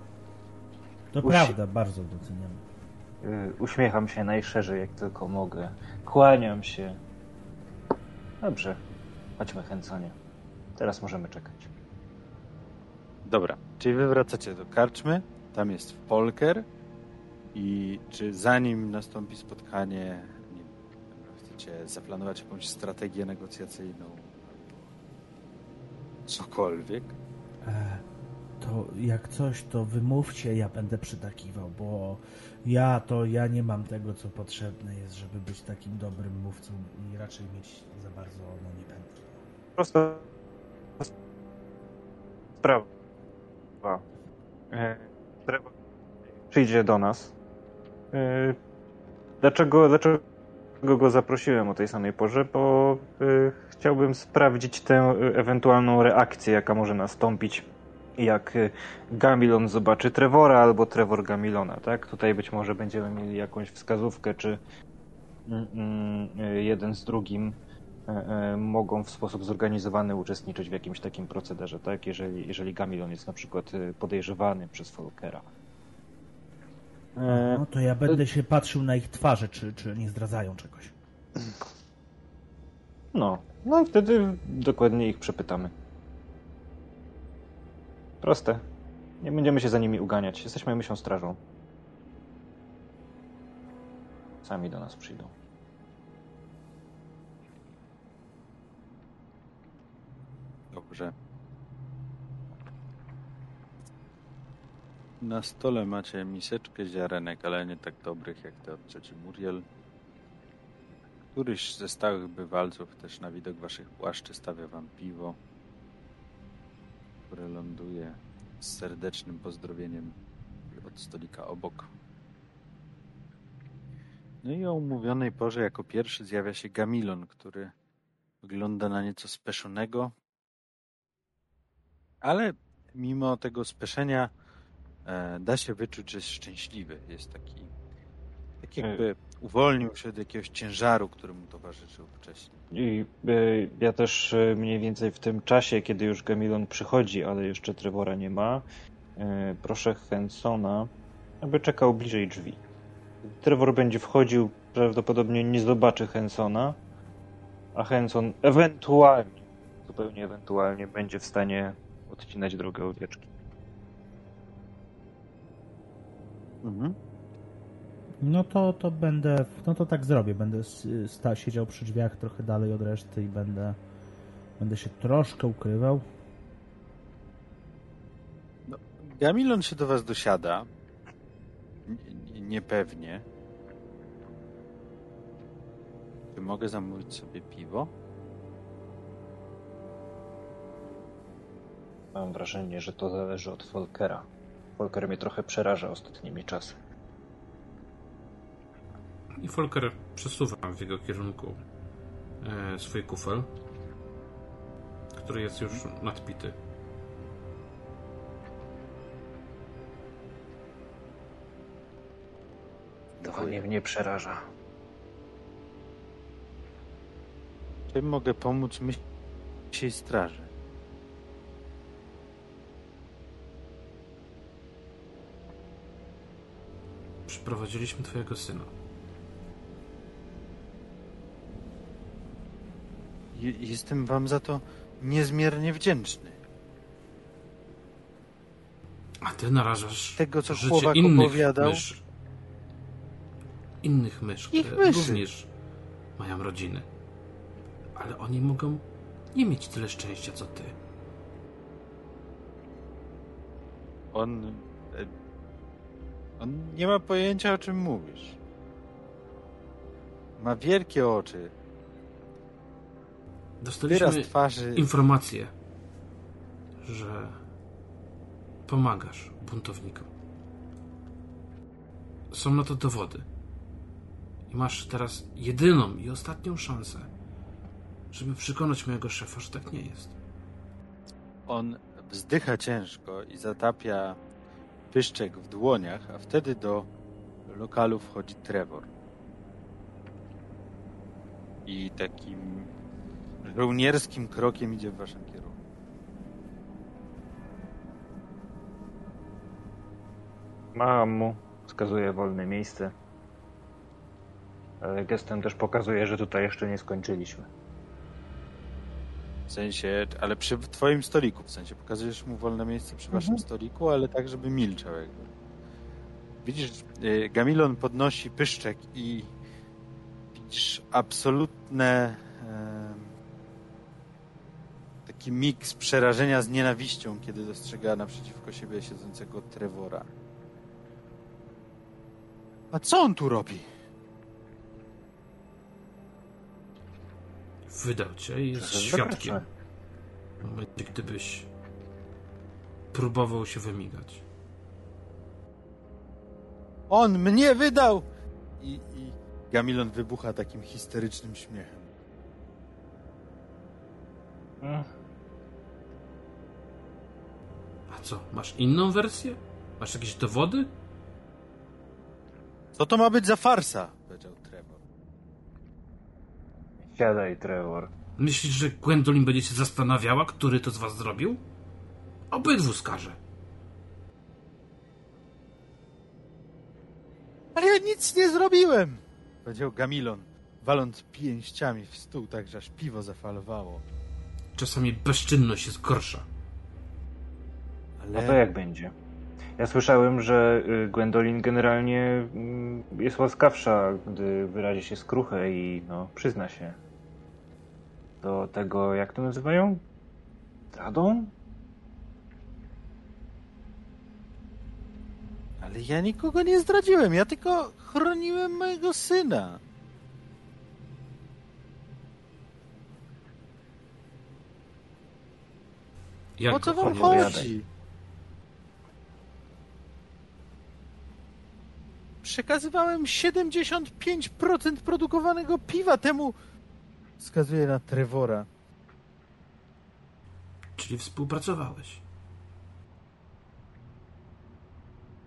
To Usi- prawda, bardzo doceniam. Y, Uśmiecham się najszerzej, jak tylko mogę. Kłaniam się. Dobrze. Chodźmy, Hensonie. Teraz możemy czekać. Dobra, czyli wy wracacie do karczmy, tam jest Folker i czy zanim nastąpi spotkanie, nie, chcecie zaplanować jakąś strategię negocjacyjną albo cokolwiek? E, To jak coś, to wymówcie, ja będę przytakiwał, bo ja to ja nie mam tego, co potrzebne jest, żeby być takim dobrym mówcą i raczej mieć za bardzo no nie będę. Prosta sprawa. E, Trevor Przyjdzie do nas. E, Dlaczego, dlaczego go zaprosiłem o tej samej porze? Bo e, chciałbym sprawdzić tę e, ewentualną reakcję, jaka może nastąpić, jak e, Gamilon zobaczy Trevora albo Trevor Gamilona, tak? Tutaj być może będziemy mieli jakąś wskazówkę, czy mm, mm, e, jeden z drugim e, mogą w sposób zorganizowany uczestniczyć w jakimś takim procederze, tak? Jeżeli, jeżeli Gamilon jest na przykład podejrzewany przez Folkera. E, No to ja będę się patrzył na ich twarze, czy, czy nie zdradzają czegoś. No, no i wtedy dokładnie ich przepytamy. Proste. Nie będziemy się za nimi uganiać. Jesteśmy myślą strażą. Sami do nas przyjdą. Dobrze. Na stole macie miseczkę ziarenek, ale nie tak dobrych jak te od cioci Muriel. Któryś ze stałych bywalców też na widok waszych płaszczy stawia wam piwo, które ląduje z serdecznym pozdrowieniem od stolika obok. No i o umówionej porze jako pierwszy zjawia się Gamilon, który wygląda na nieco speszonego, ale mimo tego speszenia e, da się wyczuć, że jest szczęśliwy. Jest taki, tak jakby uwolnił się od jakiegoś ciężaru, który mu towarzyszył wcześniej. I y, ja też y, mniej więcej w tym czasie, kiedy już Gamilon przychodzi, ale jeszcze Trevora nie ma, y, proszę Hensona, aby czekał bliżej drzwi. Trevor będzie wchodził, prawdopodobnie nie zobaczy Hensona, a Henson ewentualnie, zupełnie ewentualnie będzie w stanie odcinać drogę owieczki. Mhm. No to, to będę, no to tak zrobię. Będę sta, siedział przy drzwiach trochę dalej od reszty i będę, będę się troszkę ukrywał. Gamilon się do was dosiada. N- niepewnie. Czy mogę zamówić sobie piwo? Mam wrażenie, że to zależy od Folkera. Volker mnie trochę przeraża ostatnimi czasy. I Volker przesuwa w jego kierunku e, swój kufel, który jest już nadpity. To mnie mnie przeraża. Czym mogę pomóc myśli straży? Przyprowadziliśmy twojego syna. Jestem wam za to niezmiernie wdzięczny. A ty narażasz Tego, co życie chłopak innych opowiadał. myszy. Innych mysz, Ich które myszy. również mają rodziny. Ale oni mogą nie mieć tyle szczęścia, co ty. On. e, On nie ma pojęcia, o czym mówisz. Ma wielkie oczy. Dostaliśmy informację, że pomagasz buntownikom. Są na to dowody. I masz teraz jedyną i ostatnią szansę, żeby przekonać mojego szefa, że tak nie jest. On wzdycha ciężko i zatapia pyszczek w dłoniach, a wtedy do lokalu wchodzi Trevor. I takim żołnierskim krokiem idzie w waszym kierunku. Macham mu, wskazuję wolne miejsce. Ale gestem też pokazuję, że tutaj jeszcze nie skończyliśmy. W sensie, ale przy twoim stoliku, w sensie pokazujesz mu wolne miejsce przy waszym stoliku, ale tak, żeby milczał jakby. Widzisz, y, Gamilon podnosi pyszczek i widzisz absolutne taki miks przerażenia z nienawiścią, kiedy dostrzega naprzeciwko siebie siedzącego Trevora. A co on tu robi? Wydał cię i jest świadkiem. W momencie, gdybyś próbował się wymigać. On mnie wydał! I, I Gamilon wybucha takim histerycznym śmiechem. Mm, A co, masz inną wersję? Masz jakieś dowody? Co to ma być za farsa? powiedział Trevor. Siadaj, Trevor. Myślisz, że Gwendolyn będzie się zastanawiała, który to z was zrobił? Obydwu skaże. Ale ja nic nie zrobiłem! Powiedział Gamilon, waląc pięściami w stół, tak że aż piwo zafalowało. Czasami bezczynność jest gorsza. A Ale to jak będzie? Ja słyszałem, że y, Gwendolyn generalnie mm, jest łaskawsza, gdy wyrazi się skruchę i no, przyzna się do tego, jak to nazywają? Zdradą? Ale ja nikogo nie zdradziłem, ja tylko chroniłem mojego syna. Jak o co wam opowiadaj? chodzi? Przekazywałem 75% produkowanego piwa temu... Wskazuje na Trevora. Czyli współpracowałeś.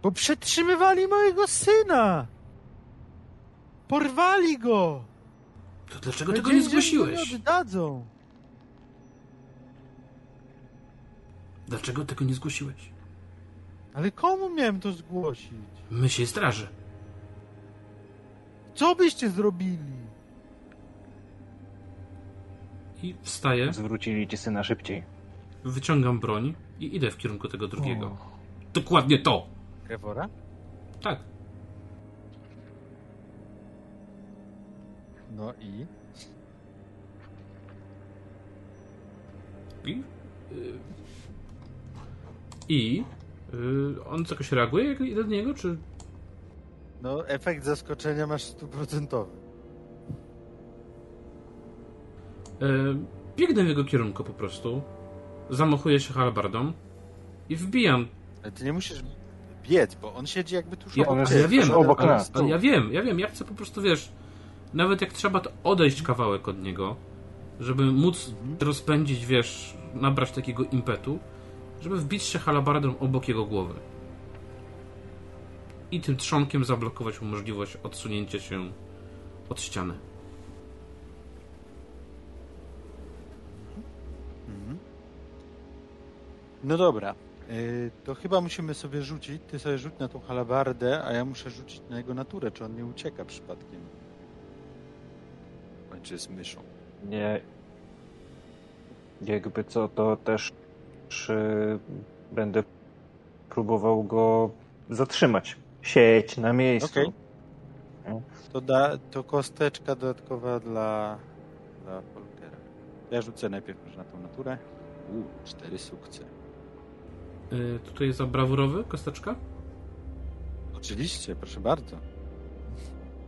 Bo przetrzymywali mojego syna! Porwali go! To dlaczego tego nie zgłosiłeś? Nie oddadzą. Dlaczego tego nie zgłosiłeś? Ale komu miałem to zgłosić? Myśl straży. Co byście zrobili? I wstaję, Zwrócili ci syna szybciej. wyciągam broń i idę w kierunku tego drugiego. Dokładnie to! Trevora? Tak. No i? I. y, I. y, on jakoś reaguje, jak idę do niego, czy. No, efekt zaskoczenia masz stuprocentowy. y, biegnę w jego kierunku po prostu. Zamachuję się halbardą i wbijam. Ale ty nie musisz biec, bo on siedzi jakby tuż Ja, obok ja wiem, obok ale, nas. ale ja wiem, ja wiem, ja chcę po prostu, wiesz, nawet jak trzeba, to odejść kawałek od niego, żeby móc rozpędzić, wiesz, nabrać takiego impetu, żeby wbić się halabardą obok jego głowy. I tym trzonkiem zablokować mu możliwość odsunięcia się od ściany. No dobra. Yy, to chyba musimy sobie rzucić. Ty sobie rzuć na tą halabardę, a ja muszę rzucić na jego naturę, czy on nie ucieka przypadkiem. Czy jest myszą. Nie. Jakby co, to też y, będę próbował go zatrzymać. Sieć na miejscu. Okej. To, da, to kosteczka dodatkowa dla, dla Folkera. Ja rzucę najpierw może na tą naturę. U, cztery sukcesy. Yy, tutaj jest za brawurowy kosteczka. Oczywiście, proszę bardzo.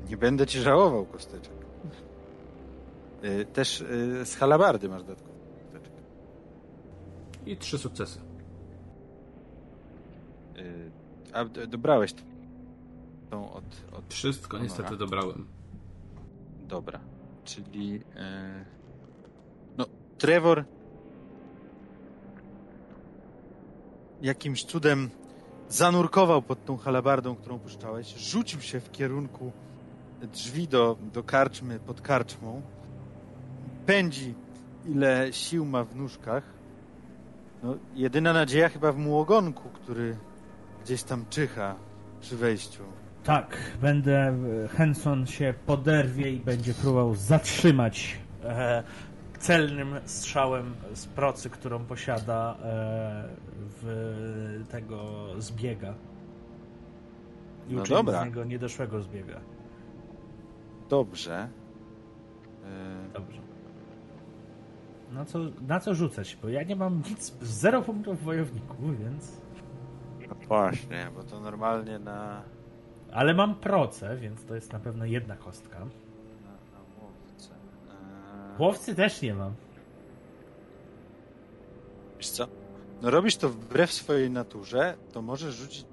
Nie będę ci żałował kosteczek. Y, Też y, z halabardy masz dodatkowo. I trzy sukcesy. Y, A dobrałeś od, od... Wszystko niestety Konora. dobrałem. Dobra. Czyli... e, No, Trevor jakimś cudem zanurkował pod tą halabardą, którą puszczałeś, rzucił się w kierunku drzwi do, do karczmy pod karczmą, pędzi ile sił ma w nóżkach. No, jedyna nadzieja chyba w mu ogonku, który gdzieś tam czyha przy wejściu. Tak, będę. Henson się poderwie i będzie próbował zatrzymać. e, celnym strzałem z procy, którą posiada e, w tego zbiega. I No dobra. z niego niedoszłego zbiega. Dobrze. E, Dobrze. No co, na co rzucać? Bo ja nie mam nic, zero punktów w wojowniku, więc... No właśnie, bo to normalnie na, Ale mam procę, więc to jest na pewno jedna kostka. na, na łowce. Eee, Łowcy też nie mam. wiesz co? No robisz to wbrew swojej naturze, to możesz rzucić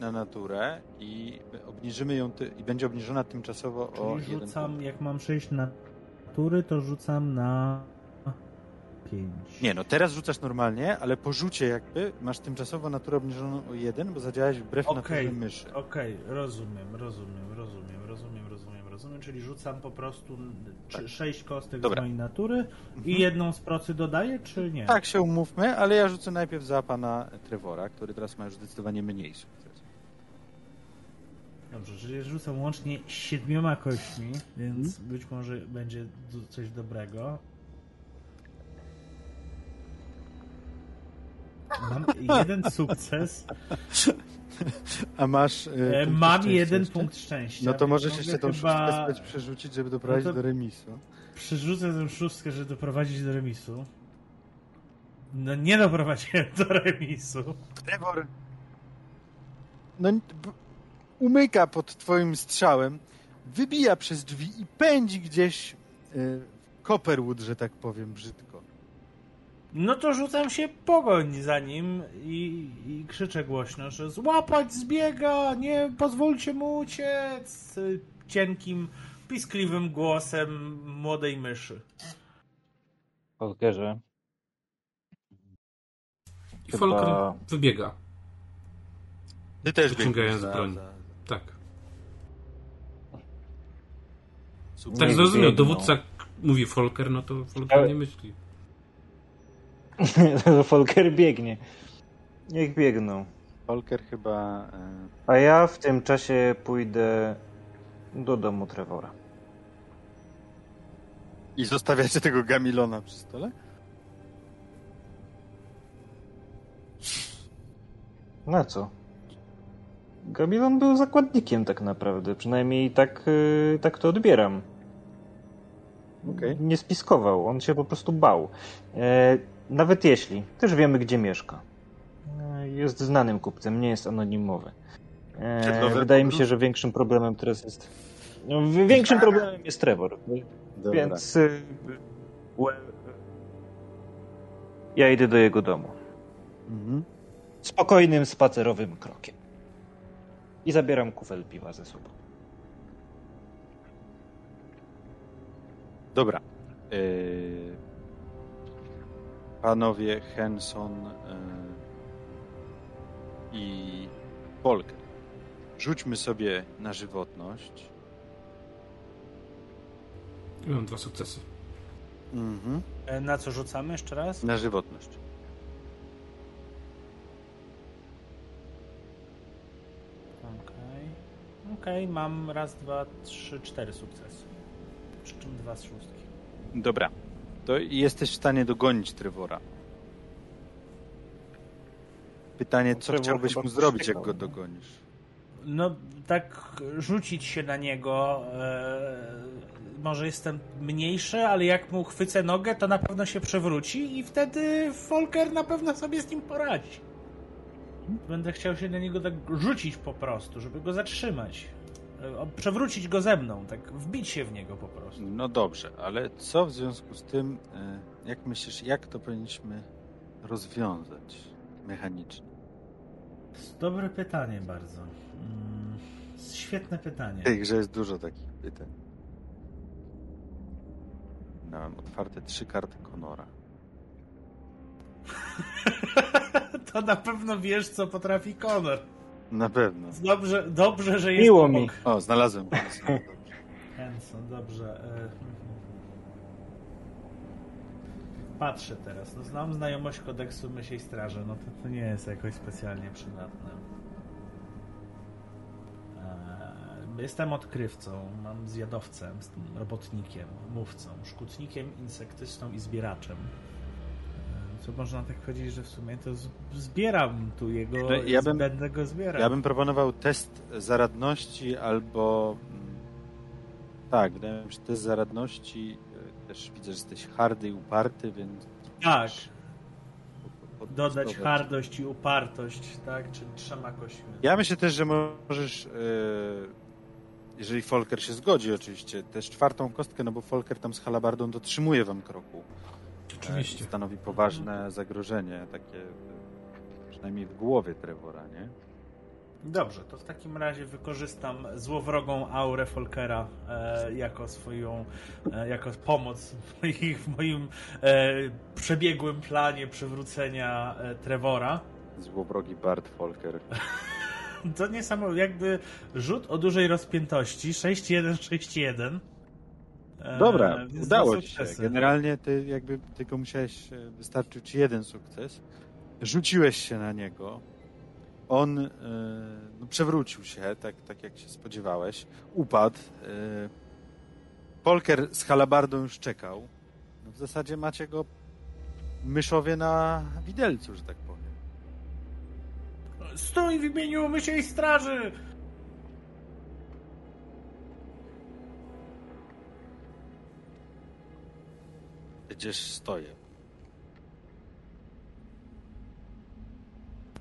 na naturę i obniżymy ją ty, i będzie obniżona tymczasowo o Czyli jeden rzucam, punkt. jak mam 6 natury, to rzucam na 5. Nie, no teraz rzucasz normalnie, ale po rzucie jakby masz tymczasowo naturę obniżoną o jeden, bo zadziałałeś wbrew Okej. naturze myszy. Okej, rozumiem, rozumiem, rozumiem, rozumiem, rozumiem, rozumiem. Czyli rzucam po prostu Tak. 6 kostek Dobra. z mojej natury Mhm. i jedną z procy dodaję, czy nie? Tak się umówmy, ale ja rzucę najpierw za pana Trevora, który teraz ma już zdecydowanie mniej sukces. Dobrze, czyli rzucam łącznie siedmioma kośćmi, więc Mhm. być może będzie coś dobrego. Mam jeden sukces, A masz. e, e, mam szczęścia jeden jeszcze? punkt szczęścia. No to możesz jeszcze tą chyba- szóstkę przerzucić, żeby doprowadzić No do remisu. Przerzucę tę szóstkę, żeby doprowadzić do remisu. No nie doprowadziłem do remisu. Trevor. No, umyka pod twoim strzałem, wybija przez drzwi i pędzi gdzieś w Copperwood, że tak powiem brzydko. No to rzucam się pogoń za nim i, i krzyczę głośno, że złapać zbiega, nie pozwólcie mu uciec. Cienkim, piskliwym głosem młodej myszy. Folkerze. I Chyba- Folker wybiega. Ty też Wyciągając broń. za- Tak. Super. Tak zrozumiał. Dowódca mówi Folker, no to Folker nie myśli. [LAUGHS] Folker biegnie. Niech biegną. Volker chyba. e, A ja w tym czasie pójdę do domu Trevora. I zostawiacie tego Gamilona przy stole? Na co? Gabilon był zakładnikiem tak naprawdę. Przynajmniej tak, yy, tak to odbieram. Okej. Nie spiskował, on się po prostu bał. E, nawet jeśli, też wiemy gdzie mieszka. E, jest znanym kupcem, nie jest anonimowy. E, Siedlowy wydaje mi się, że większym problemem teraz jest. No, większym problemem jest Trevor. Dobra. Więc. y, łe- Ja idę do jego domu. Mhm. Spokojnym, spacerowym krokiem. I zabieram kufel piwa ze sobą. Dobra. Yy, Panowie Henson yy, i Polker. Rzućmy sobie na żywotność. Mam dwa sukcesy. Mhm. E, Na co rzucamy jeszcze raz? Na żywotność. Okej. Okej, mam raz, dwa, trzy, cztery sukcesy. Przy czym dwa z szóstki. Dobra. To jesteś w stanie dogonić Trevora. Pytanie, co Trevor chciałbyś mu zrobić, jak go dogonisz? No, tak rzucić się na niego. E, może jestem mniejszy, ale jak mu chwycę nogę, to na pewno się przewróci i wtedy Folker na pewno sobie z nim poradzi. Będę chciał się na niego tak rzucić po prostu, żeby go zatrzymać. E, Przewrócić go ze mną, tak wbić się w niego po prostu. No dobrze, ale co w związku z tym, e, jak myślisz, jak to powinniśmy rozwiązać mechanicznie? Dobre pytanie bardzo. Mm, Świetne pytanie. W tej grze jest dużo takich pytań. Miałem otwarte trzy karty Konora. [LAUGHS] To na pewno wiesz, co potrafi Conor. Na pewno. Dobrze, dobrze że jest Miło obok. mi. O, znalazłem. pomysł. Dobrze. E, Patrzę teraz. No, znam znajomość kodeksu myśli straży. No to, to nie jest jakoś specjalnie przydatne. E, Jestem odkrywcą, mam zjadowcem, robotnikiem, mówcą, szkutnikiem, insektystą i zbieraczem. Co można tak powiedzieć, że w sumie to zbieram tu jego, No, ja bym- będę go zbierał. Ja bym proponował test zaradności albo... mm, Tak, wydaje mi się, że test zaradności e, też widzę, że jesteś hardy i uparty, więc... Tak, dodać hardość i upartość, tak? Czy trzema kośćmi. Ja myślę też, że możesz, e, jeżeli Folker się zgodzi oczywiście, też czwartą kostkę, no bo Folker tam z halabardą dotrzymuje wam kroku. Oczywiście. i Stanowi poważne zagrożenie, takie przynajmniej w głowie Trevora, nie? Dobrze, to w takim razie wykorzystam złowrogą aurę Folkera e, jako swoją, e, jako pomoc w, moich, w moim e, przebiegłym planie przywrócenia e, Trevora. Złowrogi Bart Folker. [LAUGHS] To niesamowite, jakby rzut o dużej rozpiętości 6-1-6-1. E, Dobra, więc udało ci się. Generalnie ty jakby tylko musiałeś, e, wystarczył ci jeden sukces. Rzuciłeś się na niego. On e, no, przewrócił się, tak, tak jak się spodziewałeś. Upadł. E, Polker z halabardą już czekał. No, w zasadzie macie go myszowie na widelcu, że tak powiem. Stój w imieniu mysiej straży! Gdzieś stoję.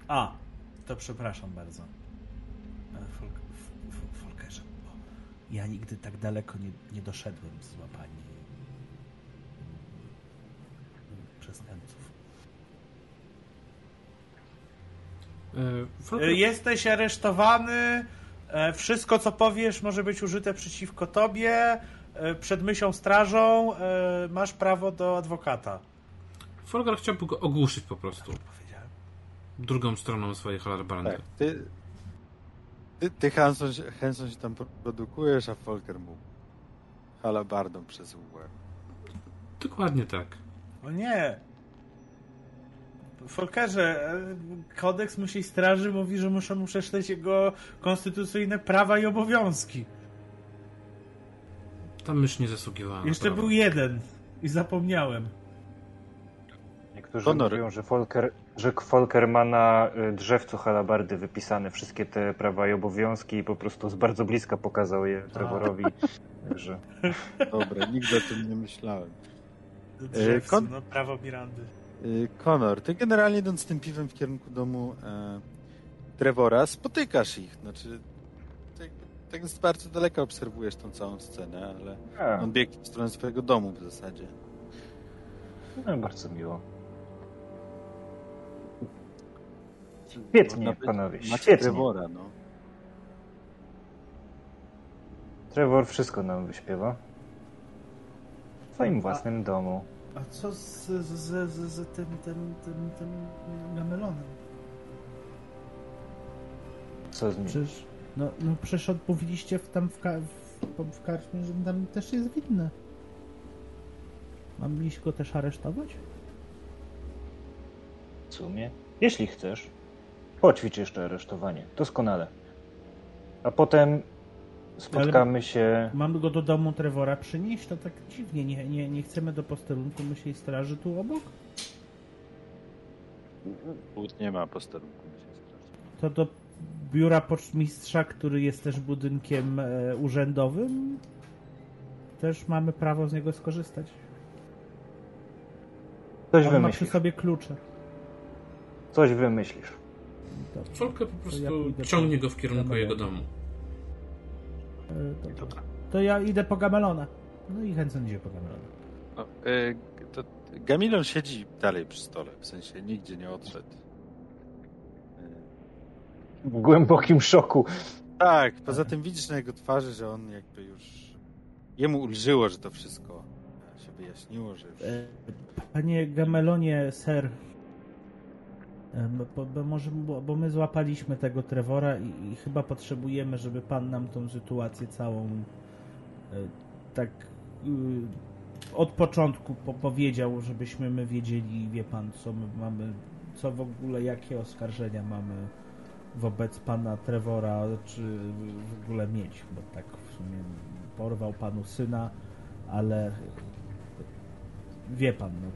A, to przepraszam bardzo. E, Folk, F- F- Folkerze, bo ja nigdy tak daleko nie, nie doszedłem z złapania przestępców. E, E, Jesteś aresztowany. e, Wszystko, co powiesz, może być użyte przeciwko tobie. E, Przed myślą strażą e, masz prawo do adwokata. Folker chciałby go ogłuszyć po prostu. Powiedziałem. Drugą stroną swojej halarbandy. Tak, ty, ty, ty Hanson, się- Hanson się tam produkujesz, a Folker mu halabardą przez łeb. Dokładnie tak. O nie! Folkerze, e, kodeks myśli straży mówi, że muszę mu przeczytać jego konstytucyjne prawa i obowiązki. Ta mysz nie zasługiwała Jeszcze prawo. był jeden i zapomniałem. Niektórzy Honor. mówią, że Folker, że Folker ma na y, drzewcu halabardy wypisane wszystkie te prawa i obowiązki i po prostu z bardzo bliska pokazał je Trevorowi. [LAUGHS] Także Dobra, nigdy o tym nie myślałem. Drzewcu, kon- no prawo Mirandy. Y, Konor, ty generalnie idąc tym piwem w kierunku domu e, Trevora, spotykasz ich. Znaczy, tak, tak z bardzo daleka obserwujesz tą całą scenę, ale a, on biegł w stronę swojego domu w zasadzie. no, bardzo miło. Świetnie, panowie, świetnie. Trevora, no. Trevor wszystko nam wyśpiewa. W swoim własnym domu. A co z, z, z, z, z tym, tym, tym, tym gamelonem? Co z nim? Przecież, no, no przecież odpowiedzieliście w, tam w, ka- w, w karczmie, że tam też jest winny. Mam iść go też aresztować? W sumie, jeśli chcesz, poćwicz jeszcze aresztowanie. Doskonale. A potem spotkamy się... Mam go do domu Trevora przynieść? To tak dziwnie. Nie, nie, nie chcemy do posterunku myśli straży tu obok? Nie ma posterunku. myślę, że- To do biura pocztmistrza, który jest też budynkiem e, urzędowym? Też mamy prawo z niego skorzystać. Coś On ma przy wymyślisz. sobie klucze. Coś wymyślisz. Folker po ja prostu pójdę ciągnie po- go w kierunku jego domu. E, dobra. To ja idę po Gamelona. No i Henson idzie po Gamelona. No, y, to Gamilon siedzi dalej przy stole, w sensie nigdzie nie odszedł. W głębokim szoku. Tak, poza tym widzisz na jego twarzy, że on jakby już. Jemu ulżyło, że to wszystko się wyjaśniło, że już. E, Panie Gamelonie, ser, e, bo, bo, może, bo, bo my złapaliśmy tego Trevora i, i chyba potrzebujemy, żeby pan nam tą sytuację całą e, tak y, od początku po, powiedział, żebyśmy my wiedzieli, wie pan, co my mamy, co w ogóle, jakie oskarżenia mamy wobec pana Trevora, czy w ogóle mieć, bo tak w sumie porwał panu syna, ale wie pan, no.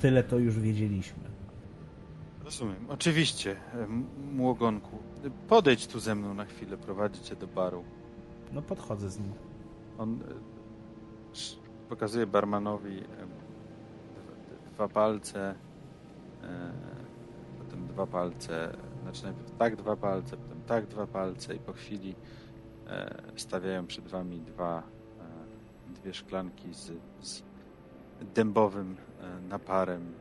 Tyle to już wiedzieliśmy. Rozumiem. Oczywiście, młogonku. Podejdź tu ze mną na chwilę, prowadzi cię do baru. No podchodzę z nim. On e, pokazuje barmanowi dwa palce, e, potem dwa palce, znaczy najpierw tak dwa palce, potem tak dwa palce i po chwili e, stawiają przed wami dwa, e, dwie szklanki z, z dębowym e, naparem,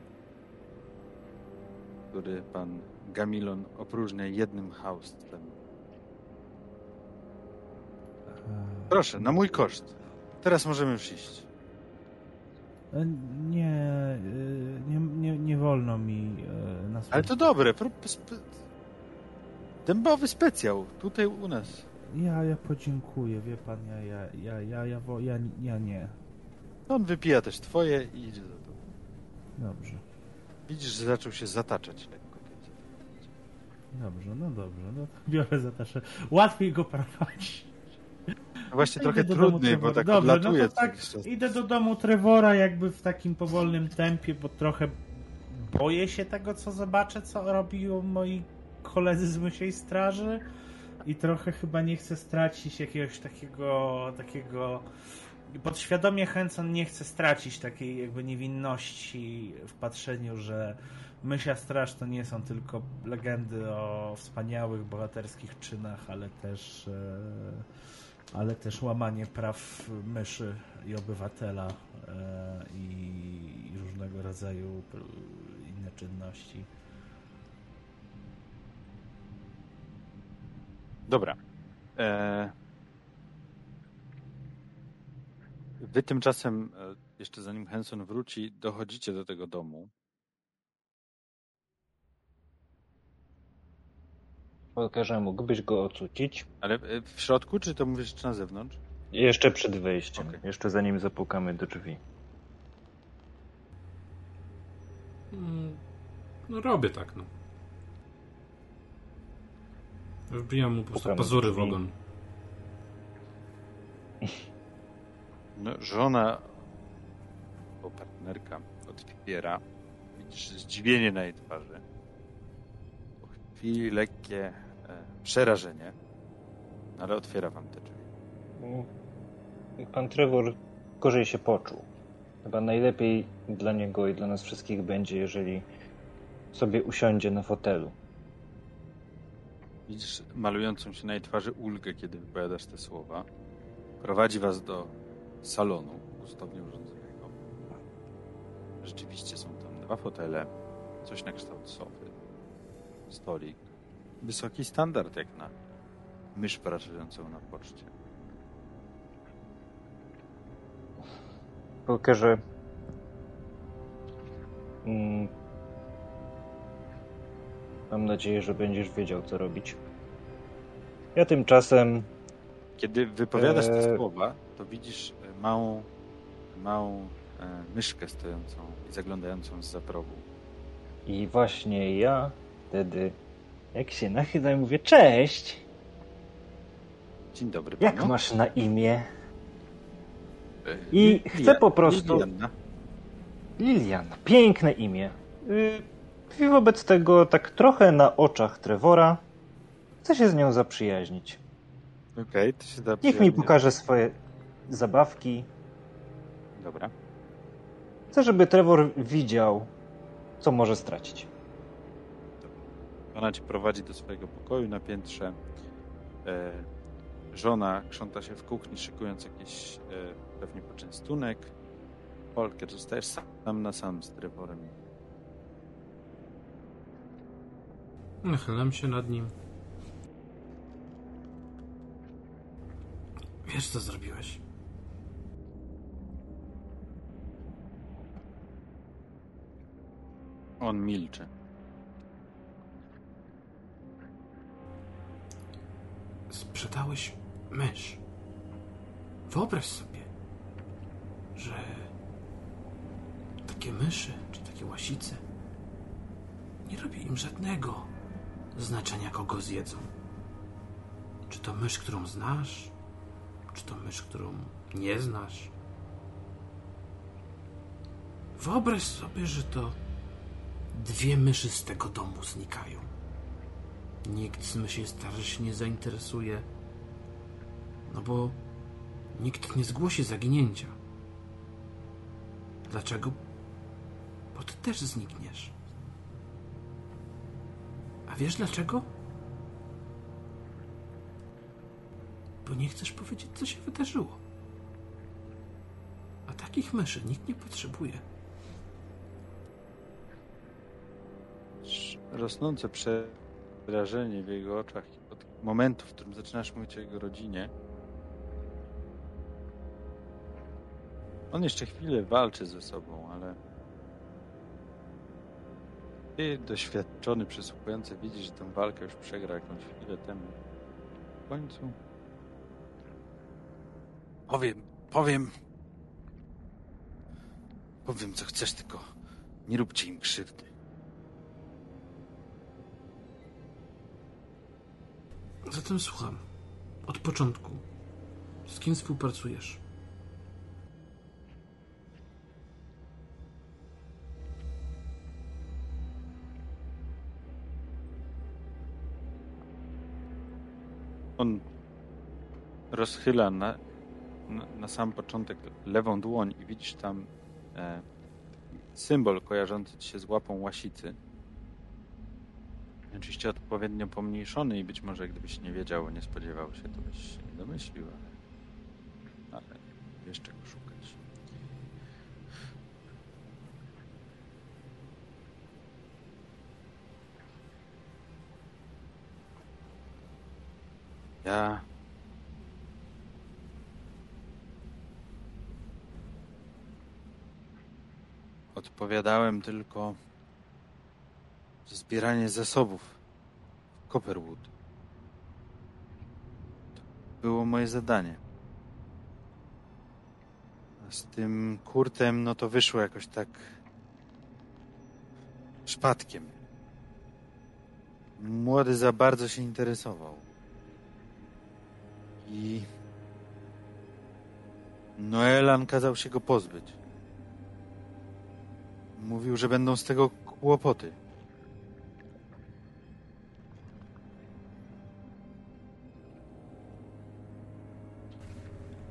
który pan Gamilon opróżnia jednym haustem. Proszę, na mój koszt. Teraz możemy już iść. E, Nie, y, nie, nie, nie wolno mi e, na swój... Ale to dobre. Dębowy specjał. Tutaj u nas. Ja, ja podziękuję, wie pan, ja, ja, ja, ja, ja, ja, ja nie. On wypija też twoje i idzie za to. Dobrze, Widzisz, że zaczął się zataczać lekko. dobrze, no dobrze, no to biorę za taszę. Łatwiej go prowadzić. No Właśnie trochę do trudniej, bo tak Dobrze, odlatuje. no to tak, idę do domu Trevora jakby w takim powolnym tempie, bo trochę boję się tego, co zobaczę, co robią moi koledzy z Mysiej Straży i trochę chyba nie chcę stracić jakiegoś takiego, takiego podświadomie Henson nie chce stracić takiej jakby niewinności w patrzeniu, że Mysia Straż to nie są tylko legendy o wspaniałych, bohaterskich czynach, ale też e, ale też łamanie praw myszy i obywatela e, i różnego rodzaju inne czynności. Dobra. E... Wy tymczasem, e, jeszcze zanim Henson wróci, dochodzicie do tego domu. Walkerze, mógłbyś go ocucić? Ale e, w środku, czy to mówisz czy na zewnątrz? Jeszcze przed wejściem. Okej. Jeszcze zanim zapukamy do drzwi. Mm, No robię tak, no. Wbijam mu po prostu pazury w ogon. [LAUGHS] No, żona, bo partnerka otwiera. Widzisz zdziwienie na jej twarzy. Po chwili lekkie e, przerażenie, ale otwiera wam te drzwi. Pan Trevor gorzej się poczuł. Chyba najlepiej dla niego i dla nas wszystkich będzie, jeżeli sobie usiądzie na fotelu. Widzisz malującą się na jej twarzy ulgę, kiedy wypowiadasz te słowa. Prowadzi was do salonu gustownie urządzonego. Rzeczywiście są tam dwa fotele, coś na kształt sofy, stolik. Wysoki standard jak na mysz pracującą na poczcie. Walkerze, mm, mam nadzieję, że będziesz wiedział, co robić. Ja tymczasem Kiedy wypowiadasz te Eee. słowa, to widzisz e, małą, małą e, myszkę stojącą i zaglądającą z progu. i właśnie ja wtedy, jak się nachylam, mówię, cześć, Dzień dobry jak panu. masz na imię? E, I chcę po prostu- Liliana. Lilian, piękne imię. I wobec tego, tak trochę na oczach Trevora, chcę się z nią zaprzyjaźnić. Okej, to się da Niech mi pokaże swoje zabawki. Dobra. Chcę, żeby Trevor widział, co może stracić. Ona cię prowadzi do swojego pokoju na piętrze. E, żona krząta się w kuchni, szykując jakiś e, pewnie poczęstunek. Polker, zostajesz sam na sam z Trevorem. Nachylam się nad nim. Wiesz, co zrobiłeś? On milczy. Sprzedałeś mysz. Wyobraź sobie, że takie myszy czy takie łasice nie robi im żadnego znaczenia, kogo zjedzą. Czy to mysz, którą znasz, czy to mysz, którą nie znasz. Wyobraź sobie, że to dwie myszy z tego domu znikają. Nikt z myśli starzy się nie zainteresuje, no bo nikt nie zgłosi zaginięcia. Dlaczego? Bo ty też znikniesz. Wiesz dlaczego? Bo nie chcesz powiedzieć, co się wydarzyło. A takich myszy nikt nie potrzebuje. Rosnące przerażenie w jego oczach od momentu, w którym zaczynasz mówić o jego rodzinie. On jeszcze chwilę walczy ze sobą, ty, doświadczony, przesłuchujący, widzisz, że tę walkę już przegrał jakąś chwilę temu. W końcu Powiem, powiem. Powiem, co chcesz, tylko nie róbcie im krzywdy. Zatem słucham. Od początku. Z kim współpracujesz? On rozchyla na, na, sam początek lewą dłoń i widzisz tam e, symbol kojarzący się z łapą łasicy. Oczywiście odpowiednio pomniejszony i być może gdybyś nie wiedział, nie spodziewał się, to byś się nie domyślił, ale, ale wiesz szukać. Ja odpowiadałem tylko za zbieranie zasobów w Copperwood. To było moje zadanie. A z tym kurtem, no to wyszło jakoś tak przypadkiem. Młody za bardzo się interesował. I Noelan kazał się go pozbyć. Mówił, że będą z tego kłopoty.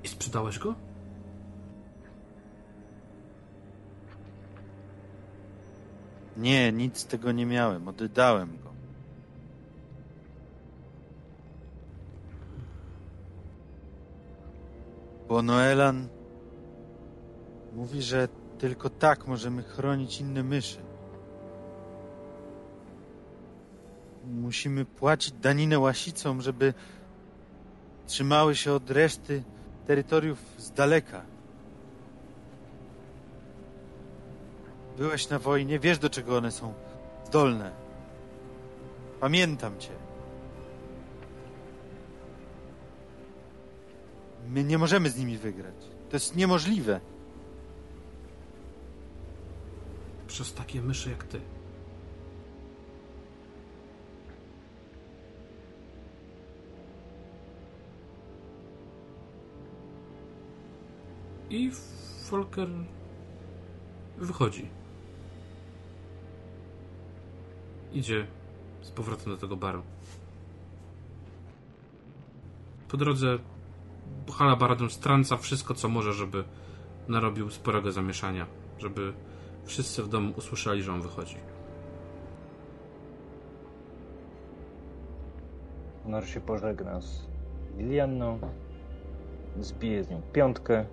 I sprzedałeś go? Nie, nic z tego nie miałem. Oddałem go. Bo Noelan mówi, że tylko tak możemy chronić inne myszy. Musimy płacić daninę łasicom, żeby trzymały się od reszty terytoriów z daleka. Byłeś na wojnie, wiesz do czego one są zdolne. Pamiętam cię. My nie możemy z nimi wygrać. To jest niemożliwe. Przez takie myszy jak ty. I Volker wychodzi. Idzie z powrotem do tego baru. Po drodze Halabaradon strąca wszystko, co może, żeby narobił sporego zamieszania, żeby wszyscy w domu usłyszeli, że on wychodzi. Honor się pożegna z Lilianną, zbije z nią piątkę,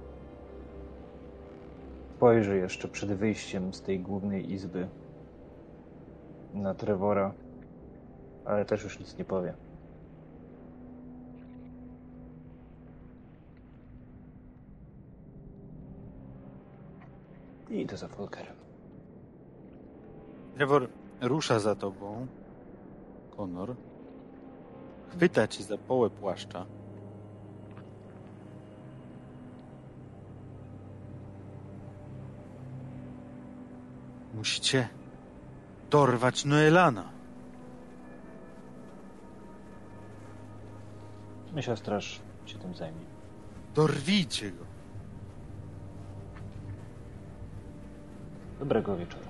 spojrzy jeszcze przed wyjściem z tej głównej izby na Trevora, ale też już nic nie powie. I idę za Volkerem. Trevor rusza za tobą. Konor. Chwyta cię za połę płaszcza. Musicie dorwać Noelana. Myślę, straż się tym zajmie. Dorwijcie go. Dobrego wieczoru.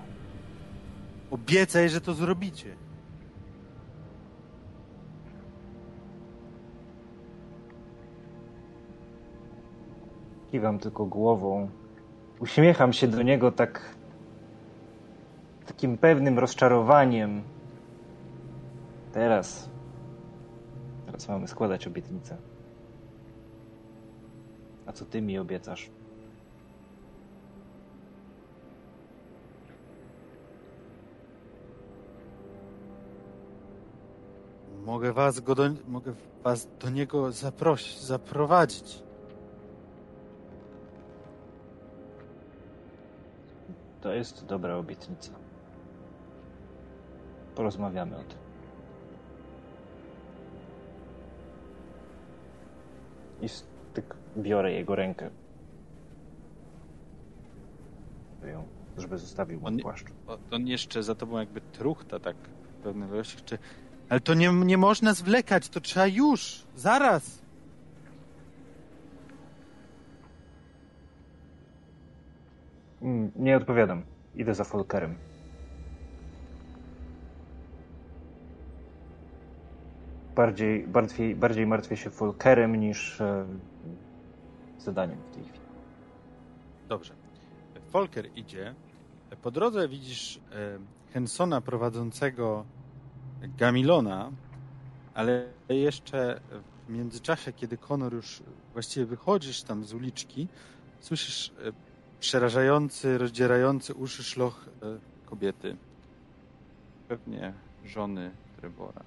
Obiecaj, że to zrobicie. Kiwam tylko głową. Uśmiecham się do niego tak. takim pewnym rozczarowaniem. Teraz. Teraz mamy składać obietnicę. A co ty mi obiecasz? Mogę was, go do, mogę was do niego zaprosić, zaprowadzić. To jest dobra obietnica. Porozmawiamy o tym. I styk biorę jego rękę. Żeby ją- Żeby zostawił On płaszcz. On jeszcze za tobą jakby truchta tak w pewnym ilości. Czy... Ale to nie, nie można zwlekać, to trzeba już, zaraz. Mm, Nie odpowiadam. Idę za Folkerem. Bardziej, bardziej, bardziej martwię się Folkerem niż e, zadaniem w tej chwili. Dobrze. Volker idzie. Po drodze widzisz e, Hensona prowadzącego Gamilona, ale jeszcze w międzyczasie, kiedy Konor już właściwie wychodzisz tam z uliczki, słyszysz e, przerażający, rozdzierający uszy szloch e, kobiety. Pewnie żony Trevora.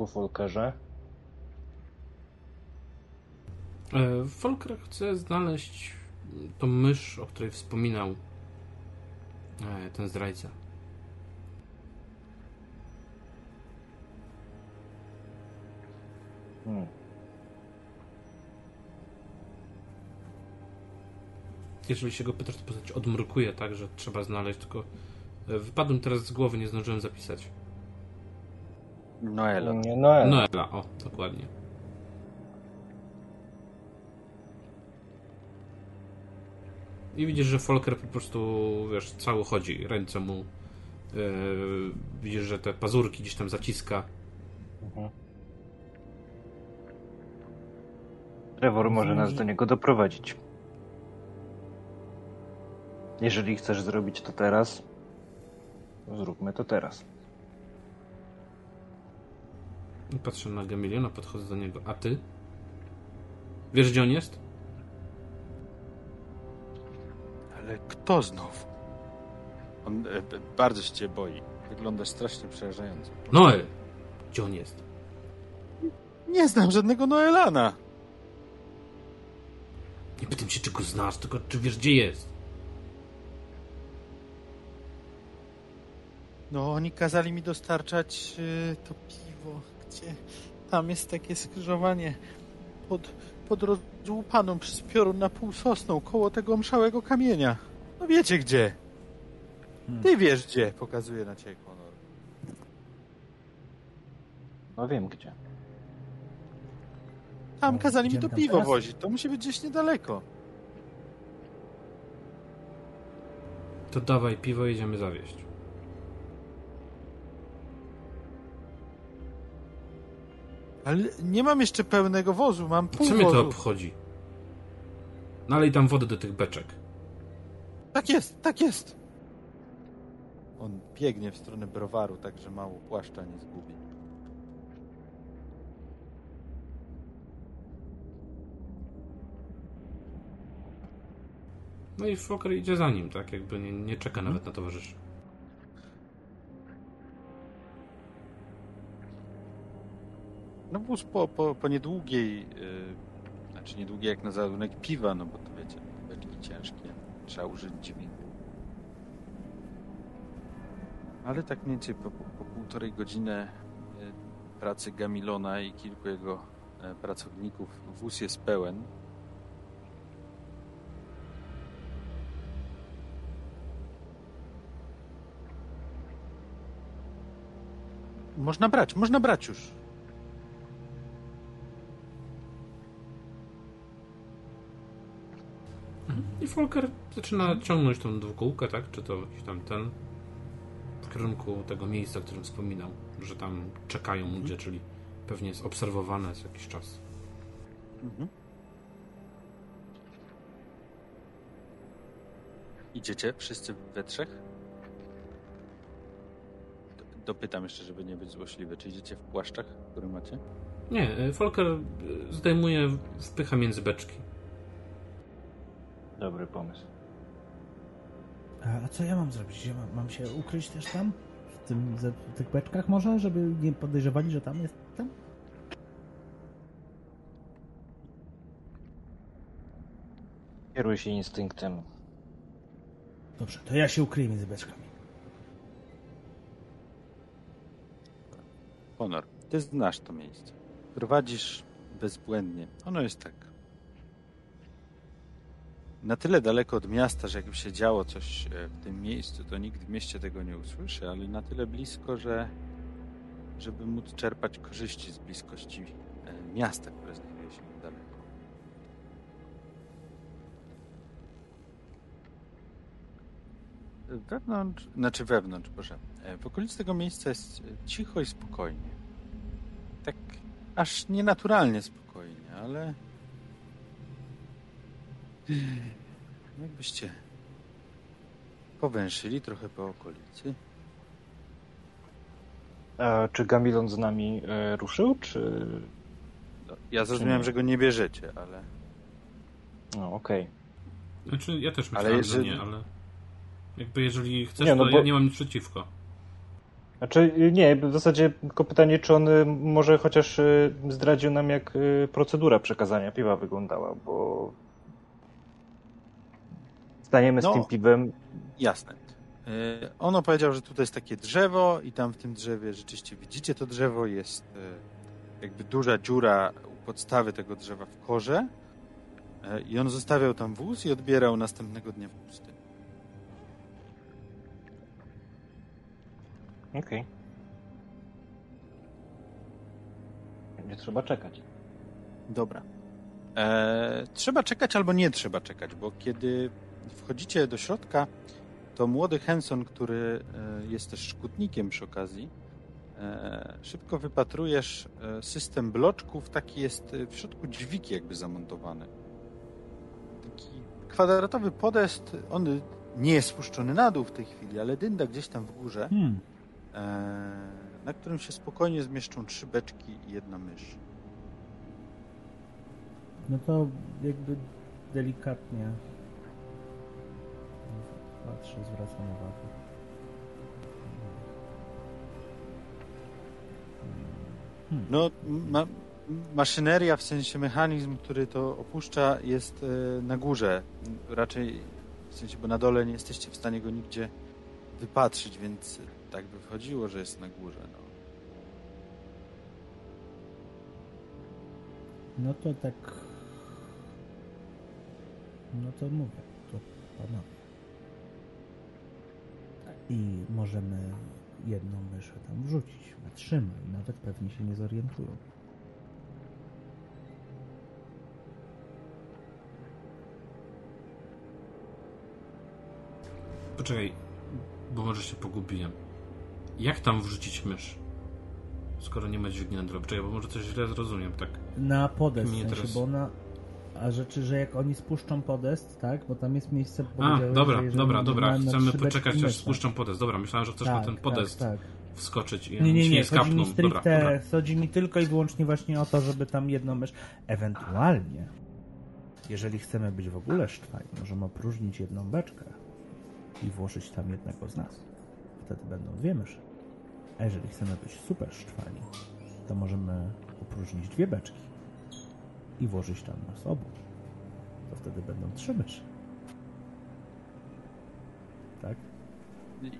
Ku Folkerze. E, Volker chce znaleźć tą mysz, o której wspominał e, ten zdrajca. Hmm. Jeżeli się go pytasz, to postać odmrukuje tak, że trzeba znaleźć, tylko e, wypadłem teraz z głowy, nie zdążyłem zapisać. Noela. Nie, Noel. Noela, o, dokładnie. I widzisz, że Folker po prostu, wiesz, cały chodzi, ręce mu. Yy, widzisz, że te pazurki gdzieś tam zaciska. Mhm. Trevor może nas do niego doprowadzić. Jeżeli chcesz zrobić to teraz, zróbmy to teraz. I patrzę na Gemiliona, podchodzę do niego. A ty? Wiesz, gdzie on jest? Ale kto znowu? On e, bardzo się cię boi. Wyglądasz strasznie przerażająco. Noel! Gdzie on jest? Nie znam żadnego Noelana. Nie pytam się, czy go znasz, tylko czy wiesz, gdzie jest. No, oni kazali mi dostarczać y, to piwo, gdzie tam jest takie skrzyżowanie pod, pod rozłupaną przez piorun na pół sosną, koło tego mszałego kamienia. No wiecie gdzie. Ty wiesz gdzie, pokazuje na ciebie Konor. No wiem gdzie. Tam No, kazali mi to piwo teraz? wozić, to musi być gdzieś niedaleko. To dawaj piwo, jedziemy zawieść. Ale nie mam jeszcze pełnego wozu, mam pół Co mnie to wozu. obchodzi? Nalej tam wodę do tych beczek. Tak jest, tak jest. On biegnie w stronę browaru, tak że mało płaszcza nie zgubi. No i Fokker idzie za nim, tak? Jakby nie, nie czeka nawet na towarzyszy. No wóz po, po, po niedługiej, yy, znaczy niedługiej jak na załadunek piwa, no bo to wiecie, beczki ciężkie, trzeba użyć dźwigu. Ale tak mniej więcej po, po, po półtorej godziny yy, pracy Gamilona i kilku jego e, pracowników wóz jest pełen. Można brać, można brać już. Folker zaczyna ciągnąć tą dwukółkę, tak? Czy to jakiś tam ten w kierunku tego miejsca, o którym wspominał, że tam czekają ludzie, czyli pewnie jest obserwowane co jakiś czas. Mhm. Idziecie wszyscy we trzech? Dopytam jeszcze, żeby nie być złośliwy. Czy idziecie w płaszczach, które macie? Nie, y, Folker y, zdejmuje, wpycha między beczki. Dobry pomysł. A, a co ja mam zrobić? Ja mam, mam się ukryć też tam? W, tym, w tych beczkach może? Żeby nie podejrzewali, że tam jestem? Kieruj się instynktem. Dobrze, to ja się ukryję między beczkami. Honor, ty znasz to miejsce. Prowadzisz bezbłędnie. Ono jest tak. Na tyle daleko od miasta, że jakby się działo coś e, w tym miejscu, to nikt w mieście tego nie usłyszy, ale na tyle blisko, że żeby móc czerpać korzyści z bliskości e, miasta, które znajduje się niedaleko. Wewnątrz, znaczy wewnątrz, proszę. E, W okolicy tego miejsca jest e, cicho i spokojnie. Tak aż nienaturalnie spokojnie, ale. Jakbyście powęszyli trochę po okolicy. A czy Gamilon z nami e, ruszył, czy... No, ja zrozumiałem, że go nie bierzecie, ale. No, okej. Znaczy, ja też Ale myślałem, jeżeli- że nie, ale jakby jeżeli chcesz, Nie, no to bo- ja nie mam nic przeciwko. Znaczy, y, nie, w zasadzie tylko pytanie, czy on y, może chociaż y, zdradził nam, jak procedura przekazania piwa wyglądała, bo staniemy No. z tym piwem. Jasne. E, On opowiedział, że tutaj jest takie drzewo i tam w tym drzewie rzeczywiście widzicie to drzewo, jest e, jakby duża dziura u podstawy tego drzewa w korze e, i on zostawiał tam wóz i odbierał następnego dnia w pustyni. Okej. Będzie trzeba czekać. Dobra. E, trzeba czekać albo nie trzeba czekać, bo kiedy wchodzicie do środka, to młody Henson, który e, jest też szkutnikiem przy okazji, e, szybko wypatrujesz e, system bloczków, taki jest w środku dźwig jakby zamontowany. Taki kwadratowy podest, on nie jest spuszczony na dół w tej chwili, ale dynda gdzieś tam w górze, Hmm. na którym się spokojnie zmieszczą trzy beczki i jedna mysz. No to jakby delikatnie patrzę, zwracam uwagę. No, ma, maszyneria, w sensie mechanizm, który to opuszcza, jest e, na górze. Raczej, w sensie, bo na dole nie jesteście w stanie go nigdzie wypatrzyć, więc tak by wychodziło, że jest na górze. No. No to tak. No to mówię, to panowie. I możemy jedną myszę tam wrzucić. Wytrzyma i nawet pewnie się nie zorientują. Poczekaj, bo może się pogubiłem. Jak tam wrzucić mysz? skoro nie ma dźwigni na dole. Czekaj, bo może coś źle zrozumiem, tak? Na podest, w sensie, teraz- bo ona... A rzeczy, że jak oni spuszczą podest, tak? Bo tam jest miejsce... A, dobra, że dobra, dobra. Chcemy poczekać, aż spuszczą podest. Dobra, myślałem, że chcesz na ten podest Tak, tak. wskoczyć i Nie, nie, nie, nie chodzi mi skapnął. Dobra, stricte, dobra. chodzi mi tylko i wyłącznie właśnie o to, żeby tam jedną mysz, ewentualnie, jeżeli chcemy być w ogóle szczwani, możemy opróżnić jedną beczkę i włożyć tam jednego z nas. Wtedy będą dwie myszy. A jeżeli chcemy być super szczwani, to możemy opróżnić dwie beczki i włożyć tam nas obu. To wtedy będą trzy myszy. Tak? I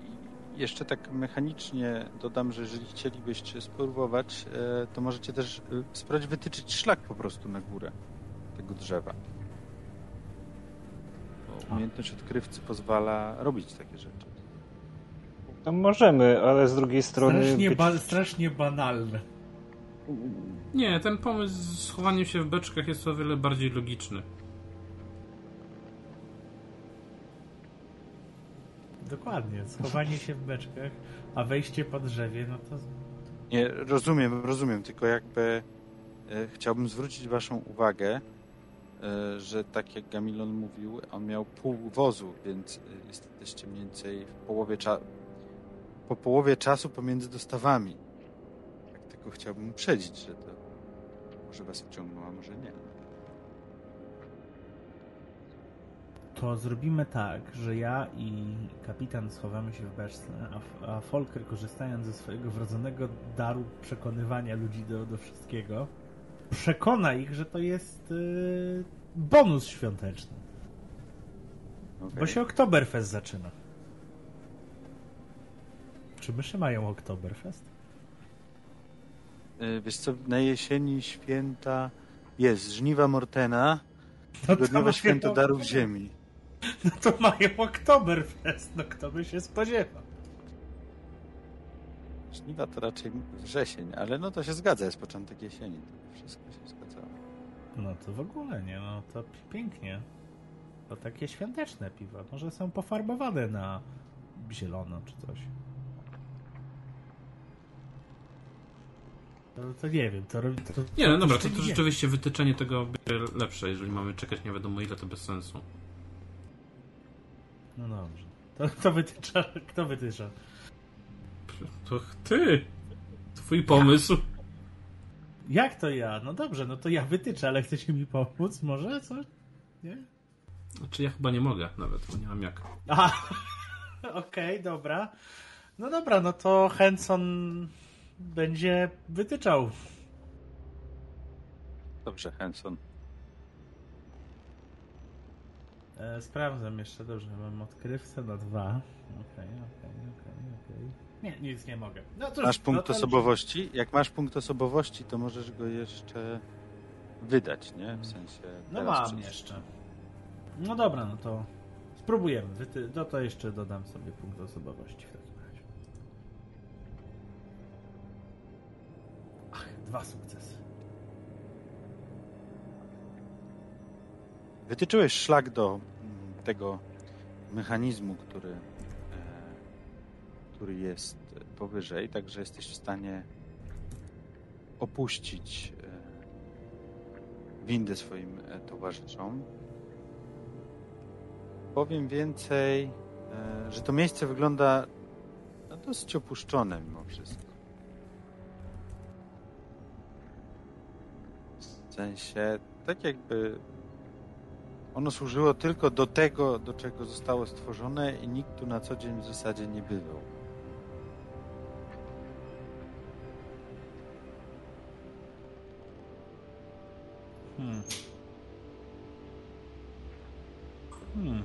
Jeszcze tak mechanicznie dodam, że jeżeli chcielibyście spróbować, e, to możecie też e, spróbować wytyczyć szlak po prostu na górę tego drzewa. Bo umiejętność odkrywcy pozwala robić takie rzeczy. No możemy, ale z drugiej strony... Strasznie, być- ba- strasznie banalne. Nie, ten pomysł z schowaniem się w beczkach jest o wiele bardziej logiczny. Dokładnie, schowanie się w beczkach, a wejście po drzewie, no to Nie, rozumiem, rozumiem, tylko jakby e, chciałbym zwrócić waszą uwagę, e, że tak jak Gamilon mówił, on miał pół wozu, więc e, jesteście mniej więcej w połowie czasu, po połowie czasu pomiędzy dostawami. Tylko chciałbym uprzedzić, że to może was wciągną, a może nie. To zrobimy tak, że ja i kapitan schowamy się w beczce, a, a Folker korzystając ze swojego wrodzonego daru przekonywania ludzi do, do wszystkiego, przekona ich, że to jest yy, bonus świąteczny. Okej. Bo się Oktoberfest zaczyna. Czy myszy mają Oktoberfest? E, Wiesz co, na jesieni święta jest żniwa Mortena, No tygodniowe mają święto darów ziemi. No to mają Oktoberfest, no kto by się spodziewał. Żniwa to raczej wrzesień, ale no to się zgadza, jest początek jesieni. To wszystko się zgadzało. No to w ogóle nie, no to pi- pięknie. To takie świąteczne piwa. Może są pofarbowane na zielono czy coś. To, to nie wiem. To, Nie, no dobra, to, to rzeczywiście wytyczenie tego będzie lepsze. Jeżeli mamy czekać nie wiadomo ile, to bez sensu. No dobrze. To kto wytycza? Kto wytycza? To ty! Twój pomysł. Jak to ja? No dobrze, no to ja wytyczę, ale chcecie mi pomóc? Może? Co? Nie? Znaczy ja chyba nie mogę nawet, bo nie mam jak. [LAUGHS] Okej, dobra. No dobra, no to Henson będzie wytyczał. Dobrze, Henson. E, sprawdzam jeszcze, dobrze, mam odkrywcę na dwa. Okej, okej, okej, okej. Nie, nic nie mogę. No cóż, Masz punkt no osobowości? Jak masz punkt osobowości, to możesz go jeszcze wydać, nie? W sensie. No mam jeszcze. No dobra, no to spróbujemy. No to jeszcze dodam sobie punkt osobowości w dwa sukcesy. Wytyczyłeś szlak do mm, tego mechanizmu, który, e, który jest powyżej, także jesteś w stanie opuścić e, windę swoim e, towarzyszom. Powiem więcej, że to miejsce wygląda no, dosyć opuszczone mimo wszystko. Sensie, tak jakby ono służyło tylko do tego, do czego zostało stworzone i nikt tu na co dzień w zasadzie nie bywał. Hmm. Hmm.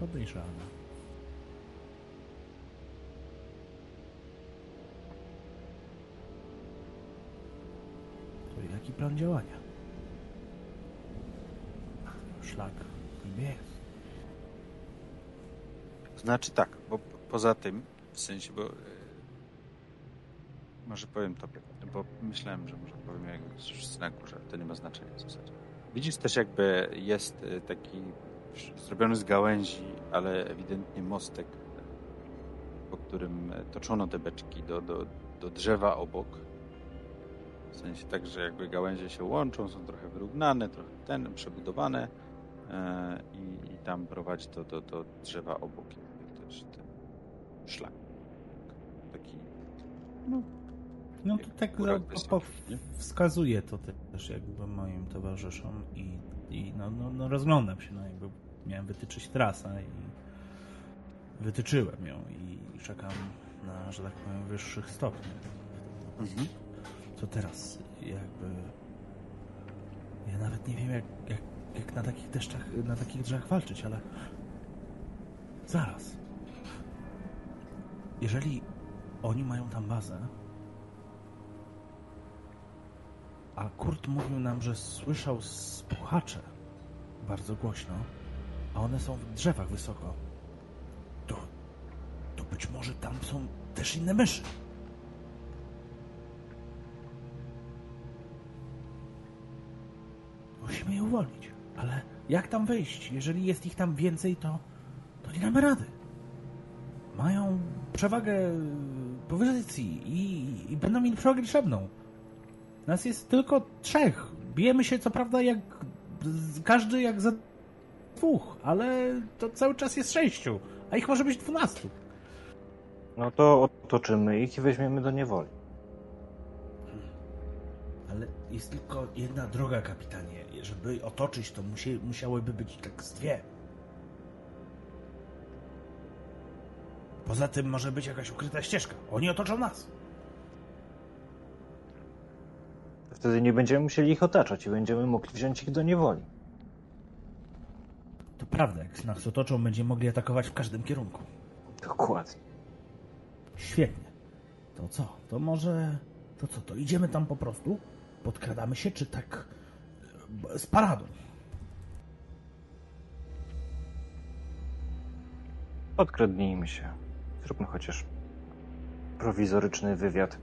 Podejrzane. To jaki plan działania? Szlak niby jest. Znaczy tak, bo po- poza tym, w sensie, bo e, może powiem tobie, bo myślałem, że może powiem jak już na górze, to nie ma znaczenia w zasadzie. Widzisz też jakby jest e, taki zrobiony z gałęzi, ale ewidentnie mostek po którym e, toczono te beczki do, do, do drzewa obok. W sensie tak, że jakby gałęzie się łączą, są trochę wyrównane, trochę ten, przebudowane e, i, i tam prowadzi to do, do drzewa obok. Jakby też ten szlak. Taki No to tak no, wysoki, po, nie? wskazuje to też jakby moim towarzyszom i, i no, no, no rozglądam się, no jakby miałem wytyczyć trasę i wytyczyłem ją i czekam na, że tak powiem, wyższych stopniach. Mhm. Co teraz? Jakby... Ja nawet nie wiem, jak, jak, jak na takich deszczach, na takich drzewach walczyć, ale... Zaraz. Jeżeli oni mają tam bazę, a Kurt mówił nam, że słyszał spuchacze bardzo głośno, a one są w drzewach wysoko, to, to być może tam są też inne myszy. Musimy je uwolnić. Ale jak tam wejść? Jeżeli jest ich tam więcej, to, to nie damy rady. Mają przewagę pozycji i, i będą mieli przewagę liczebną. Nas jest tylko trzech. Bijemy się co prawda jak każdy jak za dwóch, ale to cały czas jest sześciu, a ich może być dwunastu. No to otoczymy ich i weźmiemy do niewoli. Ale jest tylko jedna droga, kapitanie. Żeby otoczyć, to musie, musiałyby być tak z dwie. Poza tym może być jakaś ukryta ścieżka. Oni otoczą nas. Wtedy nie będziemy musieli ich otaczać i będziemy mogli wziąć ich do niewoli. To prawda, jak nas otoczą, będziemy mogli atakować w każdym kierunku. Dokładnie. Świetnie. To co? To może... To co? To idziemy tam po prostu? Podkradamy się, czy tak... e, z paradą? Odkradnijmy się. Zróbmy chociaż prowizoryczny wywiad.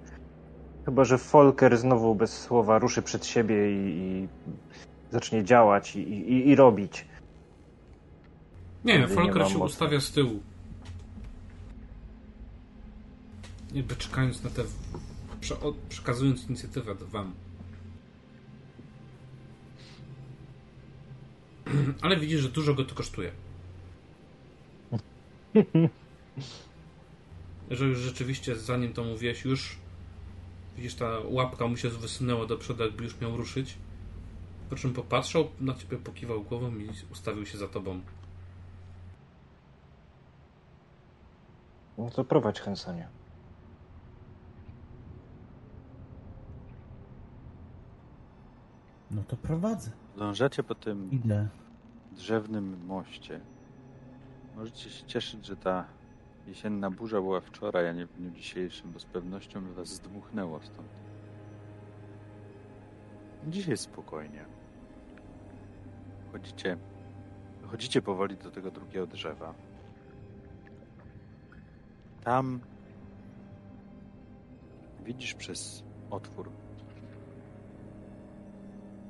Chyba, że Volker znowu bez słowa ruszy przed siebie i, i zacznie działać i, i, i robić. Nie, Wtedy nie Folker mam się mocy. ustawia z tyłu. Jakby czekając na te. Prze przekazując inicjatywę do wam. Ale widzisz, że dużo go to kosztuje. [LAUGHS] Że już rzeczywiście, zanim to mówiłeś, już widzisz, ta łapka mu się wysunęła do przodu, jakby już miał ruszyć. Po czym popatrzał na ciebie, pokiwał głową i ustawił się za tobą. No to prowadź Hensonie. No to prowadzę. Dążacie po tym Idę. Drzewnym moście. Możecie się cieszyć, że ta jesienna burza była wczoraj, a nie w dniu dzisiejszym, bo z pewnością by was zdmuchnęło stąd. Dzisiaj spokojnie. Chodzicie, chodzicie powoli do tego drugiego drzewa. Tam widzisz przez otwór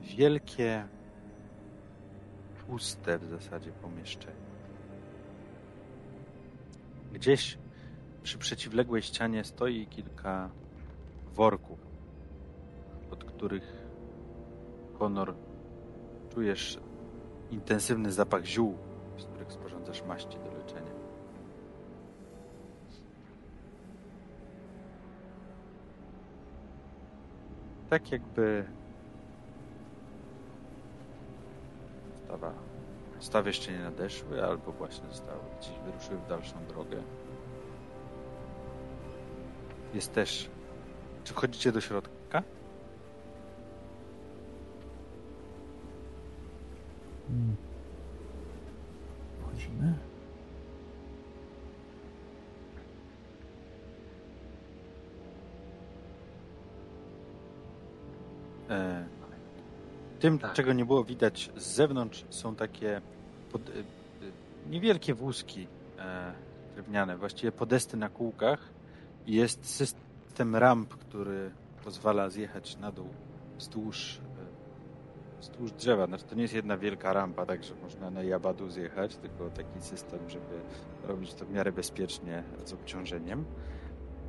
wielkie, puste w zasadzie pomieszczenie. Gdzieś przy przeciwległej ścianie stoi kilka worków, od których Honor czujesz intensywny zapach ziół, z których sporządzasz maści do leczenia. Tak jakby stawa, stawy jeszcze nie nadeszły, albo właśnie zostały gdzieś wyruszyły w dalszą drogę. Jest też. Czy wchodzicie do środka? Tym, Tak. czego nie było widać z zewnątrz, są takie pod, e, e, niewielkie wózki e, drewniane, właściwie podesty na kółkach. Jest system ramp, który pozwala zjechać na dół wzdłuż e, wzdłuż drzewa. Znaczy to nie jest jedna wielka rampa, tak że można na Jabadu zjechać, tylko taki system, żeby robić to w miarę bezpiecznie z obciążeniem.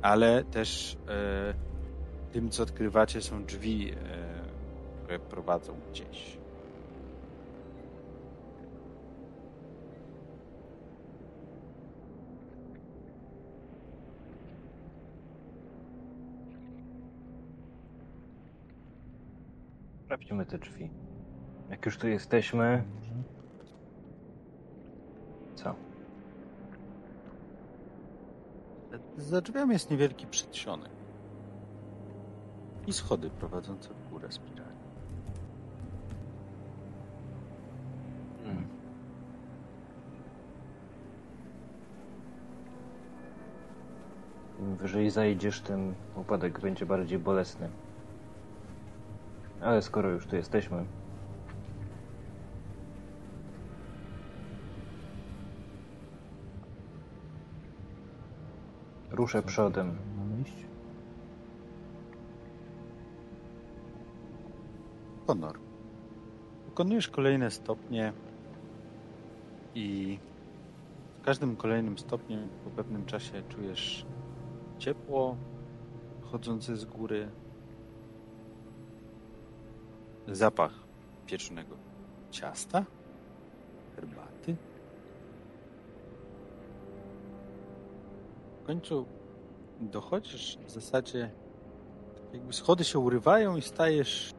Ale też e, tym, co odkrywacie, są drzwi, e, które prowadzą gdzieś. Sprawdźmy te drzwi. Jak już tu jesteśmy, co? Za drzwiami jest niewielki przedsionek. I schody prowadzące w górę. Im wyżej zajdziesz, tym upadek będzie bardziej bolesny. Ale skoro już tu jesteśmy, ruszę Co przodem. Honor. Wykonujesz kolejne stopnie i w każdym kolejnym stopniu po pewnym czasie czujesz ciepło chodzące z góry, zapach pieczonego ciasta, herbaty. W końcu dochodzisz w zasadzie, jakby schody się urywają i stajesz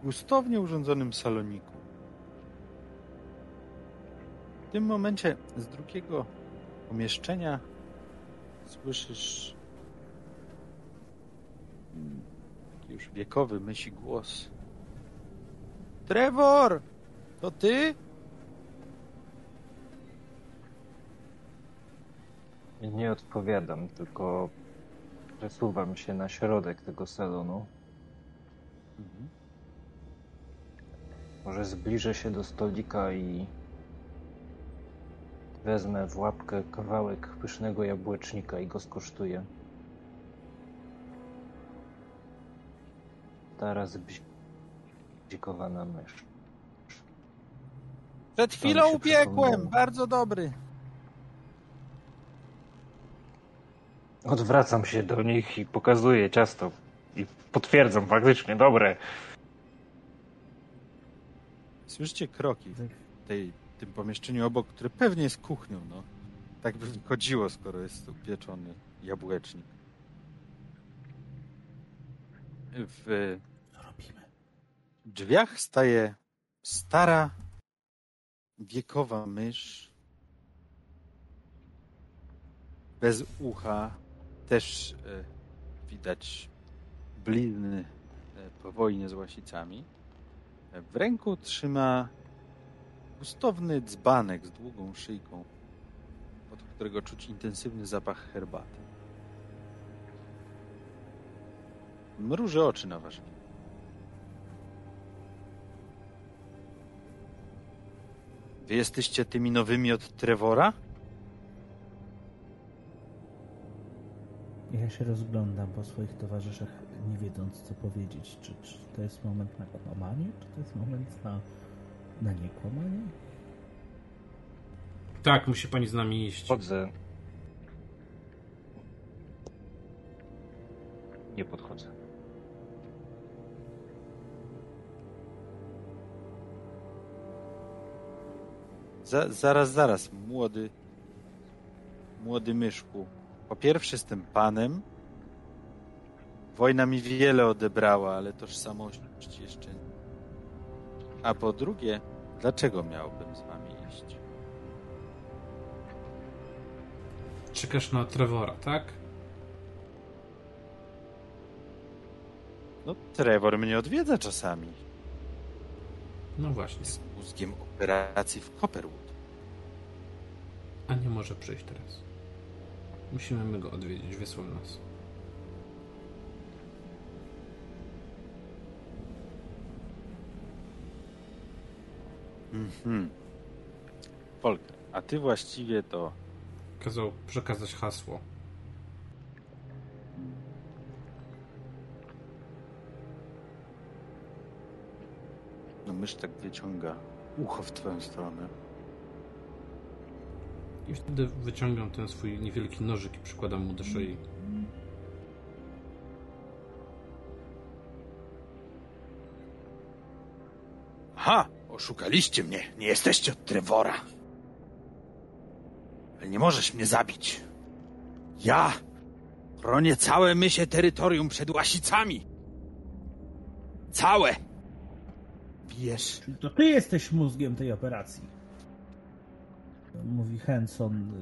w gustownie urządzonym saloniku. W tym momencie z drugiego pomieszczenia słyszysz mm, taki już wiekowy myśli głos. Trevor! To ty? Nie odpowiadam, tylko przesuwam się na środek tego salonu. Może zbliżę się do stolika i wezmę w łapkę kawałek pysznego jabłecznika i go skosztuję. Teraz bzikowana mysz. Przed chwilą upiekłem! Bardzo dobry! Odwracam się do nich i pokazuję ciasto. I potwierdzam, faktycznie dobre. Słyszycie kroki w tej, tym pomieszczeniu obok, które pewnie jest kuchnią, no. Tak by wychodziło, skoro jest tu pieczony jabłecznik. W drzwiach staje stara, wiekowa mysz. Bez ucha. Też e, widać blizny e, po wojnie z łasicami. E, W ręku trzyma gustowny dzbanek z długą szyjką, od którego czuć intensywny zapach herbaty. Mruży oczy na wasz widok. Wy jesteście tymi nowymi od Trevora? Ja się rozglądam po swoich towarzyszach, nie wiedząc co powiedzieć. Czy, czy to jest moment na kłamanie, czy to jest moment na, na niekłamanie? Tak, musi pani z nami iść. Chodzę. Nie podchodzę. Za, zaraz, zaraz, młody, młody myszku. Po pierwsze, jestem panem. Wojna mi wiele odebrała, ale tożsamość jeszcze nie. A po drugie, dlaczego miałbym z wami iść? Czekasz na Trevora, tak? No, Trevor mnie odwiedza czasami. No właśnie. Z mózgiem operacji w Copperwood. A nie może przyjść teraz. Musimy my go odwiedzić, wysłał nas. Mhm. Polka, a ty właściwie to... Kazał przekazać hasło. No mysz tak wyciąga ucho w twoją stronę. I wtedy wyciągam ten swój niewielki nożyk i przykładam mu do szyi. Oszukaliście mnie. Nie jesteście od Trevora. Ale nie możesz mnie zabić. Ja chronię całe mysie terytorium przed łasicami. Całe. Wiesz, Czyli to ty jesteś mózgiem tej operacji. Mówi Henson,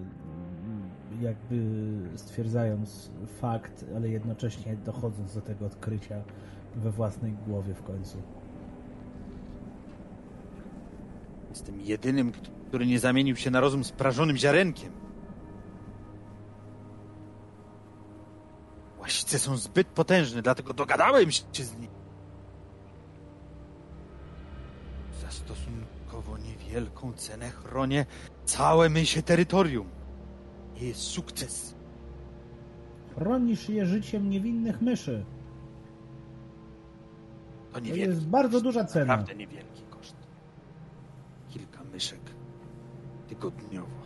jakby stwierdzając fakt, ale jednocześnie dochodząc do tego odkrycia we własnej głowie w końcu. Jestem jedynym, który nie zamienił się na rozum sprażonym ziarenkiem. Łasice są zbyt potężne, dlatego dogadałem się z nimi. Za stosunkowo niewielką cenę chronię całe mysie terytorium. Nie jest sukces. Chronisz je życiem niewinnych myszy. To To jest bardzo duża cena. Naprawdę niewielki koszt. Kilka myszek tygodniowo.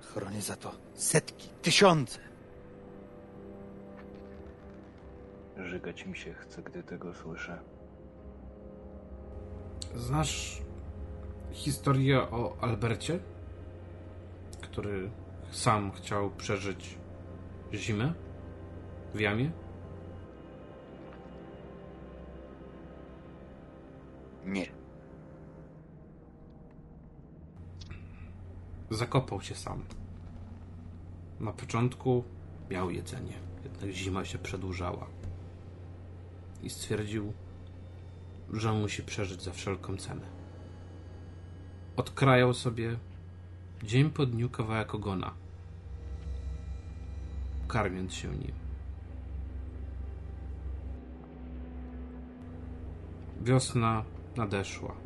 Chronię za to setki, tysiące. Żygać mi się chce, gdy tego słyszę. Znasz historię o Albercie, który sam chciał przeżyć zimę w jamie? Nie. Zakopał się sam. Na początku miał jedzenie, jednak zima się przedłużała. I stwierdził, że musi przeżyć za wszelką cenę. Odkrajał sobie dzień po dniu kawałek ogona, karmiąc się nim. Wiosna nadeszła.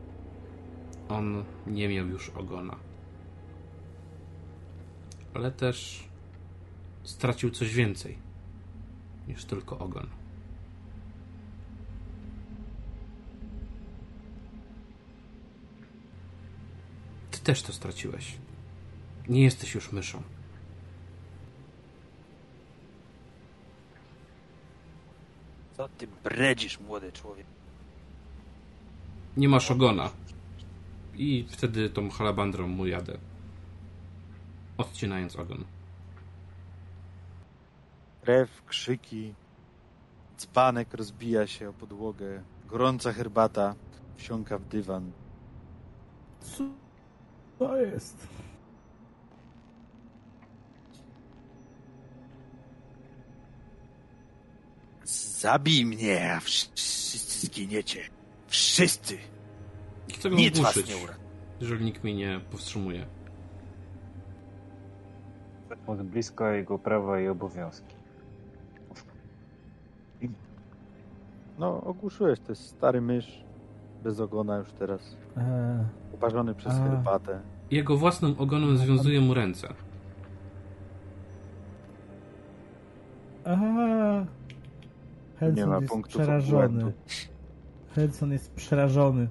On nie miał już ogona. Ale też stracił coś więcej niż tylko ogon. Ty też to straciłeś. Nie jesteś już myszą. Co ty bredzisz, młody człowiek? Nie masz ogona. I wtedy tą halabandrą mu jadę. Odcinając ogon. Krew, krzyki, dzbanek rozbija się o podłogę, gorąca herbata wsiąka w dywan. Co to jest? Zabij mnie, a wszyscy zginiecie. Wszyscy. Chcę go Nic was ogłuszyć, nie uratuje. jeżeli nikt mnie nie powstrzymuje. Od bliska jego prawa i obowiązki. No, ogłuszyłeś, to jest stary mysz, bez ogona już teraz, Eee, uparzony przez A. herbatę. Jego własnym ogonem związuje mu ręce. Henson Nie ma jest punktów przerażony. obłędu. Henson jest przerażony.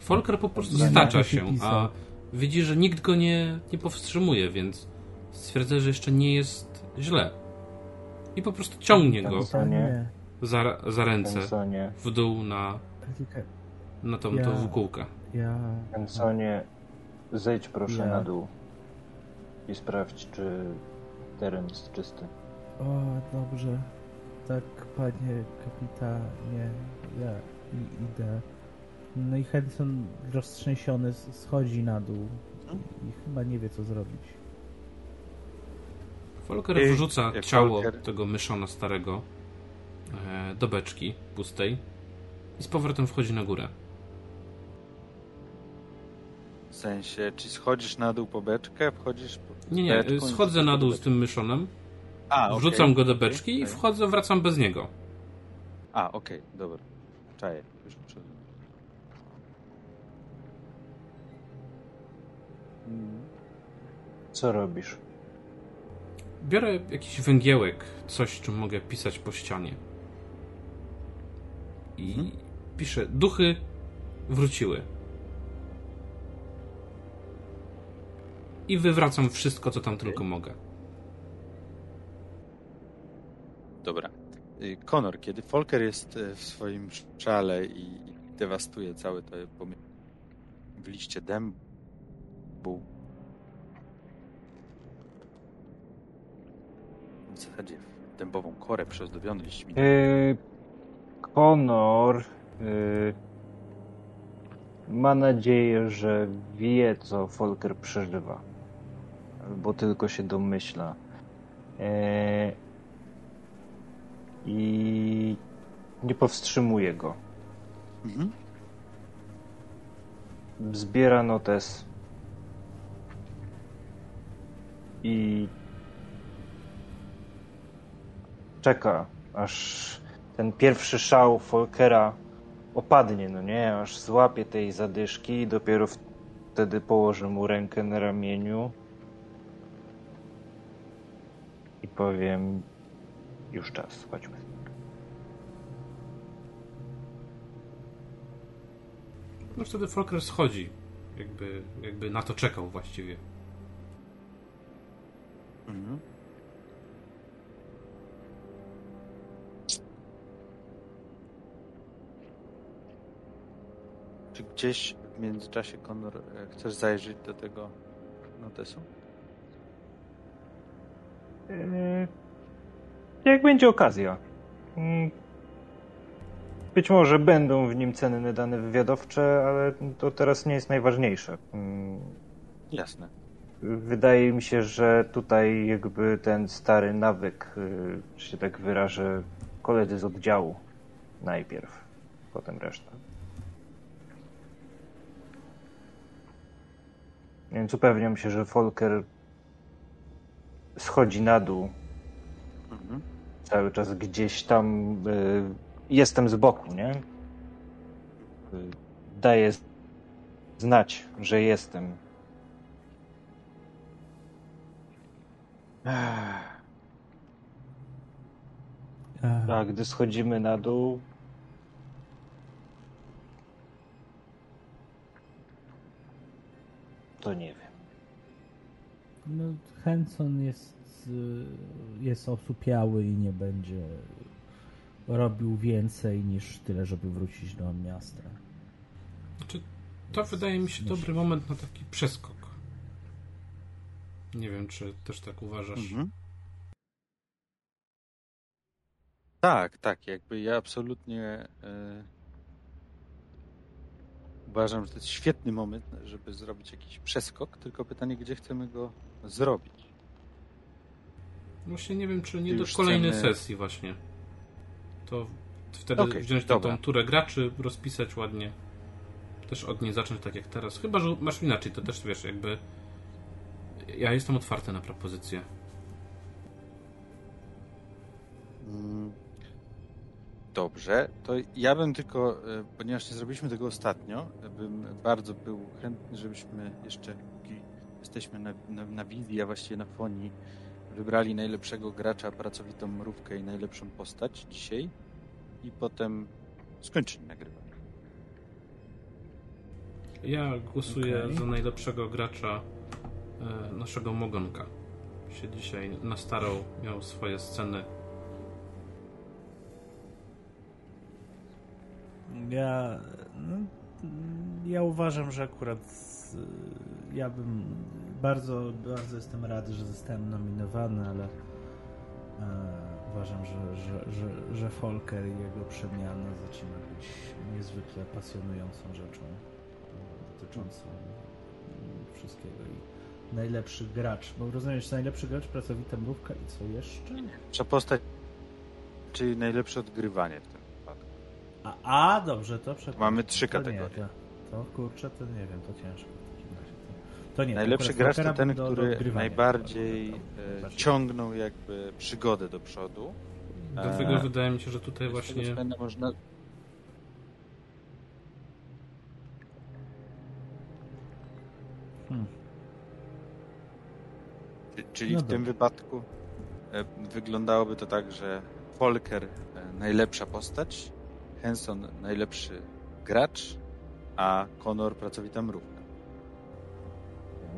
Folker po prostu Nie, stacza się, a widzi, że nikt go nie, nie powstrzymuje, więc stwierdza, że jeszcze nie jest źle. I po prostu ciągnie go Kapitanie, za, za ręce w dół na, na tą, tą wkółkę. Hensonie, zejdź proszę na dół i sprawdź, czy teren jest czysty. O, dobrze. Tak, panie kapitanie, ja i idę. No i Henson roztrzęsiony schodzi na dół i chyba nie wie co zrobić. Folker Ej, wrzuca ciało Folker- tego myszona starego e, do beczki pustej i z powrotem wchodzi na górę. W sensie, czy schodzisz na dół po beczkę, wchodzisz po Nie, nie, beczką i schodzę na dół z tym myszonem, A, wrzucam go do beczki i okej. wchodzę, wracam bez niego. A, okej, dobra. Czaję, już przed... Co robisz? biorę jakiś węgiełek, coś, czym mogę pisać po ścianie. I Mhm. piszę, duchy wróciły. I wywracam wszystko, co tam tylko mogę. Dobra. Y, Konor, kiedy Folker jest e, w swoim szale i dewastuje całe to w liście dębu, w zasadzie w dębową korę przyozdobiony liśćmi, Yy, Konor yy, ma nadzieję, że wie, co Folker przeżywa. Albo tylko się domyśla. Yy, I nie powstrzymuje go. Mhm. Zbiera notes. I czeka, aż ten pierwszy szał Folkera opadnie, no nie? Aż złapie tej zadyszki i dopiero wtedy położy mu rękę na ramieniu i powiem już czas, chodźmy. No wtedy Folker schodzi. Jakby, jakby na to czekał właściwie. Mhm. Czy gdzieś w międzyczasie, Konor, e, chcesz zajrzeć do tego notesu? Yy, Jak będzie okazja. Mm, Być może będą w nim cenne dane wywiadowcze, ale to teraz nie jest najważniejsze. Mm, Jasne. Wydaje mi się, że tutaj jakby ten stary nawyk, że się tak wyrażę, koledzy z oddziału najpierw, potem reszta. Więc upewniam się, że Folker schodzi na dół. Cały czas gdzieś tam y, jestem z boku, nie? Daję znać, że jestem. A gdy schodzimy na dół, to nie wiem. No, Henson jest, y, jest osupiały i nie będzie robił więcej niż tyle, żeby wrócić do miasta. Znaczy, to wydaje mi się dobry moment na taki przeskok. Nie wiem, czy też tak uważasz. Mhm. Tak, tak, jakby ja absolutnie e, uważam, że to jest świetny moment, żeby zrobić jakiś przeskok, tylko pytanie, gdzie chcemy go zrobić. Właśnie nie wiem, czy nie do kolejnej chcemy- sesji właśnie. To wtedy Okej, wziąć tą, dobra. tą turę graczy, rozpisać ładnie. Też od niej zacząć tak jak teraz. Chyba, że masz inaczej, to też wiesz, jakby... Ja jestem otwarty na propozycje. Mm, Dobrze, to ja bym tylko, e, ponieważ nie zrobiliśmy tego ostatnio, bym bardzo był chętny, żebyśmy jeszcze, póki jesteśmy na, na, na wizji, a właściwie na fonii, wybrali najlepszego gracza, pracowitą mrówkę i najlepszą postać dzisiaj i potem skończyli nagrywanie. Ja głosuję Okej. za najlepszego gracza e, naszego Mogonka. Się dzisiaj nastarał, miał swoje sceny. Ja, no, ja uważam, że akurat y, ja bym bardzo, bardzo jestem rady, że zostałem nominowany, ale e, uważam, że, że, że, że Folker i jego przemiana zaczyna być niezwykle pasjonującą rzeczą e, dotyczącą wszystkiego i najlepszy gracz, bo rozumiesz, najlepszy gracz, pracowita mrówka i co jeszcze? Nasza postać, czyli najlepsze odgrywanie w tym wypadku. A, a dobrze, to przepraszam. Mamy trzy To nie, kategorie. To, to kurczę, to nie wiem, to ciężko. To, nie, Najlepszy gracz to ten, do- który najbardziej e, ciągnął jakby przygodę do przodu. Dlatego Eee, wydaje mi się, że tutaj właśnie można Hmm. Czyli No w tym wypadku e, wyglądałoby to tak, że Volker e, najlepsza postać, Henson najlepszy gracz, a Conor pracowita mrówka.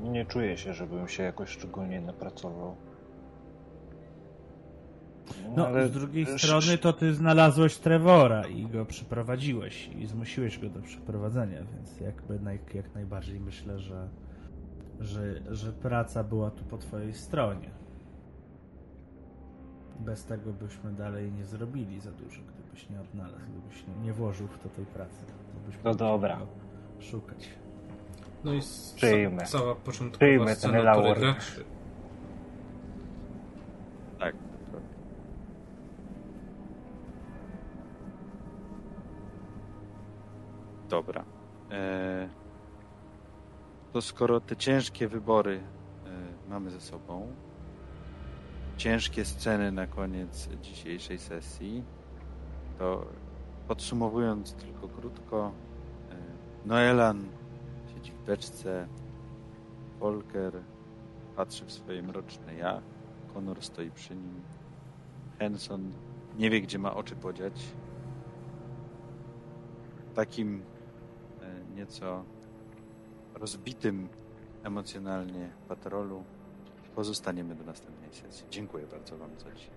Nie czuję się, żebym się jakoś szczególnie napracował. No, ale- z drugiej strony to ty znalazłeś Trevora i go przyprowadziłeś i zmusiłeś go do przeprowadzenia, więc jakby naj, jak najbardziej myślę, że, że, że praca była tu po twojej stronie. Bez tego byśmy dalej nie zrobili za dużo, gdybyś nie odnalazł, gdybyś nie, nie włożył w to tej pracy. Gdybyśmy No dobra. Szukać. No i Przyjmę. cała początkowa Przyjmę ten scena laur. której graczy. Tak. Dobra. E, to skoro te ciężkie wybory e, mamy ze sobą, ciężkie sceny na koniec dzisiejszej sesji, to podsumowując tylko krótko, e, Noelan beczce, Volker patrzy w swoje mroczne ja, Connor stoi przy nim, Henson nie wie, gdzie ma oczy podziać. Takim e, nieco rozbitym emocjonalnie patrolu pozostaniemy do następnej sesji. Dziękuję bardzo Wam za dzisiaj.